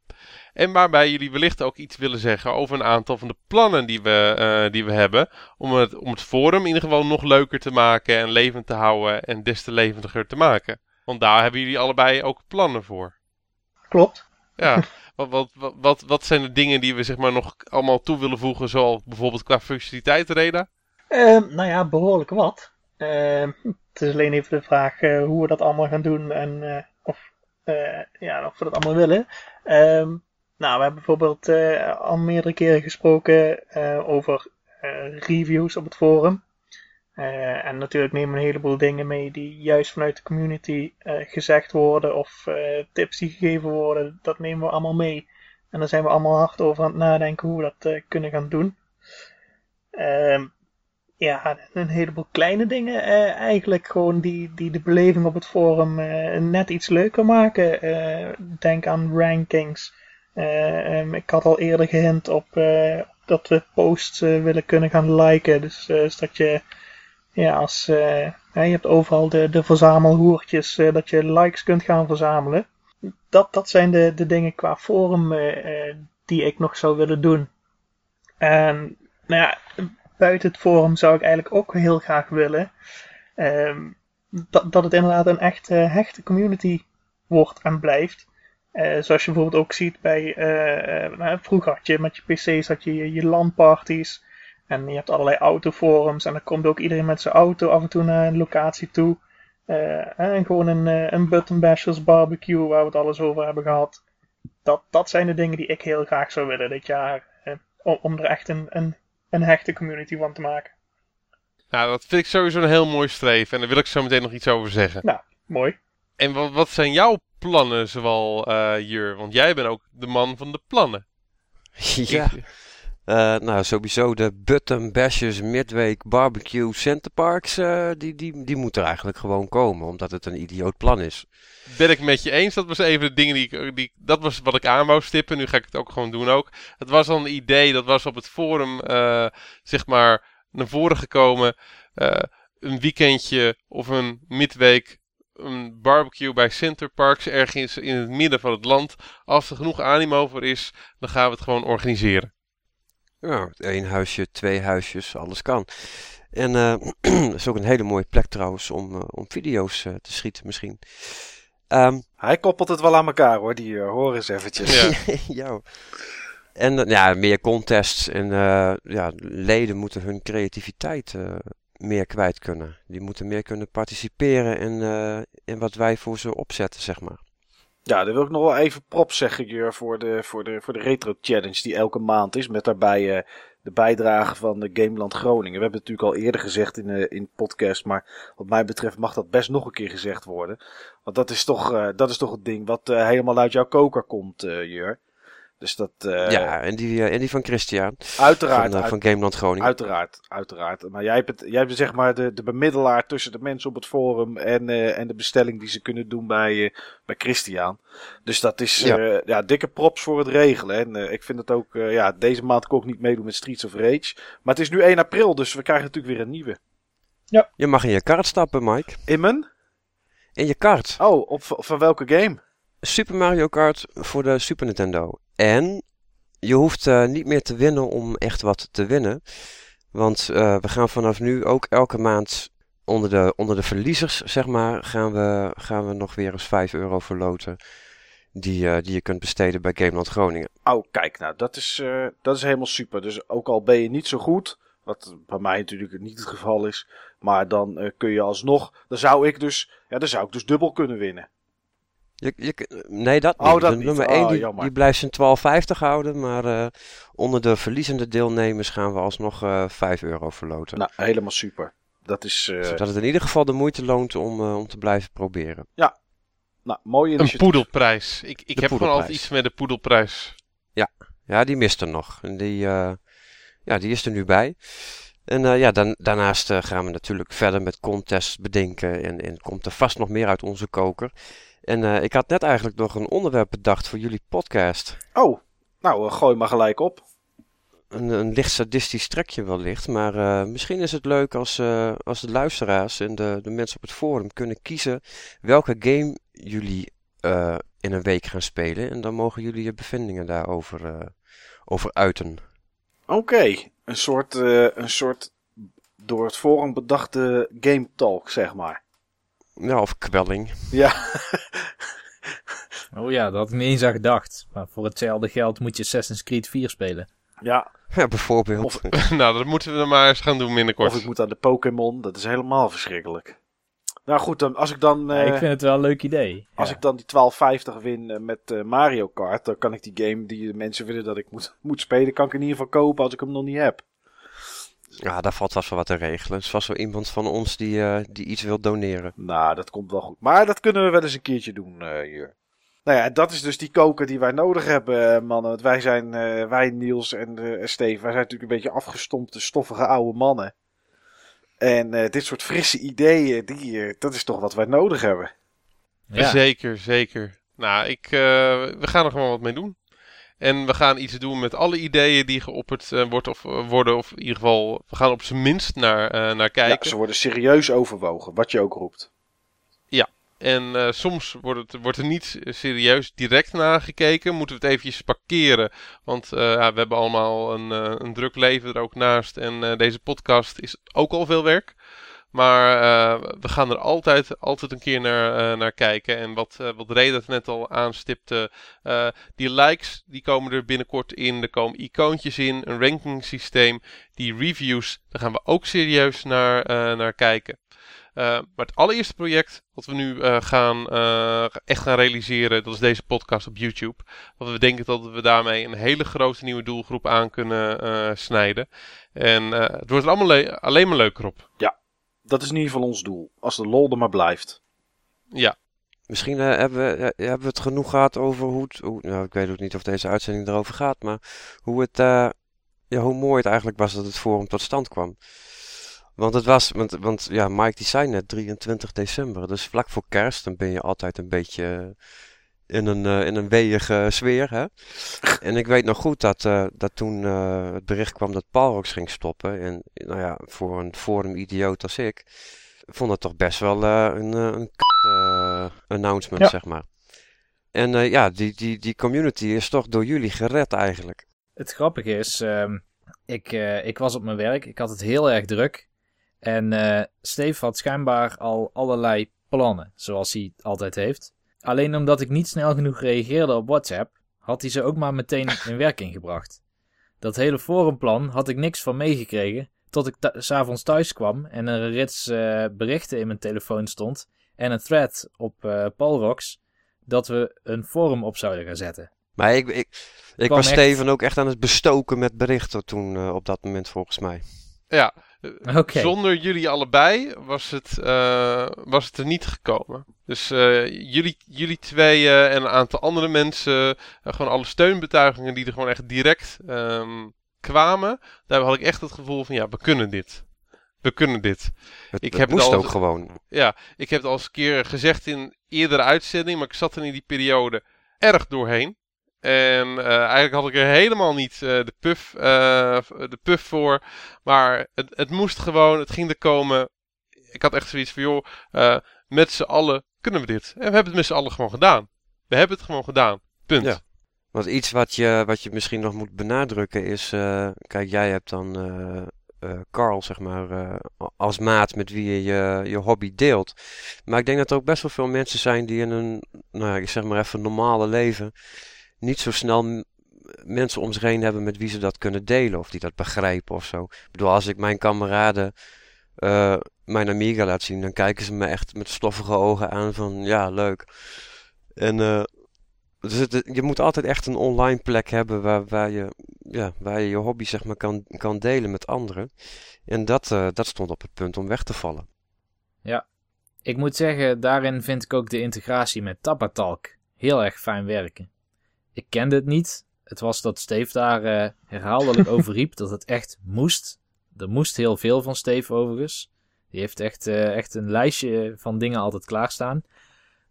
En waarbij jullie wellicht ook iets willen zeggen over een aantal van de plannen die we, die we hebben. Om het, om het forum in ieder geval nog leuker te maken en levend te houden en des te levendiger te maken. Want daar hebben jullie allebei ook plannen voor. Klopt. Ja, wat, wat, wat, wat, zijn de dingen die we zeg maar nog allemaal toe willen voegen, zoals bijvoorbeeld qua functionaliteit, Reda? Uh, nou ja, behoorlijk wat. Uh, het is alleen even de vraag uh, hoe we dat allemaal gaan doen en eh, of, eh, ja, of we dat allemaal willen. Ehm, nou, we hebben bijvoorbeeld al meerdere keren gesproken over reviews op het forum. Uh, en natuurlijk nemen we een heleboel dingen mee die juist vanuit de community uh, gezegd worden of uh, tips die gegeven worden. Dat nemen we allemaal mee. En daar zijn we allemaal hard over aan het nadenken hoe we dat kunnen gaan doen. Ehm, ja, een heleboel kleine dingen eigenlijk gewoon die, die de beleving op het forum net iets leuker maken. denk aan rankings. Um, ik had al eerder gehint op dat we posts willen kunnen gaan liken. Dus dat je ja, als, uh, je hebt overal de, de verzamelhoertjes uh, dat je likes kunt gaan verzamelen. Dat, dat zijn de, de dingen qua forum uh, die ik nog zou willen doen. En nou ja, buiten het forum zou ik eigenlijk ook heel graag willen um, dat, dat het inderdaad een echt hechte community wordt en blijft. zoals je bijvoorbeeld ook ziet bij, nou, vroeger had je met je pc's had je je, je LAN-parties. En je hebt allerlei autoforums en dan komt ook iedereen met zijn auto af en toe naar een locatie toe. Uh, en gewoon een, uh, een button bashers barbecue waar we het alles over hebben gehad. Dat, dat zijn de dingen die ik heel graag zou willen dit jaar. Uh, om, om, er echt een, een, een hechte community van te maken. Nou, dat vind ik sowieso een heel mooi streven. En daar wil ik zo meteen nog iets over zeggen. Nou, mooi. En wat, wat zijn jouw plannen, zowel Jur? Want jij bent ook de man van de plannen. Ja. Uh, nou, sowieso de Button Bashers Midweek Barbecue Centerparks, uh, die, die, die moeten er eigenlijk gewoon komen, omdat het een idioot plan is. Ben ik met je eens. Dat was even de dingen die, die dat was wat ik aan wou stippen. Nu ga ik het ook gewoon doen ook. Het was al een idee, dat was op het forum, uh, zeg maar, naar voren gekomen. een weekendje of een midweek een barbecue bij Centerparks ergens in het midden van het land. Als er genoeg animo voor is, dan gaan we het gewoon organiseren. Ja, één huisje, twee huisjes, alles kan. En uh, is ook een hele mooie plek trouwens om, uh, om video's uh, te schieten misschien. Um, Hij koppelt het wel aan elkaar hoor, die hoor eens eventjes. Ja. ja. En ja, meer contests en ja, leden moeten hun creativiteit meer kwijt kunnen. Die moeten meer kunnen participeren in, in wat wij voor ze opzetten, zeg maar. Ja, dan wil ik nog wel even props zeggen, Jur, voor de, voor, de, voor de Retro Challenge die elke maand is. Met daarbij uh, de bijdrage van de Gameland Groningen. We hebben het natuurlijk al eerder gezegd in, uh, in podcast, maar wat mij betreft mag dat best nog een keer gezegd worden. Want dat is toch, dat is toch het ding wat helemaal uit jouw koker komt, Jur. Dus dat, eh, ja, en die, eh, en die van Christian. uiteraard, van, eh, uit- van Gameland Groningen. uiteraard, uiteraard. Maar jij bent, jij bent zeg maar de, de bemiddelaar tussen de mensen op het forum en, eh, en de bestelling die ze kunnen doen bij, eh, bij Christian. Dus dat is Ja. ja. ja, dikke props voor het regelen. En eh, ik vind het ook, eh, ja, deze maand kon ik niet meedoen met Streets of Rage. Maar het is nu 1 april, dus we krijgen natuurlijk weer een nieuwe. Je mag in je kart stappen, Mike. Immen? In je kart. Oh, op, van welke game? Super Mario Kart voor de Super Nintendo. En je hoeft eh, niet meer te winnen om echt wat te winnen. Want eh, we gaan vanaf nu ook elke maand onder de, onder de verliezers, zeg maar, gaan we, gaan we nog weer eens 5 euro verloten. Die, eh, die je kunt besteden bij Gameland Groningen. Oh, kijk, nou, dat is, dat is helemaal super. Dus ook al ben je niet zo goed, wat bij mij natuurlijk niet het geval is, maar dan kun je alsnog, dan zou ik dus, ja, dan zou ik dus dubbel kunnen winnen. Je, je, nee, dat Oh, niet. dat de niet. nummer Oh, 1 die, blijft zijn 12,50 houden. Maar eh, onder de verliezende deelnemers gaan we alsnog eh 5 euro verloten. Nou, helemaal super. Dat is, eh, Zodat het in ieder geval de moeite loont om, eh, om te blijven proberen. nou, mooi Een poedelprijs. Ik, ik De heb gewoon altijd poedelprijs. iets met de poedelprijs. Ja, die mist er nog. En die, eh, ja, die is er nu bij. En eh, ja, dan, daarnaast gaan we natuurlijk verder met contests bedenken. En, en komt er vast nog meer uit onze koker. En eh, ik had net eigenlijk nog een onderwerp bedacht voor jullie podcast. Oh, nou, eh, gooi maar gelijk op. Een, een licht sadistisch trekje wellicht. Maar eh, misschien is het leuk als, als de luisteraars en de, de mensen op het forum kunnen kiezen welke game jullie in een week gaan spelen. En dan mogen jullie je bevindingen daarover over uiten. Oké, een soort, een soort door het forum bedachte game talk, zeg maar. Ja, of kwelling. Ja, Oh ja, dat had ik niet eens aan gedacht. Maar voor hetzelfde geld moet je Assassin's Creed 4 spelen. ja. Ja, bijvoorbeeld. Of, nou, dat moeten we dan maar eens gaan doen binnenkort. of ik moet aan de Pokémon, dat is helemaal verschrikkelijk. Nou goed, dan, als ik dan... Ja, eh, ik vind het wel een leuk idee. Als Ja. ik dan die 12,50 win eh, met eh, Mario Kart, dan kan ik die game die de mensen willen dat ik moet, moet spelen, kan ik in ieder geval kopen als ik hem nog niet heb. Ja, daar valt vast wel wat te regelen. Er is vast wel iemand van ons die, eh, die iets wil doneren. Nou, dat komt wel goed. Maar dat kunnen we wel eens een keertje doen eh, hier. Nou ja, dat is dus die koker die wij nodig hebben, eh, mannen. Want wij zijn, eh, wij Niels en eh Steve, wij zijn natuurlijk een beetje afgestompte, stoffige oude mannen. En eh, dit soort frisse ideeën, die, eh, dat is toch wat wij nodig hebben. Ja. Zeker, zeker. Nou, ik, eh, we gaan er gewoon wat mee doen. En we gaan iets doen met alle ideeën die geopperd eh, wordt of, eh, worden. Of in ieder geval, we gaan op zijn minst naar, eh, naar Ja, kijken. ze worden serieus overwogen, wat je ook roept. En eh, soms wordt, het, wordt er niet serieus direct naar gekeken. Moeten we het eventjes parkeren. Want ja, we hebben allemaal een, een druk leven er ook naast. En deze podcast is ook al veel werk. Maar eh, we gaan er altijd, altijd een keer naar, eh, naar kijken. En wat, eh wat Reda net al aanstipte. die likes die komen er binnenkort in. Er komen icoontjes in. Een ranking systeem. Die reviews, daar gaan we ook serieus naar, naar kijken. Uh, maar het allereerste project wat we nu uh, gaan, uh, echt gaan realiseren, dat is deze podcast op YouTube. Want we denken dat we daarmee een hele grote nieuwe doelgroep aan kunnen uh, snijden. En het wordt er allemaal alleen maar leuker op. Ja, dat is in ieder geval ons doel. Als de lol er maar blijft. Ja. Misschien hebben, we, hebben we het genoeg gehad over hoe het. Hoe, nou, ik weet ook niet of deze uitzending erover gaat, maar hoe, het, ja, hoe mooi het eigenlijk was dat het forum tot stand kwam. Want het was, want, want ja, Mike die zei net 23 december, dus vlak voor kerst, dan ben je altijd een beetje in een, uh, in een weeige sfeer. Hè? en ik weet nog goed dat, uh, dat toen uh, het bericht kwam dat Palrox ging stoppen. En nou ja, voor een forum-idioot als ik, vond het toch best wel een, een announcement, ja. zeg maar. En ja, die, die, die community is toch door jullie gered eigenlijk. Het grappige is, um, ik, ik was op mijn werk, ik had het heel erg druk. En Steve had schijnbaar al allerlei plannen, zoals hij altijd heeft. Alleen omdat ik niet snel genoeg reageerde op WhatsApp, had hij ze ook maar meteen in werking gebracht. Dat hele forumplan had ik niks van meegekregen, tot ik s'avonds thuis kwam en er een rits uh, berichten in mijn telefoon stond en een thread op uh, Palrox dat we een forum op zouden gaan zetten. Maar ik, ik, ik was echt... Steven ook echt aan het bestoken met berichten toen uh, op dat moment volgens mij. Ja, Okay. Zonder jullie allebei was het, uh, was het er niet gekomen. Dus eh, jullie, jullie tweeën en een aantal andere mensen, eh, gewoon alle steunbetuigingen die er gewoon echt direct ehm, kwamen. Daar had ik echt het gevoel van, ja, we kunnen dit. We kunnen dit. Het, Ik het heb het moest al- ook gewoon. Ja, ik heb het al eens een keer gezegd in eerdere uitzending, maar ik zat er in die periode erg doorheen. En eh, eigenlijk had ik er helemaal niet eh, de, puff, eh, de puff voor. Maar het, het moest gewoon, het ging er komen. Ik had echt zoiets van, joh, met z'n allen kunnen we dit. En we hebben het met z'n allen gewoon gedaan. We hebben het gewoon gedaan. Punt. Ja. Want iets wat je, wat je misschien nog moet benadrukken is, kijk, jij hebt dan Carl, zeg maar, als maat met wie je, je je hobby deelt. Maar ik denk dat er ook best wel veel mensen zijn die in een, nou ja, ik zeg maar even normale leven, niet zo snel mensen om zich heen hebben met wie ze dat kunnen delen of die dat begrijpen of zo. Ik bedoel, als ik mijn kameraden eh, mijn Amiga laat zien, dan kijken ze me echt met stoffige ogen aan van, ja, leuk. En eh, dus het- je moet altijd echt een online plek hebben waar, waar, je, ja, waar je je hobby zeg maar kan, kan delen met anderen. En dat, eh, dat stond op het punt om weg te vallen. Ik moet zeggen, daarin vind ik ook de integratie met Tapatalk heel erg fijn werken. Ik kende het niet. Het was dat Steve daar eh, herhaaldelijk over riep dat het echt moest. Er moest heel veel van Steve overigens. Die heeft echt, eh, echt een lijstje van dingen altijd klaarstaan.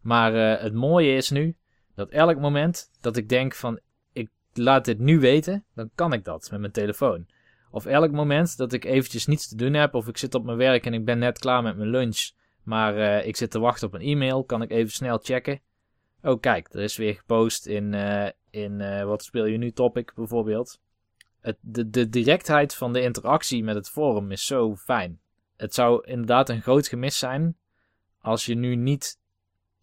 Maar eh, het mooie is nu dat elk moment dat ik denk van ik laat dit nu weten, dan kan ik dat met mijn telefoon. Of elk moment dat ik eventjes niets te doen heb of ik zit op mijn werk en ik ben net klaar met mijn lunch. Maar ik zit te wachten op een e-mail. Kan ik even snel checken? Oh, kijk, er is weer gepost in, eh, in eh, wat speel je nu topic bijvoorbeeld. Het, de, de directheid van de interactie met het forum is zo fijn. Het zou inderdaad een groot gemis zijn als je nu niet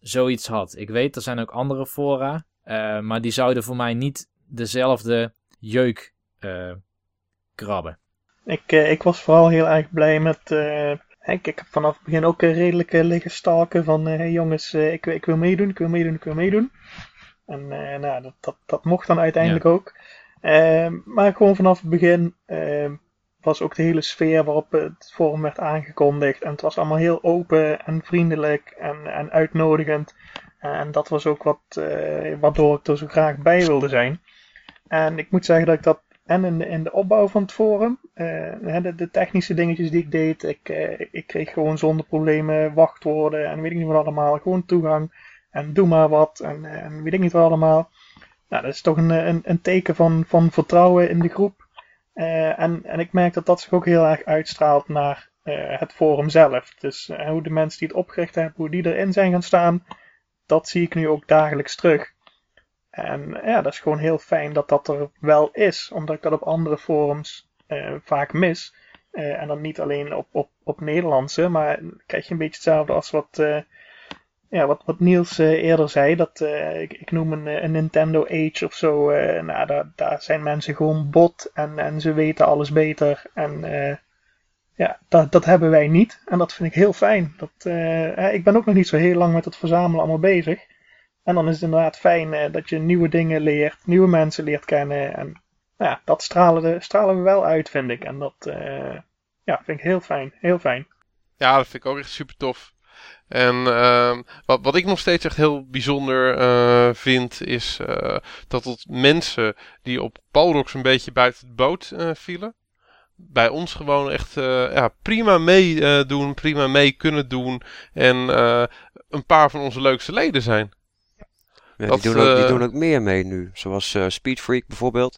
zoiets had. Ik weet, er zijn ook andere fora, eh, maar die zouden voor mij niet dezelfde jeuk krabben. Ik, ik was vooral heel erg blij met. Eh, ik, ik heb vanaf het begin ook een redelijk eh, liggen stalken van eh, hey jongens, eh, ik, ik wil meedoen, ik wil meedoen, ik wil meedoen. En eh, nou, dat, dat, dat mocht dan uiteindelijk ook. Ehm, maar gewoon vanaf het begin ehm, was ook de hele sfeer waarop het forum werd aangekondigd. En het was allemaal heel open en vriendelijk en, en uitnodigend. En dat was ook wat, eh, waardoor ik er zo graag bij wilde zijn. En ik moet zeggen dat ik dat en in de, de opbouw van het forum, eh, de, de technische dingetjes die ik deed, ik, eh, ik kreeg gewoon zonder problemen wachtwoorden en weet ik niet wat allemaal, gewoon toegang en doe maar wat en, en weet ik niet wat allemaal. Nou, dat is toch een, een, een teken van, van vertrouwen in de groep. Eh, en, en ik merk dat dat zich ook heel erg uitstraalt naar eh, het forum zelf. Dus eh, hoe de mensen die het opgericht hebben, hoe die erin zijn gaan staan, dat zie ik nu ook dagelijks terug. En ja, dat is gewoon heel fijn dat dat er wel is, omdat ik dat op andere forums eh, vaak mis. Eh, en dan niet alleen op, op, op Nederlandse, maar krijg je een beetje hetzelfde als wat, eh, ja, wat, wat Niels eerder zei. Dat, ik, ik noem een, een Nintendo Age of zo. nou, daar, daar zijn mensen gewoon bot en, en ze weten alles beter. En ja, dat, dat hebben wij niet. En dat vind ik heel fijn. Dat, ik ben ook nog niet zo heel lang met het verzamelen allemaal bezig. En dan is het inderdaad fijn eh, dat je nieuwe dingen leert, nieuwe mensen leert kennen. En nou ja, dat stralen, de, stralen we wel uit, vind ik. En dat eh, ja, vind ik heel fijn. Heel fijn. Ja, dat vind ik ook echt super tof. En ehm, wat, wat ik nog steeds echt heel bijzonder eh, vind, is dat het mensen die op Palrox een beetje buiten de boot vielen, bij ons gewoon echt ja, prima meedoen, doen, prima mee kunnen doen. En een paar van onze leukste leden zijn. Ja, Dat, die, doen ook, die eh, doen ook meer mee nu. Zoals eh Speed Freak bijvoorbeeld.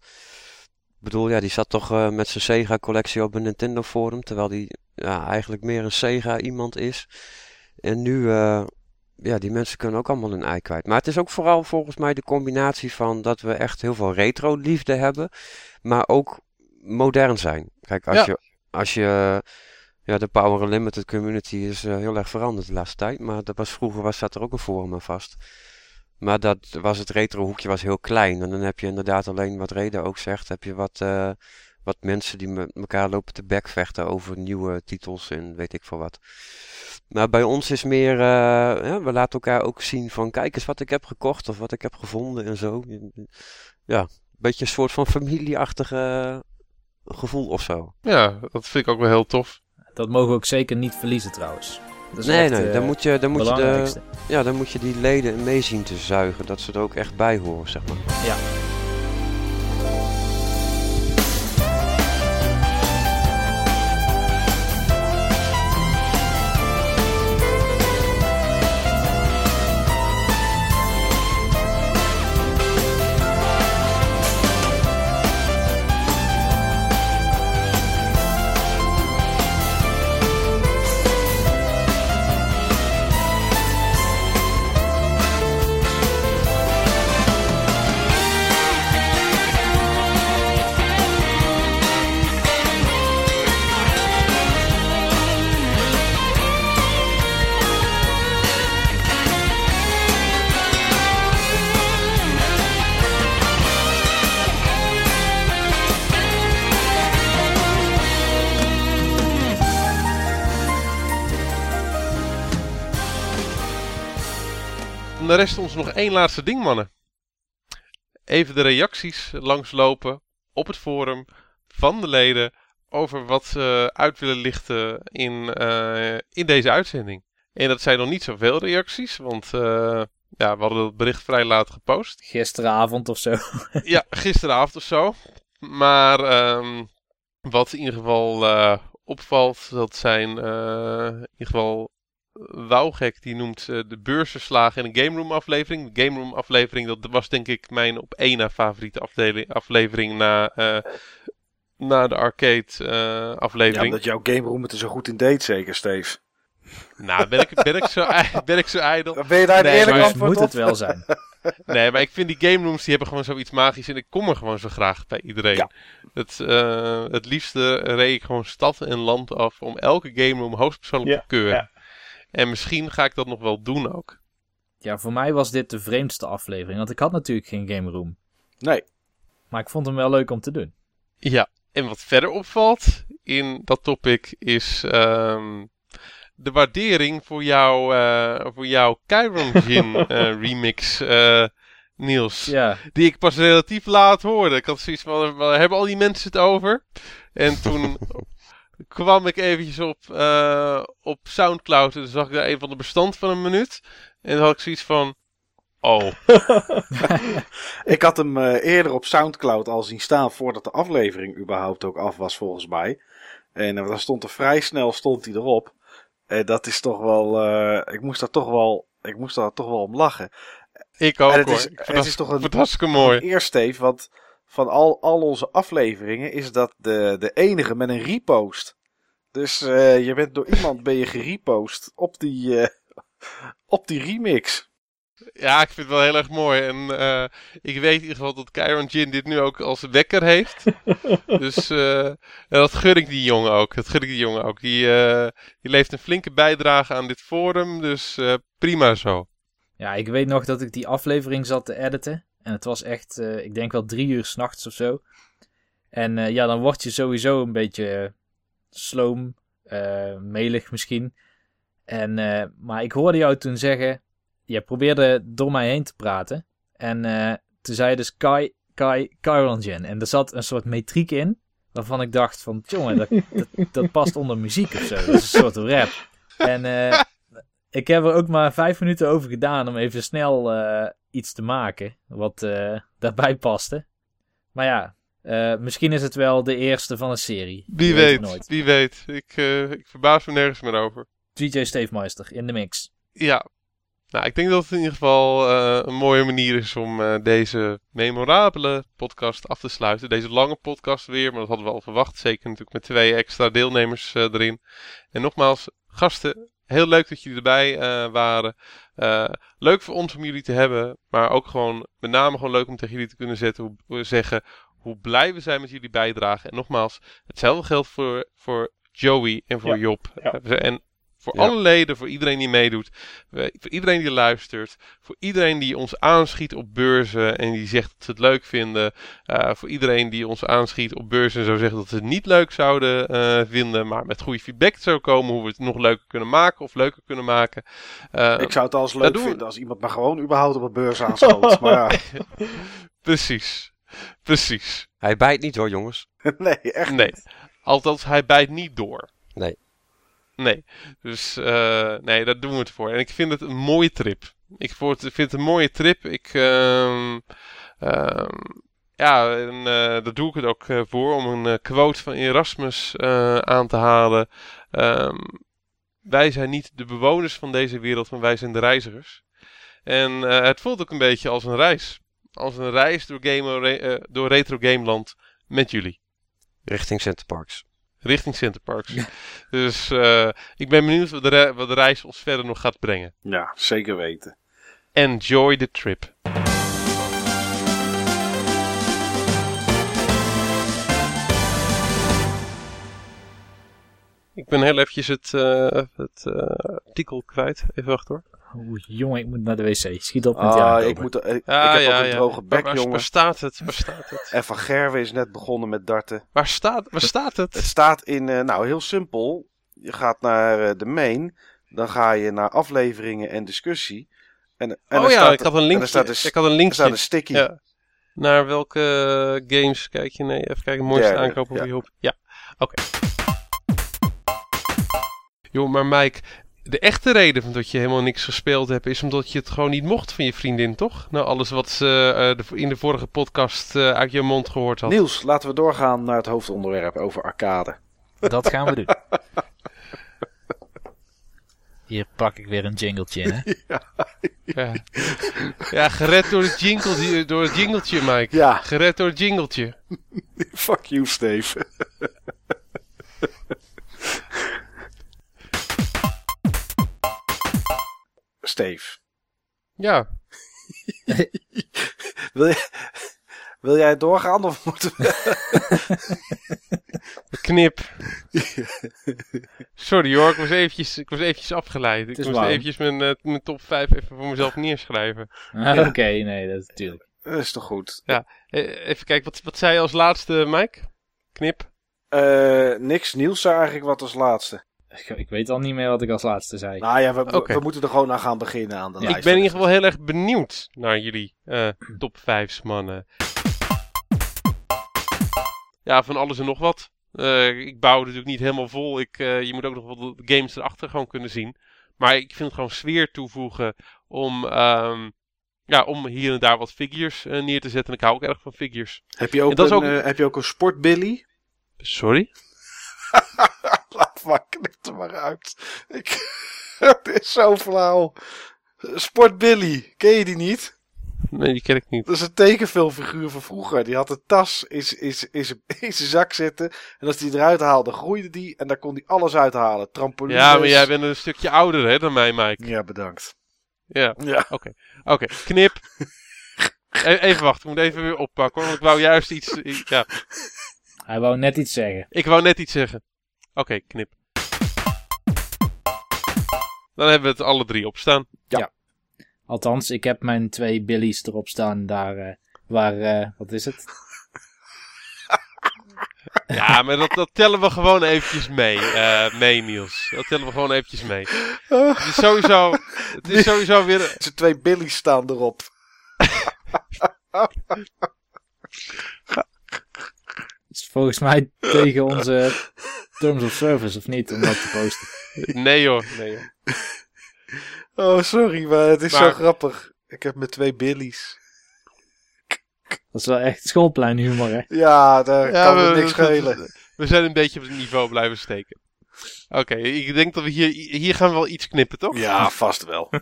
Ik bedoel, ja, die zat toch eh, met zijn Sega-collectie op een Nintendo forum. Terwijl die ja, eigenlijk meer een Sega-iemand is. En nu, ja, die mensen kunnen ook allemaal hun ei kwijt. Maar het is ook vooral volgens mij de combinatie van dat we echt heel veel retro-liefde hebben. Maar ook modern zijn. Kijk, als Ja. je, als je ja, de Power Unlimited community is heel erg veranderd de laatste tijd. Maar dat was, vroeger was, zat er ook een forum aan vast. Maar dat was het retro hoekje was heel klein. En dan heb je inderdaad alleen wat Reda ook zegt. Heb je wat, eh, wat mensen die met elkaar lopen te bekvechten over nieuwe titels en weet ik veel wat. Maar bij ons is meer, eh, ja, we laten elkaar ook zien van kijk eens wat ik heb gekocht of wat ik heb gevonden en zo. Ja, een beetje een soort van familieachtige gevoel of zo. Ja, dat vind ik ook wel heel tof. Dat mogen we ook zeker niet verliezen trouwens. Dat Nee, echt, nee, eh, dan moet je, dan moet je, de, ja, dan moet je die leden mee zien te zuigen. Dat ze er ook echt bij horen, zeg maar. En de rest ons nog één laatste ding, mannen. Even de reacties langslopen op het forum van de leden over wat ze uit willen lichten in, eh, in deze uitzending. En dat zijn nog niet zoveel reacties, want eh, ja, we hadden het bericht vrij laat gepost. Gisteravond of zo. ja, gisteravond of zo. Maar ehm, wat in ieder geval eh, opvalt, dat zijn in ieder geval Wouwgek die noemt eh, de beursenslagen in een Game Room aflevering. De Game Room aflevering, dat was denk ik mijn op één na favoriete afdeling, aflevering na, eh, na de arcade eh, Ja, aflevering. omdat jouw game room het er zo goed in deed, zeker, Steve. Nou, ben ik, ben, ik zo, ben ik zo ijdel? Dan ben je daar Nee, eerlijk maar- antwoord moet op? het wel zijn. Nee, maar ik vind die game rooms die hebben gewoon zoiets magisch en ik kom er gewoon zo graag bij iedereen. Ja. Het, eh, het liefste reed ik gewoon stad en land af om elke game room hoogstpersoonlijk Ja, te keuren. ja. En misschien ga ik dat nog wel doen ook. Ja, voor mij was dit de vreemdste aflevering. Want ik had natuurlijk geen game room. Nee. Maar ik vond hem wel leuk om te doen. Ja, en wat verder opvalt in dat topic is ehm, de waardering voor, jou, eh, voor jouw Chiron Gin eh, remix, eh, Niels. Ja, Die ik pas relatief laat hoorde. Ik had zoiets van, waar hebben al die mensen het over? En toen kwam ik eventjes op, eh, op Soundcloud en toen zag ik daar een van de bestand van een minuut. En dan had ik zoiets van, oh, Ik had hem eh, eerder op Soundcloud al zien staan voordat de aflevering überhaupt ook af was volgens mij. En eh, dan stond er vrij snel stond hij erop. En dat is toch wel, ik moest daar toch wel, ik moest daar toch wel om lachen. ik ook En het hoor. is- het is toch een- hartstikke mooi. Eerst Steve, want van al, al onze afleveringen is dat de, de enige met een repost. Dus eh, je bent door iemand ben je gerepost op die, eh, op die remix. Ja, ik vind het wel heel erg mooi. En eh, ik weet in ieder geval dat Chiron Gin dit nu ook als wekker heeft. dus eh, en dat gun ik die jongen ook. Dat gun ik die jongen ook. Die, eh, die levert een flinke bijdrage aan dit forum. Dus eh, prima zo. ja, ik weet nog dat ik die aflevering zat te editen. En het was echt, eh, ik denk wel drie uur s'nachts of zo. En eh, ja, dan word je sowieso een beetje eh, sloom, melig misschien. En, maar ik hoorde jou toen zeggen, je probeerde door mij heen te praten. En toen zei je dus Kai, Kai, Chiron En er zat een soort metriek in, waarvan ik dacht van, jongen, dat, dat, past onder muziek of zo. Dat is een soort rap. En ik heb er ook maar vijf minuten over gedaan om even snel iets te maken, wat eh, daarbij paste. Maar ja, eh, misschien is het wel de eerste van een serie. Wie Je weet, wie weet. Ik, eh, ik verbaas me nergens meer over. DJ Steefmeister in de mix. Ja. Nou, ik denk dat het in ieder geval een mooie manier is om deze memorabele podcast af te sluiten. Deze lange podcast weer, maar dat hadden we al verwacht. Zeker natuurlijk met twee extra deelnemers erin. En nogmaals, gasten, heel leuk dat jullie erbij waren. Eh, leuk voor ons om jullie te hebben, maar ook gewoon met name gewoon leuk om tegen jullie te kunnen zetten, hoe, zeggen hoe blij we zijn met jullie bijdrage. En nogmaals, hetzelfde geldt voor, voor Joey en voor Ja, Job. ja. En voor Ja. alle leden, voor iedereen die meedoet, eh, voor iedereen die luistert, voor iedereen die ons aanschiet op beurzen en die zegt dat ze het leuk vinden, eh, voor iedereen die ons aanschiet op beurzen en zou zeggen dat ze het niet leuk zouden eh, vinden, maar met goede feedback zou komen hoe we het nog leuker kunnen maken of leuker kunnen maken. Eh, ik zou het als leuk we. vinden als iemand maar gewoon überhaupt op een beurs aanschoot. maar Precies, precies. Hij bijt niet hoor, jongens. ja, nee, echt Nee, althans hij bijt niet door. Nee. Nee, dus eh, nee, daar doen we het voor. En ik vind het een mooie trip. Ik vind het een mooie trip. Ik, ehm, ehm, ja, en, eh, daar doe ik het ook eh, voor om een quote van Erasmus aan te halen. Ehm, wij zijn niet de bewoners van deze wereld, maar wij zijn de reizigers. En het voelt ook een beetje als een reis. Als een reis door, game, door Retro Gameland met jullie. Richting Center Parks. Richting Centerparks. Dus eh, ik ben benieuwd wat de, wat de reis ons verder nog gaat brengen. Ja, zeker weten. Enjoy the trip. Ik ben heel eventjes het, eh, het eh, artikel kwijt. Even wachten hoor. Oeh, jongen, ik moet naar de wc. Schiet op met Ah, aankopen. ik, moet, ik, ik Ja, heb ja, ook een ja. droge bek, waar, jongen. waar staat het? Waar staat het? En Van Gerwen is net begonnen met darten. Waar staat, waar staat Het het? staat in, eh, nou heel simpel. Je gaat naar eh, de main. Dan ga je naar afleveringen en discussie. En, en oh ja, staat, ik had een en linkje. staat een, Ik had een er linkje. staat een sticky. Ja. Naar welke games kijk je? Nee, even kijken. Mooiste aankopen ja. Ja, oké. Joh, maar Mike, de echte reden van dat je helemaal niks gespeeld hebt, is omdat je het gewoon niet mocht van je vriendin, toch? Nou, alles wat ze eh, de- in de vorige podcast eh, uit je mond gehoord had. Niels, laten we doorgaan naar het hoofdonderwerp over arcade. Dat gaan we doen. Hier pak ik weer een jingletje in, hè? Ja. ja, gered door het, jingle, door het jingeltje, Mike. Ja, Gered door het jingeltje. fuck you, Steve. Steve, Ja, wil, je, wil jij doorgaan of moeten we... knip. Sorry hoor, ik was eventjes, ik was eventjes afgeleid. Ik moest warm. eventjes mijn, eh, mijn top 5 even voor mezelf neerschrijven. Ah, Oké, nee, dat is natuurlijk. Dat is toch goed? Eh, even kijken, wat, wat zei je als laatste, Mike? Knip? Eh, niks, zei eigenlijk wat als laatste. Ik, ik weet al niet meer wat ik als laatste zei. Nou ja, we, we- Oké. we moeten er gewoon aan gaan beginnen aan de Ja, lijst. ik ben in ieder geval heel erg benieuwd naar jullie eh, top 5 mannen. Ja, van alles en nog wat. Eh, ik bouw het natuurlijk niet helemaal vol. Ik, eh, je moet ook nog wel de games erachter gewoon kunnen zien. Maar ik vind het gewoon sfeer toevoegen om, ehm, ja, om hier en daar wat figures neer te zetten. En ik hou ook erg van figures. Heb je ook, En dat is een, ook- eh, heb je ook een sportbilly? Sorry? Maar, knip er maar uit. Ik, het is zo flauw. Sportbilly, ken je die niet? Nee, die ken ik niet. Dat is een tekenfilmfiguur van vroeger. Die had een tas in, in, zijn zak zitten. En als hij die eruit haalde, groeide die. En daar kon hij alles uithalen. Trampolines. Ja, maar jij bent een stukje ouder hè, dan mij, Mike. Ja, bedankt. Ja. Ja. Oké, knip. E- even wachten, ik moet even weer oppakken hoor. Want ik wou juist iets. Ja, Hij wou net iets zeggen. ik wou net iets zeggen. Oké, knip. Dan hebben we het alle drie op staan. Althans, ik heb mijn twee billies erop staan daar eh, waar, eh, wat is het? Ja, maar dat, dat tellen we gewoon eventjes mee, eh, mee Niels. Dat tellen we gewoon eventjes mee. Het is sowieso, het is sowieso weer... Zijn twee billies staan erop. Is volgens mij tegen onze terms of service, of niet, om dat te posten. Nee hoor, nee hoor. Oh, sorry, maar het is Maar- zo grappig. Ik heb mijn twee billies. Dat is wel echt schoolpleinhumor, hè? Ja, daar Ja, kan we- niks schelen. We zijn een beetje op het niveau blijven steken. Oké, ik denk dat we hier, hier gaan we wel iets knippen, toch? Ja, vast wel.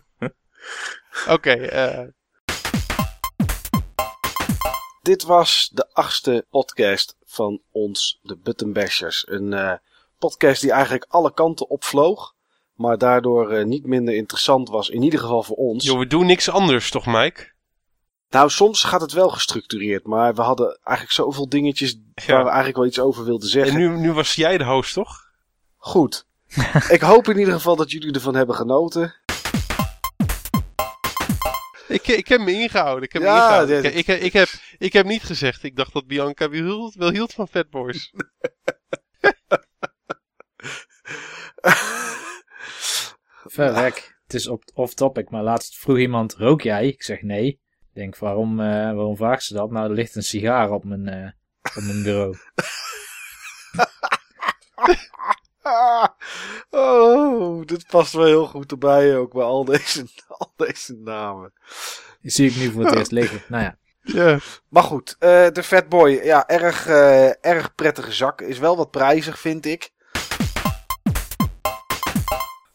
Oké, eh, Dit was de achtste podcast van ons, de Button Bashers. Een eh, podcast die eigenlijk alle kanten opvloog. Maar daardoor eh, niet minder interessant was, in ieder geval voor ons. joh, we doen niks anders, toch Mike? Nou, soms gaat het wel gestructureerd. Maar we hadden eigenlijk zoveel dingetjes waar we eigenlijk wel iets over wilden zeggen. En nu, nu was jij de host, toch? Goed. Ik hoop in ieder geval dat jullie ervan hebben genoten. Ik, ik heb me ingehouden. Ik heb, me Ja, ingehouden. dit- Ik, ik, ik, heb, ik heb niet gezegd. Ik dacht dat Bianca wel hield, wel hield van Fat Boys. Ver weg. Het is op- off-topic, maar laatst vroeg iemand, rook jij? Ik zeg nee. Ik denk, waarom, eh, waarom vraagt ze dat? Nou, er ligt een sigaar op mijn, eh, op mijn bureau. oh, dit past wel heel goed erbij ook bij al deze, al deze namen. Die zie ik nu voor het eerst liggen. Nou ja. Ja. Maar goed, eh, de Fatboy, ja, erg, eh, erg prettige zak. Is wel wat prijzig, vind ik.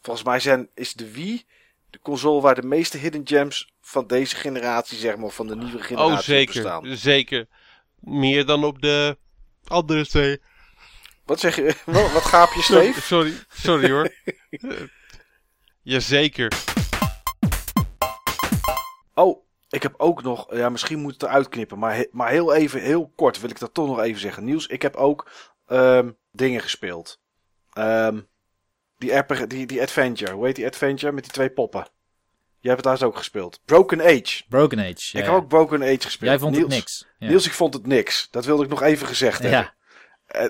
Volgens mij zijn, is de Wii de console waar de meeste hidden gems van deze generatie, zeg maar, van de nieuwe generatie Oh, op zeker. bestaan. Zeker. Meer dan op de andere twee. Wat zeg je? Wat, wat gaap je, Sorry, Steve? sorry, sorry hoor. Jazeker. Oh, ik heb ook nog, ja, misschien moet het eruit knippen, maar, he- maar heel even, heel kort wil ik dat toch nog even zeggen. Niels, ik heb ook ehm, dingen gespeeld. Ehm, die, RPG, die, die Adventure, hoe heet die Adventure met die twee poppen? Jij hebt het daar ook gespeeld. Broken Age. Broken Age. ik ja, heb ook Broken Age gespeeld. Jij vond Niels, het niks. Ja. Niels, ik vond het niks. Dat wilde ik nog even gezegd hebben. ja.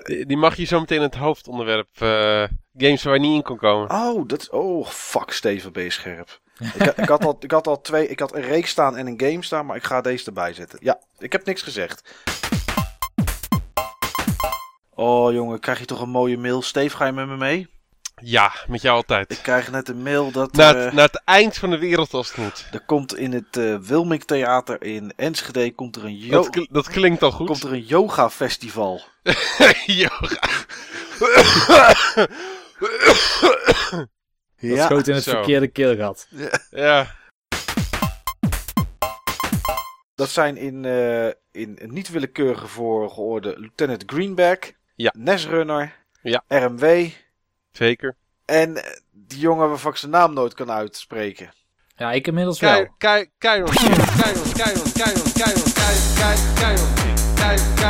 Die die mag je zo meteen in het hoofdonderwerp. eh, games waar je niet in kon komen. Oh, dat, oh, fuck, Steven, ben je scherp. ik, had- ik, had al, ik had al twee, ik had een reeks staan en een game staan, maar ik ga deze erbij zetten. Ja, ik heb niks gezegd. Oh jongen, krijg je toch een mooie mail. Steve, ga je met me mee? Ja, met jou Ik altijd. krijg net een mail dat Naar eh, het, naar het eind van de wereld als het moet. er komt in het eh Wilming Theater in Enschede komt er een, yo Dat, kl- dat klinkt al goed. komt er een yoga festival. Yoga. Dat schoot in het Zo. verkeerde keelgat. Ja. Dat zijn in, eh, in niet willekeurige volgorde Lieutenant Greenback, Ja. Nesrunner, Ja. RMW Zeker. en eh, die jongen waarvan ik zijn naam nooit kan uitspreken. Ja, ik inmiddels wel. Keiron, Keiron, Keiron, Kei- Kei- Keiron King. Kei-